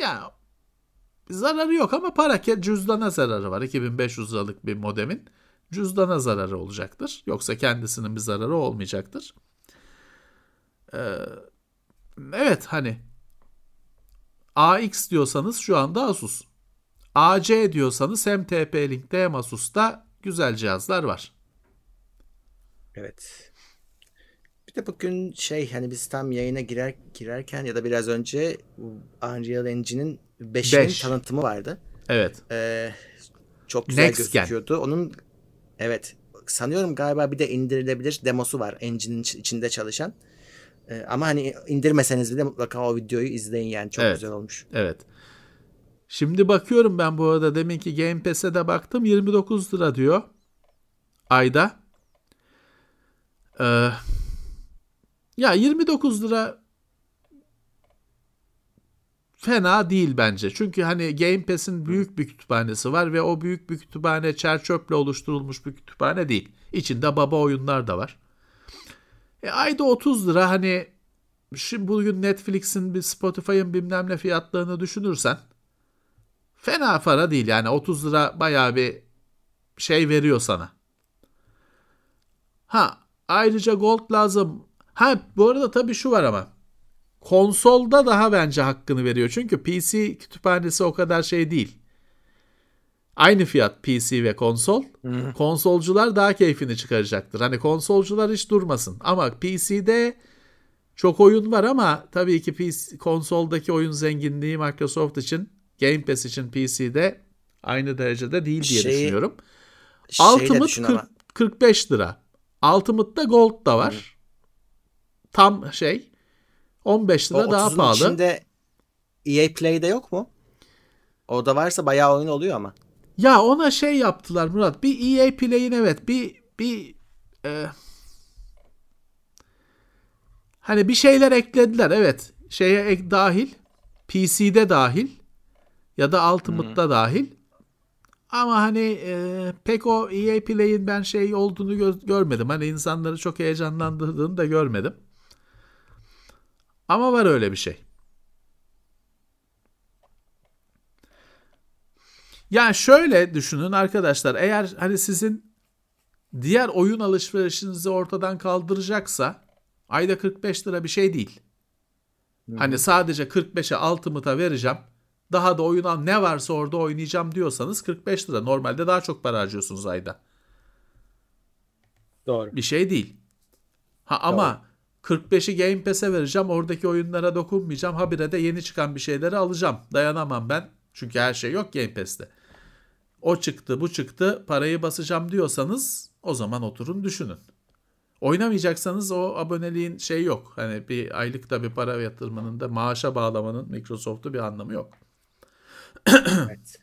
Ya zararı yok ama para cüzdana zararı var. 2500 liralık bir modemin cüzdana zararı olacaktır. Yoksa kendisinin bir zararı olmayacaktır. Ee, evet hani AX diyorsanız şu anda Asus. AC diyorsanız hem TP-Link'te hem Asus'ta güzel cihazlar var. Evet. Bir de bugün şey hani biz tam yayına girer girerken ya da biraz önce Unreal Engine'in 5'inin Beş. tanıtımı vardı. Evet. Ee, çok güzel Next gözüküyordu. Gen. Onun evet sanıyorum galiba bir de indirilebilir demosu var Engine'in içinde çalışan. Ee, ama hani indirmeseniz bile mutlaka o videoyu izleyin yani çok evet. güzel olmuş. Evet. Şimdi bakıyorum ben bu arada deminki Game Pass'e de baktım 29 lira diyor ayda. Ee, ya 29 lira fena değil bence. Çünkü hani Game Pass'in büyük bir kütüphanesi var ve o büyük bir kütüphane çerçöple oluşturulmuş bir kütüphane değil. İçinde baba oyunlar da var. E, ayda 30 lira hani şimdi bugün Netflix'in bir Spotify'ın bilmem ne fiyatlarını düşünürsen fena para değil yani 30 lira bayağı bir şey veriyor sana. Ha ayrıca gold lazım. Ha bu arada tabii şu var ama konsolda daha bence hakkını veriyor. Çünkü PC kütüphanesi o kadar şey değil. Aynı fiyat PC ve konsol. Hı. Konsolcular daha keyfini çıkaracaktır. Hani konsolcular hiç durmasın. Ama PC'de çok oyun var ama tabii ki PC, konsoldaki oyun zenginliği Microsoft için, Game Pass için PC'de aynı derecede değil diye şeyi, düşünüyorum. Ultimate 40, 45 lira. Ultimate'da Gold da var. Tam şey 15 lira o daha pahalı. içinde EA Play'de yok mu? O da varsa bayağı oyun oluyor ama. Ya ona şey yaptılar Murat. Bir EA Play'in evet bir bir e, hani bir şeyler eklediler evet. Şeye ek dahil. PC'de dahil ya da Ultimate'da dahil. Ama hani e, pek o EA Play'in ben şey olduğunu gö- görmedim. Hani insanları çok heyecanlandırdığını da görmedim. Ama var öyle bir şey. Yani şöyle düşünün arkadaşlar eğer hani sizin diğer oyun alışverişinizi ortadan kaldıracaksa ayda 45 lira bir şey değil. Hı-hı. Hani sadece 45'e Ultimate'a vereceğim. Daha da oyun al ne varsa orada oynayacağım diyorsanız 45 lira. Normalde daha çok para harcıyorsunuz ayda. Doğru. Bir şey değil. Ha ama 45'i Game Pass'e vereceğim. Oradaki oyunlara dokunmayacağım. Habire de yeni çıkan bir şeyleri alacağım. Dayanamam ben. Çünkü her şey yok Game Pass'te. O çıktı, bu çıktı, parayı basacağım diyorsanız o zaman oturun düşünün. Oynamayacaksanız o aboneliğin şey yok. Hani bir aylıkta bir para yatırmanın da maaşa bağlamanın Microsoft'u bir anlamı yok. evet.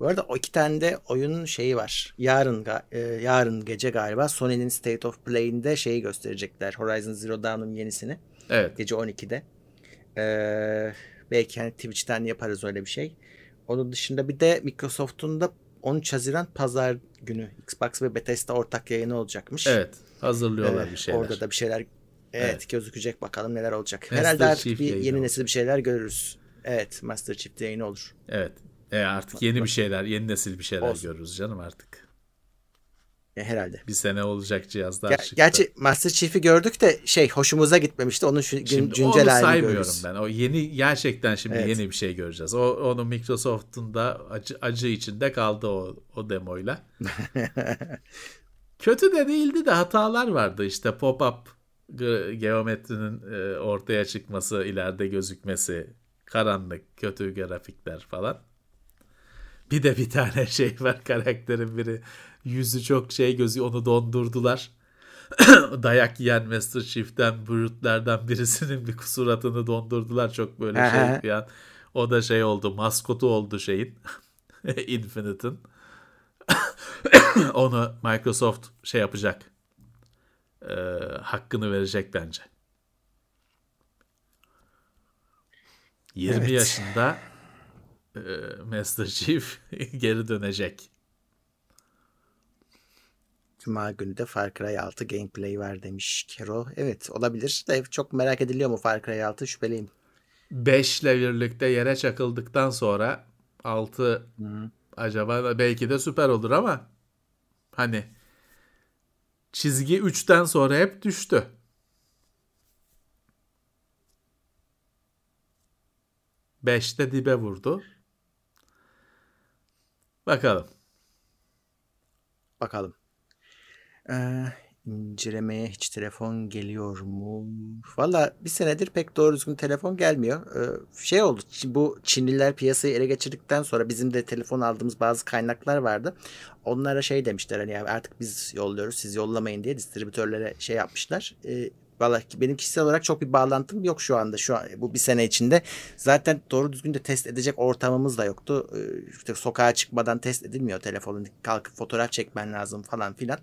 Bu arada o iki tane de oyunun şeyi var. Yarın e, yarın gece galiba Sony'nin State of Play'inde şeyi gösterecekler. Horizon Zero Dawn'un yenisini. Evet. Gece 12'de. Ee, belki hani Twitch'ten yaparız öyle bir şey. Onun dışında bir de Microsoft'un da 13 Haziran pazar günü Xbox ve Bethesda ortak yayını olacakmış. Evet. Hazırlıyorlar ee, bir şeyler. Orada da bir şeyler evet, evet. gözükecek bakalım neler olacak. Master Herhalde artık Chief bir yeni nesil bir şeyler görürüz. Evet Master Chief yayını olur. Evet. E artık yeni bir şeyler, yeni nesil bir şeyler Olsun. görürüz canım artık. E, herhalde. Bir sene olacak cihazlar Ger- çıktı. Gerçi Master Chief'i gördük de şey hoşumuza gitmemişti. Onun şu, şimdi güncel halini saymıyorum görürüz. ben. O yeni gerçekten şimdi evet. yeni bir şey göreceğiz. O onu Microsoft'un da acı, acı içinde kaldı o o demoyla. Kötü de değildi de hatalar vardı. işte pop-up geometrinin e, ortaya çıkması, ileride gözükmesi, karanlık, kötü grafikler falan. Bir de bir tane şey var karakterin biri. Yüzü çok şey gözü onu dondurdular. Dayak yiyen Master Chief'ten Brute'lerden birisinin bir suratını dondurdular. Çok böyle şey bir an. O da şey oldu maskotu oldu şeyin. Infinite'ın. onu Microsoft şey yapacak. E, hakkını verecek bence. 20 evet. yaşında e, Master Chief geri dönecek. Cuma günü de Far Cry 6 gameplay var demiş Kero. Evet olabilir de çok merak ediliyor mu Far Cry 6 şüpheliyim. 5 ile birlikte yere çakıldıktan sonra 6 acaba belki de süper olur ama hani çizgi 3'ten sonra hep düştü. Beşte dibe vurdu. Bakalım. Bakalım. Ee, incelemeye hiç telefon geliyor mu? Valla bir senedir pek doğru düzgün telefon gelmiyor. Ee, şey oldu bu Çinliler piyasayı ele geçirdikten sonra bizim de telefon aldığımız bazı kaynaklar vardı. Onlara şey demişler hani artık biz yolluyoruz siz yollamayın diye distribütörlere şey yapmışlar. Ee, Valla benim kişisel olarak çok bir bağlantım yok şu anda. Şu an bu bir sene içinde. Zaten doğru düzgün de test edecek ortamımız da yoktu. Ee, işte sokağa çıkmadan test edilmiyor telefonun. Kalkıp fotoğraf çekmen lazım falan filan.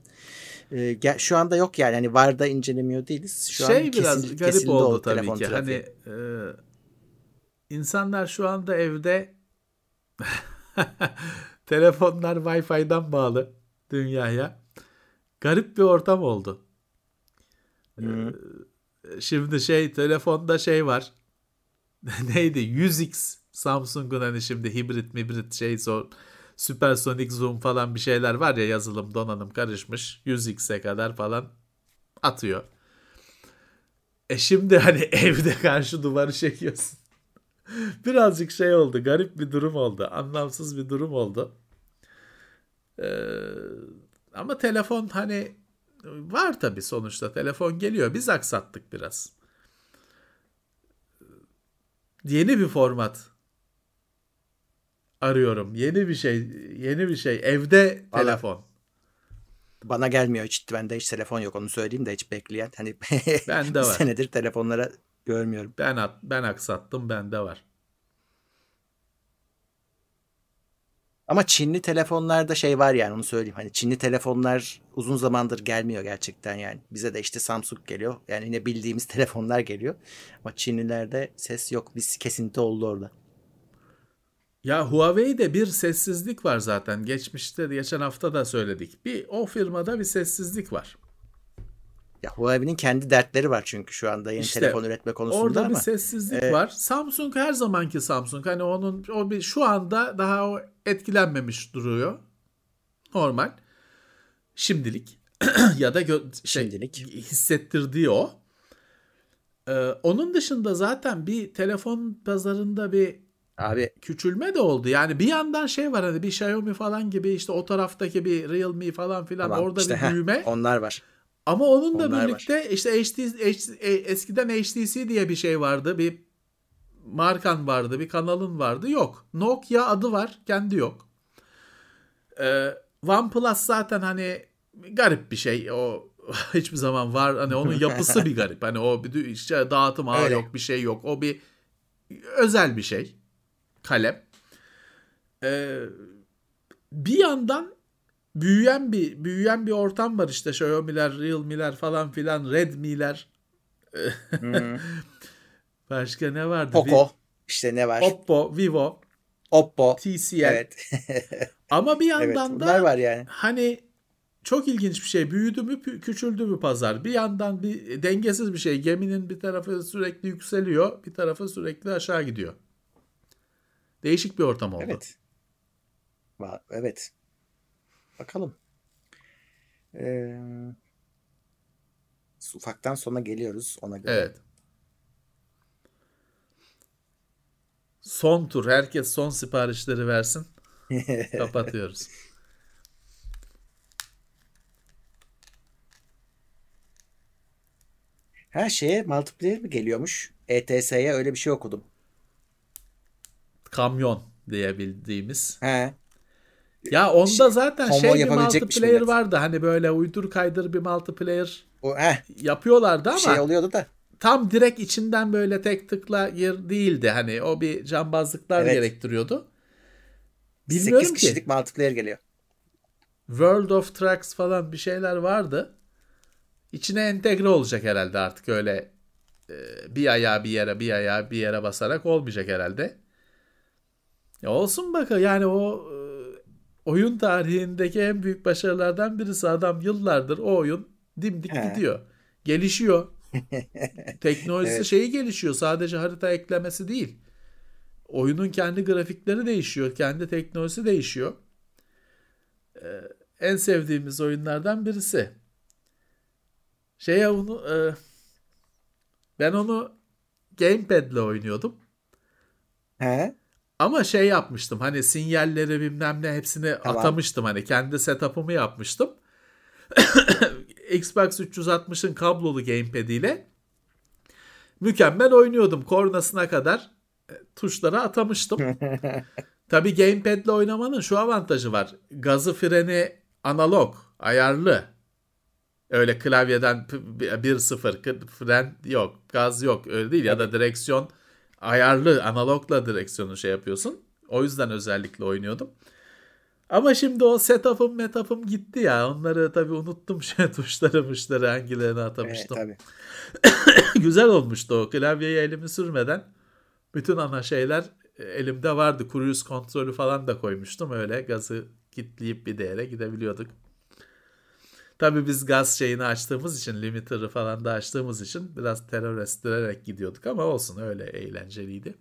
Ee, şu anda yok yani. Hani var da incelemiyor değiliz. Şu şey an biraz kesin, garip oldu, oldu tabii ki. Trafiği. Hani e, insanlar şu anda evde telefonlar Wi-Fi'den bağlı dünyaya. Garip bir ortam oldu. Ee, şimdi şey telefonda şey var. Neydi? 100x Samsung'un hani şimdi hibrit mibrit şey so süpersonik zoom falan bir şeyler var ya yazılım donanım karışmış. 100x'e kadar falan atıyor. E şimdi hani evde karşı duvarı çekiyorsun. Birazcık şey oldu. Garip bir durum oldu. Anlamsız bir durum oldu. Ee, ama telefon hani Var tabii sonuçta telefon geliyor. Biz aksattık biraz. Yeni bir format arıyorum. Yeni bir şey, yeni bir şey. Evde Vallahi, telefon. Bana gelmiyor hiç. Bende hiç telefon yok onu söyleyeyim de hiç bekleyen. Hani bende var. senedir telefonlara görmüyorum. Ben ben aksattım bende var. Ama Çinli telefonlarda şey var yani onu söyleyeyim. Hani Çinli telefonlar uzun zamandır gelmiyor gerçekten yani. Bize de işte Samsung geliyor. Yani yine bildiğimiz telefonlar geliyor. Ama Çinlilerde ses yok. Biz kesinti oldu orada. Ya Huawei'de bir sessizlik var zaten. Geçmişte geçen hafta da söyledik. Bir o firmada bir sessizlik var. Ya Huawei'nin kendi dertleri var çünkü şu anda yeni işte, telefon üretme konusunda orada ama. Orada bir sessizlik e, var. Samsung her zamanki Samsung. Hani onun o bir şu anda daha o etkilenmemiş duruyor. Normal. Şimdilik ya da gö- şey, Şimdilik. hissettirdiği o. Ee, onun dışında zaten bir telefon pazarında bir Abi küçülme de oldu. Yani bir yandan şey var hani bir Xiaomi falan gibi işte o taraftaki bir Realme falan filan tamam, orada işte, bir büyüme. Heh, onlar var. Ama onunla Onlar birlikte var. işte HT, H, e, eskiden HTC diye bir şey vardı. Bir markan vardı, bir kanalın vardı. Yok. Nokia adı var, kendi yok. Ee, OnePlus zaten hani garip bir şey. O hiçbir zaman var. Hani onun yapısı bir garip. Hani o bir işte dağıtım ağı yok, bir şey yok. O bir özel bir şey. Kalem. Ee, bir yandan büyüyen bir büyüyen bir ortam var işte Xiaomi'ler, Realme'ler falan filan, Redmi'ler. Hmm. Başka ne vardı? Poco. Bir... İşte ne var? Oppo, Vivo. Oppo. TCL. Evet. Ama bir yandan evet, da var yani. hani çok ilginç bir şey. Büyüdü mü küçüldü mü pazar? Bir yandan bir dengesiz bir şey. Geminin bir tarafı sürekli yükseliyor, bir tarafı sürekli aşağı gidiyor. Değişik bir ortam oldu. Evet. Evet. Bakalım. Ee, ufaktan sona geliyoruz ona göre. Evet. Son tur. Herkes son siparişleri versin. Kapatıyoruz. Her şeye multiplayer mi geliyormuş? ETS'ye öyle bir şey okudum. Kamyon diyebildiğimiz. He. Ya onda zaten şey bir multiplayer vardı. Hani böyle uydur kaydır bir multiplayer o, heh. yapıyorlardı ama. Şey oluyordu da. Tam direkt içinden böyle tek tıkla yer değildi. Hani o bir cambazlıklar evet. gerektiriyordu. Bilmiyorum 8 kişilik ki. multiplayer geliyor. World of Trucks falan bir şeyler vardı. İçine entegre olacak herhalde artık öyle e, bir ayağı bir yere bir ayağı bir yere basarak olmayacak herhalde. Ya olsun bakalım yani o oyun tarihindeki en büyük başarılardan birisi. Adam yıllardır o oyun dimdik He. gidiyor. Gelişiyor. Teknolojisi evet. şeyi gelişiyor. Sadece harita eklemesi değil. oyunun kendi grafikleri değişiyor. Kendi teknolojisi değişiyor. Ee, en sevdiğimiz oyunlardan birisi. Şeye onu e, ben onu gamepad'le oynuyordum. He? Ama şey yapmıştım hani sinyalleri bilmem ne hepsini Tamam. atamıştım hani kendi setup'ımı yapmıştım. Xbox 360'ın kablolu gamepad ile mükemmel oynuyordum. Kornasına kadar e, tuşlara atamıştım. Tabii gamepad'le oynamanın şu avantajı var. Gazı freni analog, ayarlı. Öyle klavyeden 1-0 fren yok, gaz yok öyle değil ya da direksiyon ayarlı analogla direksiyonu şey yapıyorsun. O yüzden özellikle oynuyordum. Ama şimdi o setup'ım metup'ım gitti ya. Onları tabii unuttum şey tuşları muşları hangilerini Evet, atamıştım. tabii. Güzel olmuştu o. Klavyeye elimi sürmeden bütün ana şeyler e, elimde vardı. Cruise kontrolü falan da koymuştum. Öyle gazı kilitleyip bir değere gidebiliyorduk. Tabii biz gaz şeyini açtığımız için, limiter'ı falan da açtığımız için biraz terör gidiyorduk ama olsun öyle eğlenceliydi.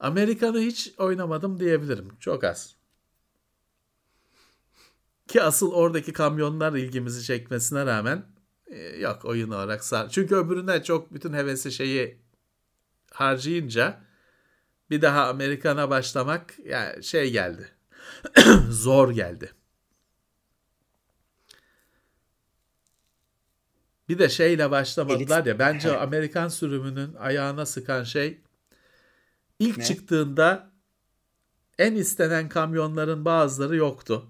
Amerikan'ı hiç oynamadım diyebilirim. Çok az. Ki asıl oradaki kamyonlar ilgimizi çekmesine rağmen e, yok oyun olarak sar. Çünkü öbürüne çok bütün hevesi şeyi harcayınca bir daha Amerikan'a başlamak yani şey geldi. Zor geldi. Bir de şeyle başlamadılar Elit- ya bence He. Amerikan sürümünün ayağına sıkan şey ilk Ne? çıktığında en istenen kamyonların bazıları yoktu.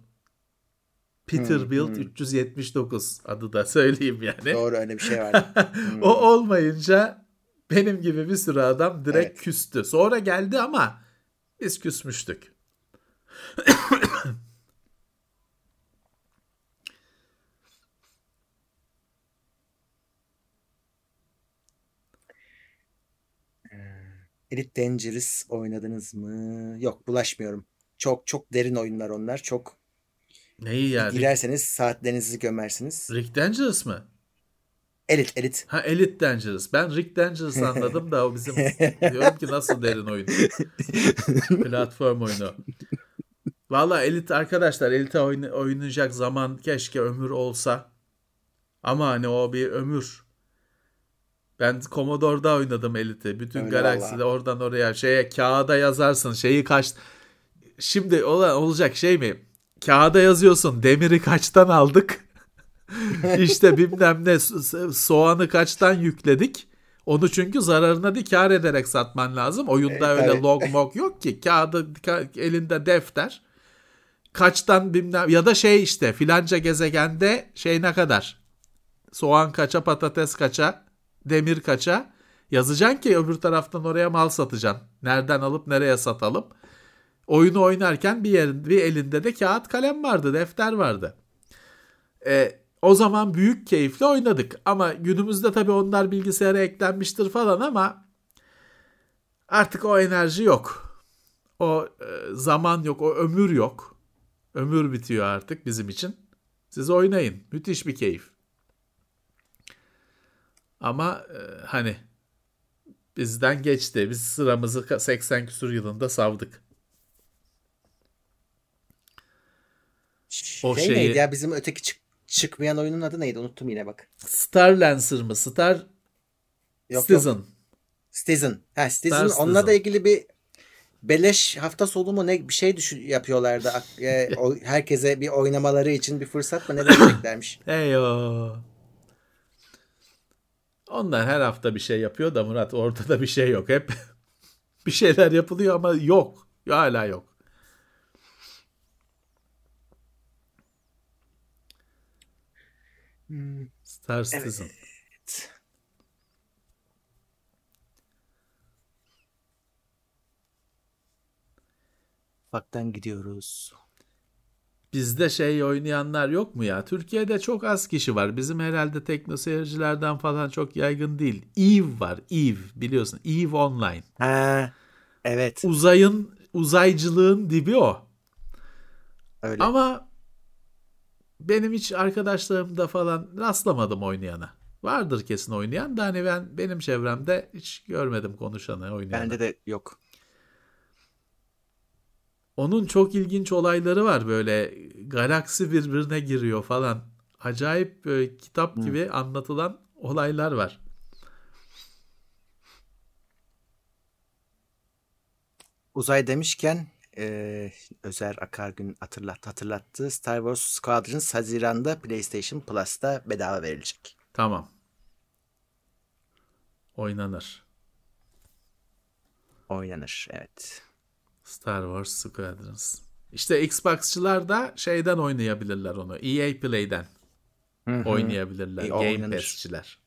Peterbilt hmm. 379 adı da söyleyeyim yani. Doğru öyle bir şey vardı. Hmm. O olmayınca benim gibi bir sürü adam direkt Evet. küstü. Sonra geldi ama biz küsmüştük. Elite Dangerous oynadınız mı? Yok bulaşmıyorum. Çok çok derin oyunlar onlar. Çok Neyi ya? Rick, girerseniz saatlerinizi gömersiniz. Rick Dangerous mı? Elit elit. Ha Elite Dangerous. Ben Rick Dangerous anladım da o bizim diyorum ki nasıl derin oyun. Platform oyunu. Valla Elite arkadaşlar Elite oyna- oynayacak zaman keşke ömür olsa. Ama hani o bir ömür. Ben Commodore'da oynadım Elite'i. Bütün Öyle galakside valla. oradan oraya şeye kağıda yazarsın şeyi kaç Şimdi ola- olacak şey mi? Kağıda yazıyorsun demiri kaçtan aldık? işte bilmem ne so- soğanı kaçtan yükledik? Onu çünkü zararına değil kar ederek satman lazım. Oyunda Evet, öyle log mog yok ki. Kağıdı ka- elinde defter. Kaçtan bilmem ya da şey işte filanca gezegende şey ne kadar? Soğan kaça, patates kaça, demir kaça yazacaksın ki öbür taraftan oraya mal satacaksın. Nereden alıp nereye satalım. Oyunu oynarken bir yerin, bir elinde de kağıt kalem vardı, defter vardı. E, o zaman büyük keyifle oynadık. Ama günümüzde tabii onlar bilgisayara eklenmiştir falan ama artık o enerji yok. O e, zaman yok, o ömür yok. Ömür bitiyor artık bizim için. Siz oynayın. Müthiş bir keyif. Ama e, hani bizden geçti. Biz sıramızı 80 küsur yılında savdık. O şey şeyi- neydi ya bizim öteki çık- çıkmayan oyunun adı neydi? Unuttum yine bak. Star Lancer mı? Star Yok yok. Citizen. Citizen. Ha Citizen. Star Onunla da Citizen. ilgili bir beleş hafta sonu mu ne bir şey düşün yapıyorlardı. E, o- herkese bir oynamaları için bir fırsat mı ne vereceklermiş. Heyo. Onlar her hafta bir şey yapıyor da Murat orada da bir şey yok. Hep bir şeyler yapılıyor ama yok. Hala yok. Hmm, Star Citizen. Ufaktan gidiyoruz. Bizde şey oynayanlar yok mu ya? Türkiye'de çok az kişi var. Bizim herhalde tekno seyircilerden falan çok yaygın değil. Eve var. Eve biliyorsun. Eve Online. Ha, evet Uzayın, uzaycılığın dibi o. öyle. Ama benim hiç arkadaşlarımda falan rastlamadım oynayana. Vardır kesin oynayan da hani ben benim çevremde hiç görmedim konuşanı oynayan. Bende de yok. Onun çok ilginç olayları var böyle galaksi birbirine giriyor falan. Acayip böyle kitap gibi anlatılan olaylar var. Uzay demişken e, Özer Akargün hatırlat, hatırlattı. Star Wars Squadrons Haziran'da PlayStation Plus'ta bedava verilecek. Tamam. Oynanır. Oynanır evet. Star Wars Squadrons. İşte Xbox'çılar da şeyden oynayabilirler onu. EA Play'den Hı hı. oynayabilirler. E, Game. Pass'çiler.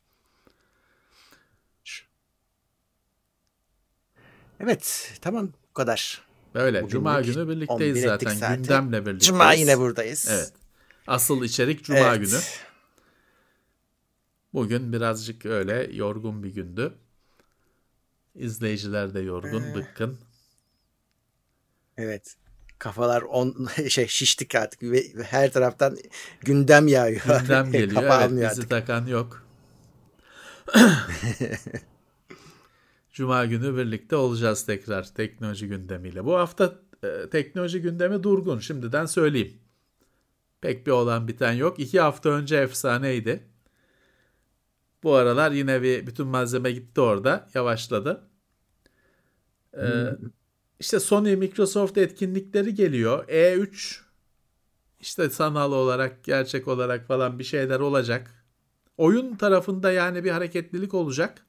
Evet tamam bu kadar. Böyle. Bugünlük Cuma günü birlikteyiz 11 ettik zaten. zaten. Gündemle birlikteyiz. Cuma yine buradayız. Evet. Asıl içerik Cuma Evet. günü. Bugün birazcık öyle yorgun bir gündü. İzleyiciler de yorgun, Ee. bıkkın. Evet. Kafalar on şey şiştik artık ve her taraftan gündem yağıyor. Gündem geliyor. Kafa evet, bizi artık. takan yok. Cuma günü birlikte olacağız tekrar teknoloji gündemiyle. Bu hafta e, teknoloji gündemi durgun. Şimdiden söyleyeyim. Pek bir olan biten yok. İki hafta önce efsaneydi. Bu aralar yine bir bütün malzeme gitti orada. Yavaşladı. Ee, işte Sony Microsoft etkinlikleri geliyor. E3 işte sanal olarak, gerçek olarak falan bir şeyler olacak. Oyun tarafında yani bir hareketlilik olacak.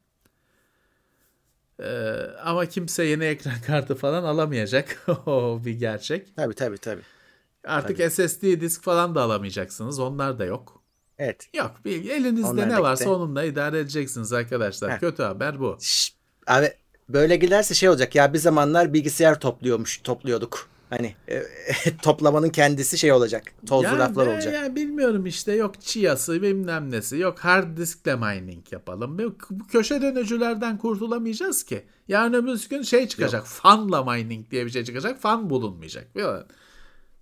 Ee, ama kimse yeni ekran kartı falan alamayacak. o bir gerçek. Tabii tabii tabii. Artık SSD disk falan da alamayacaksınız. Onlar da yok. Evet. Yok. Elinizde Onlar ne varsa gitti. onunla idare edeceksiniz arkadaşlar. Heh. Kötü haber bu. Şş, abi böyle giderse şey olacak ya bir zamanlar bilgisayar topluyormuş topluyorduk. Hani e, toplamanın kendisi şey olacak. Tozlu Ya raflar olacak. ya bilmiyorum işte yok çiyası bilmem nesi yok hard diskle mining yapalım. Bu köşe dönücülerden kurtulamayacağız ki. Yarın öbür gün şey çıkacak fanla mining diye bir şey çıkacak fan bulunmayacak. Biliyor?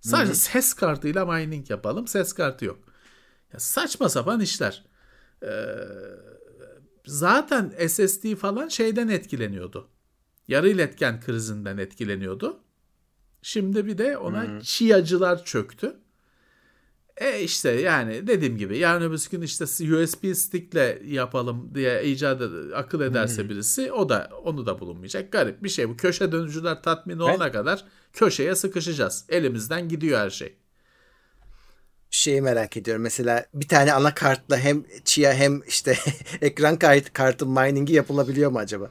Sadece ses kartıyla mining yapalım ses kartı yok. Ya saçma sapan işler. Ee, zaten SSD falan şeyden etkileniyordu. Yarı iletken krizinden etkileniyordu. Şimdi bir de ona çiyacılar çöktü. E işte yani dediğim gibi yarın öbür gün işte USB stick'le yapalım diye icat akıl ederse birisi o da onu da bulunmayacak. Garip bir şey bu. Köşe dönücüler tatmin olana kadar köşeye sıkışacağız. Elimizden gidiyor her şey. Şeyi merak ediyorum. Mesela bir tane anakartla hem çiya hem işte ekran kart, kartı mining'i yapılabiliyor mu acaba?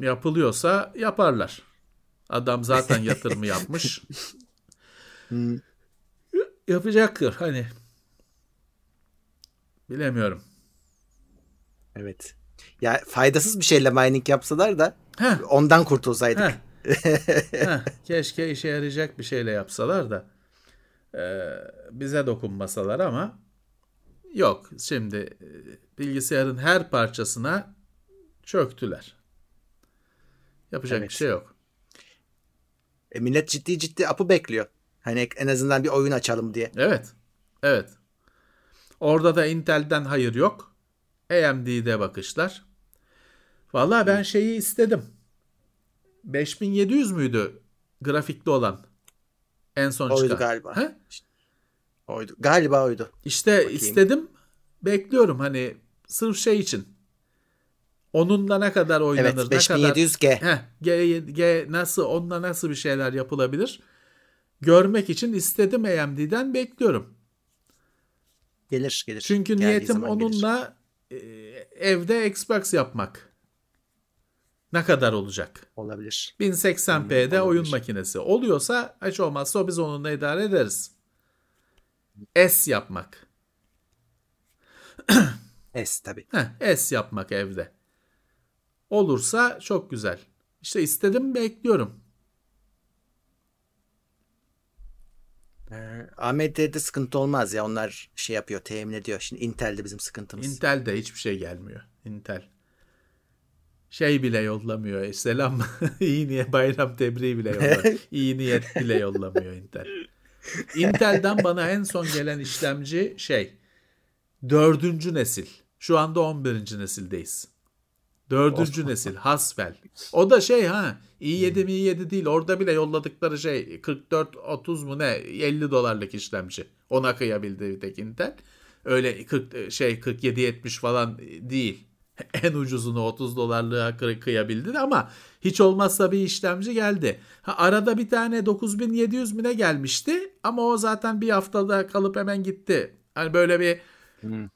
Yapılıyorsa yaparlar. Adam zaten yatırımı yapmış. Yapacaktır hani. Bilemiyorum. Evet. Ya faydasız bir şeyle mining yapsalar da Heh, ondan kurtulsaydık. heh. Heh, keşke işe yarayacak bir şeyle yapsalar da e, bize dokunmasalar ama yok. Şimdi e, bilgisayarın her parçasına çöktüler. Yapacak Evet. bir şey yok. E, millet ciddi ciddi apı bekliyor. Hani en azından bir oyun açalım diye. Evet. Evet. Orada da Intel'den hayır yok. AMD'de bakışlar. Vallahi ben şeyi istedim. 5700 müydü grafikli olan? En son Oydu çıkan. galiba. He? Oydu. Galiba oydu. İşte Bakayım. istedim. Bekliyorum hani sırf şey için. Onunla ne kadar oynanır? Evet ne kadar 5700G. Heh, G, G nasıl onunla nasıl bir şeyler yapılabilir? Görmek için istedim AMD'den bekliyorum. Gelir gelir. Çünkü Geldiği niyetim gelir. onunla e, evde Xbox yapmak. Ne kadar olacak? olabilir. 1080p'de Hmm, oyun olabilir. makinesi oluyorsa hiç olmazsa biz onunla idare ederiz. S yapmak. S tabii. Heh, S yapmak evde. Olursa çok güzel. İşte istedim bekliyorum. Ee, AMD'de sıkıntı olmaz ya. Onlar şey yapıyor, temin ediyor. Şimdi Intel'de bizim sıkıntımız. Intel'de hiçbir şey gelmiyor. Intel. Şey bile yollamıyor. E, Selam. iyi niyet bayram tebriği bile yollamıyor. İyi niyet bile yollamıyor Intel. Intel'den bana en son gelen işlemci şey dördüncü nesil. Şu anda 11. nesildeyiz. Dördüncü nesil Haswell. O da şey ha i7 mi i7 değil orada bile yolladıkları şey 44-30 mu ne 50 dolarlık işlemci. Ona kıyabildi bir tek Intel. Öyle 40 şey 47-70 falan değil. En ucuzunu 30 dolarlığa kıyabildi ama hiç olmazsa bir işlemci geldi. Ha, arada bir tane 9700 mi ne gelmişti ama o zaten bir haftada kalıp hemen gitti. Hani böyle bir hmm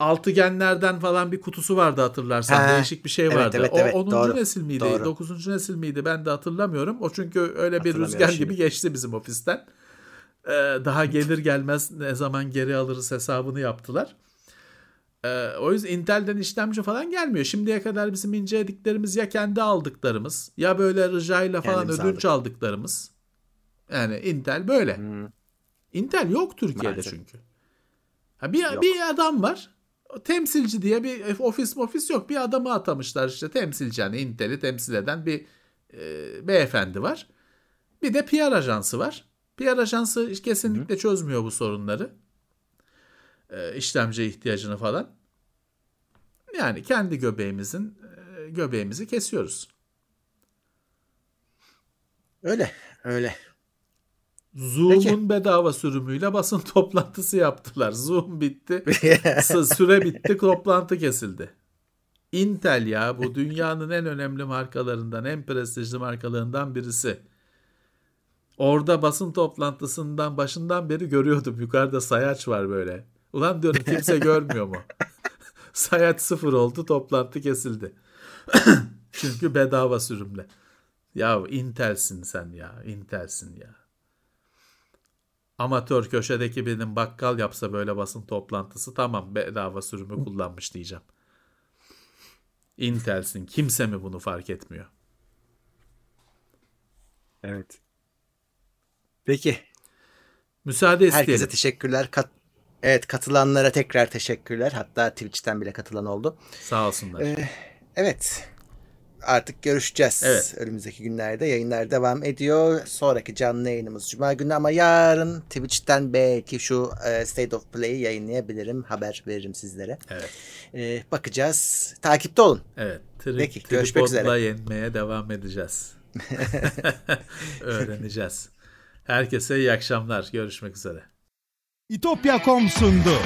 altıgenlerden falan bir kutusu vardı hatırlarsan. He. Değişik bir şey vardı. Evet, evet, o 10. Doğru. nesil miydi? Doğru. 9. nesil miydi? Ben de hatırlamıyorum. O çünkü öyle bir rüzgar şimdi. gibi geçti bizim ofisten. Ee, daha gelir gelmez ne zaman geri alırız hesabını yaptılar. Ee, o yüzden Intel'den işlemci falan gelmiyor. Şimdiye kadar bizim incelediklerimiz ya kendi aldıklarımız ya böyle rıcayla falan Kendimiz ödünç aldık. aldıklarımız. Yani Intel böyle. Hmm. Intel yok Türkiye'de Maalesef. çünkü. Ha bir, yok. bir adam var temsilci diye bir ofis ofis yok. Bir adamı atamışlar işte temsilci yani Intel'i temsil eden bir e, beyefendi var. Bir de PR ajansı var. PR ajansı kesinlikle Hı. çözmüyor bu sorunları. E, işlemci ihtiyacını falan. Yani kendi göbeğimizin e, göbeğimizi kesiyoruz. Öyle, öyle. Zoom'un bedava sürümüyle basın toplantısı yaptılar. Zoom bitti. süre bitti. Toplantı kesildi. Intel ya bu dünyanın en önemli markalarından, en prestijli markalarından birisi. Orada basın toplantısından başından beri görüyordum. Yukarıda sayaç var böyle. Ulan diyorum kimse görmüyor mu? sayaç sıfır oldu toplantı kesildi. Çünkü bedava sürümle. Ya Intel'sin sen ya. Intel'sin ya amatör köşedeki benim bakkal yapsa böyle basın toplantısı tamam bedava sürümü kullanmış diyeceğim. Intel'sin kimse mi bunu fark etmiyor? Evet. Peki. Müsaade isteyelim. Herkese teşekkürler. Kat evet katılanlara tekrar teşekkürler. Hatta Twitch'ten bile katılan oldu. Sağ olsunlar. Ee, evet artık görüşeceğiz. Evet. Önümüzdeki günlerde yayınlar devam ediyor. Sonraki canlı yayınımız Cuma günü ama yarın Twitch'ten belki şu e, State of Play'i yayınlayabilirim. Haber veririm sizlere. Evet. E, bakacağız. Takipte olun. Evet. Tri- Peki görüşmek üzere. yenmeye devam edeceğiz. Öğreneceğiz. Herkese iyi akşamlar. Görüşmek üzere. İtopya.com sundu.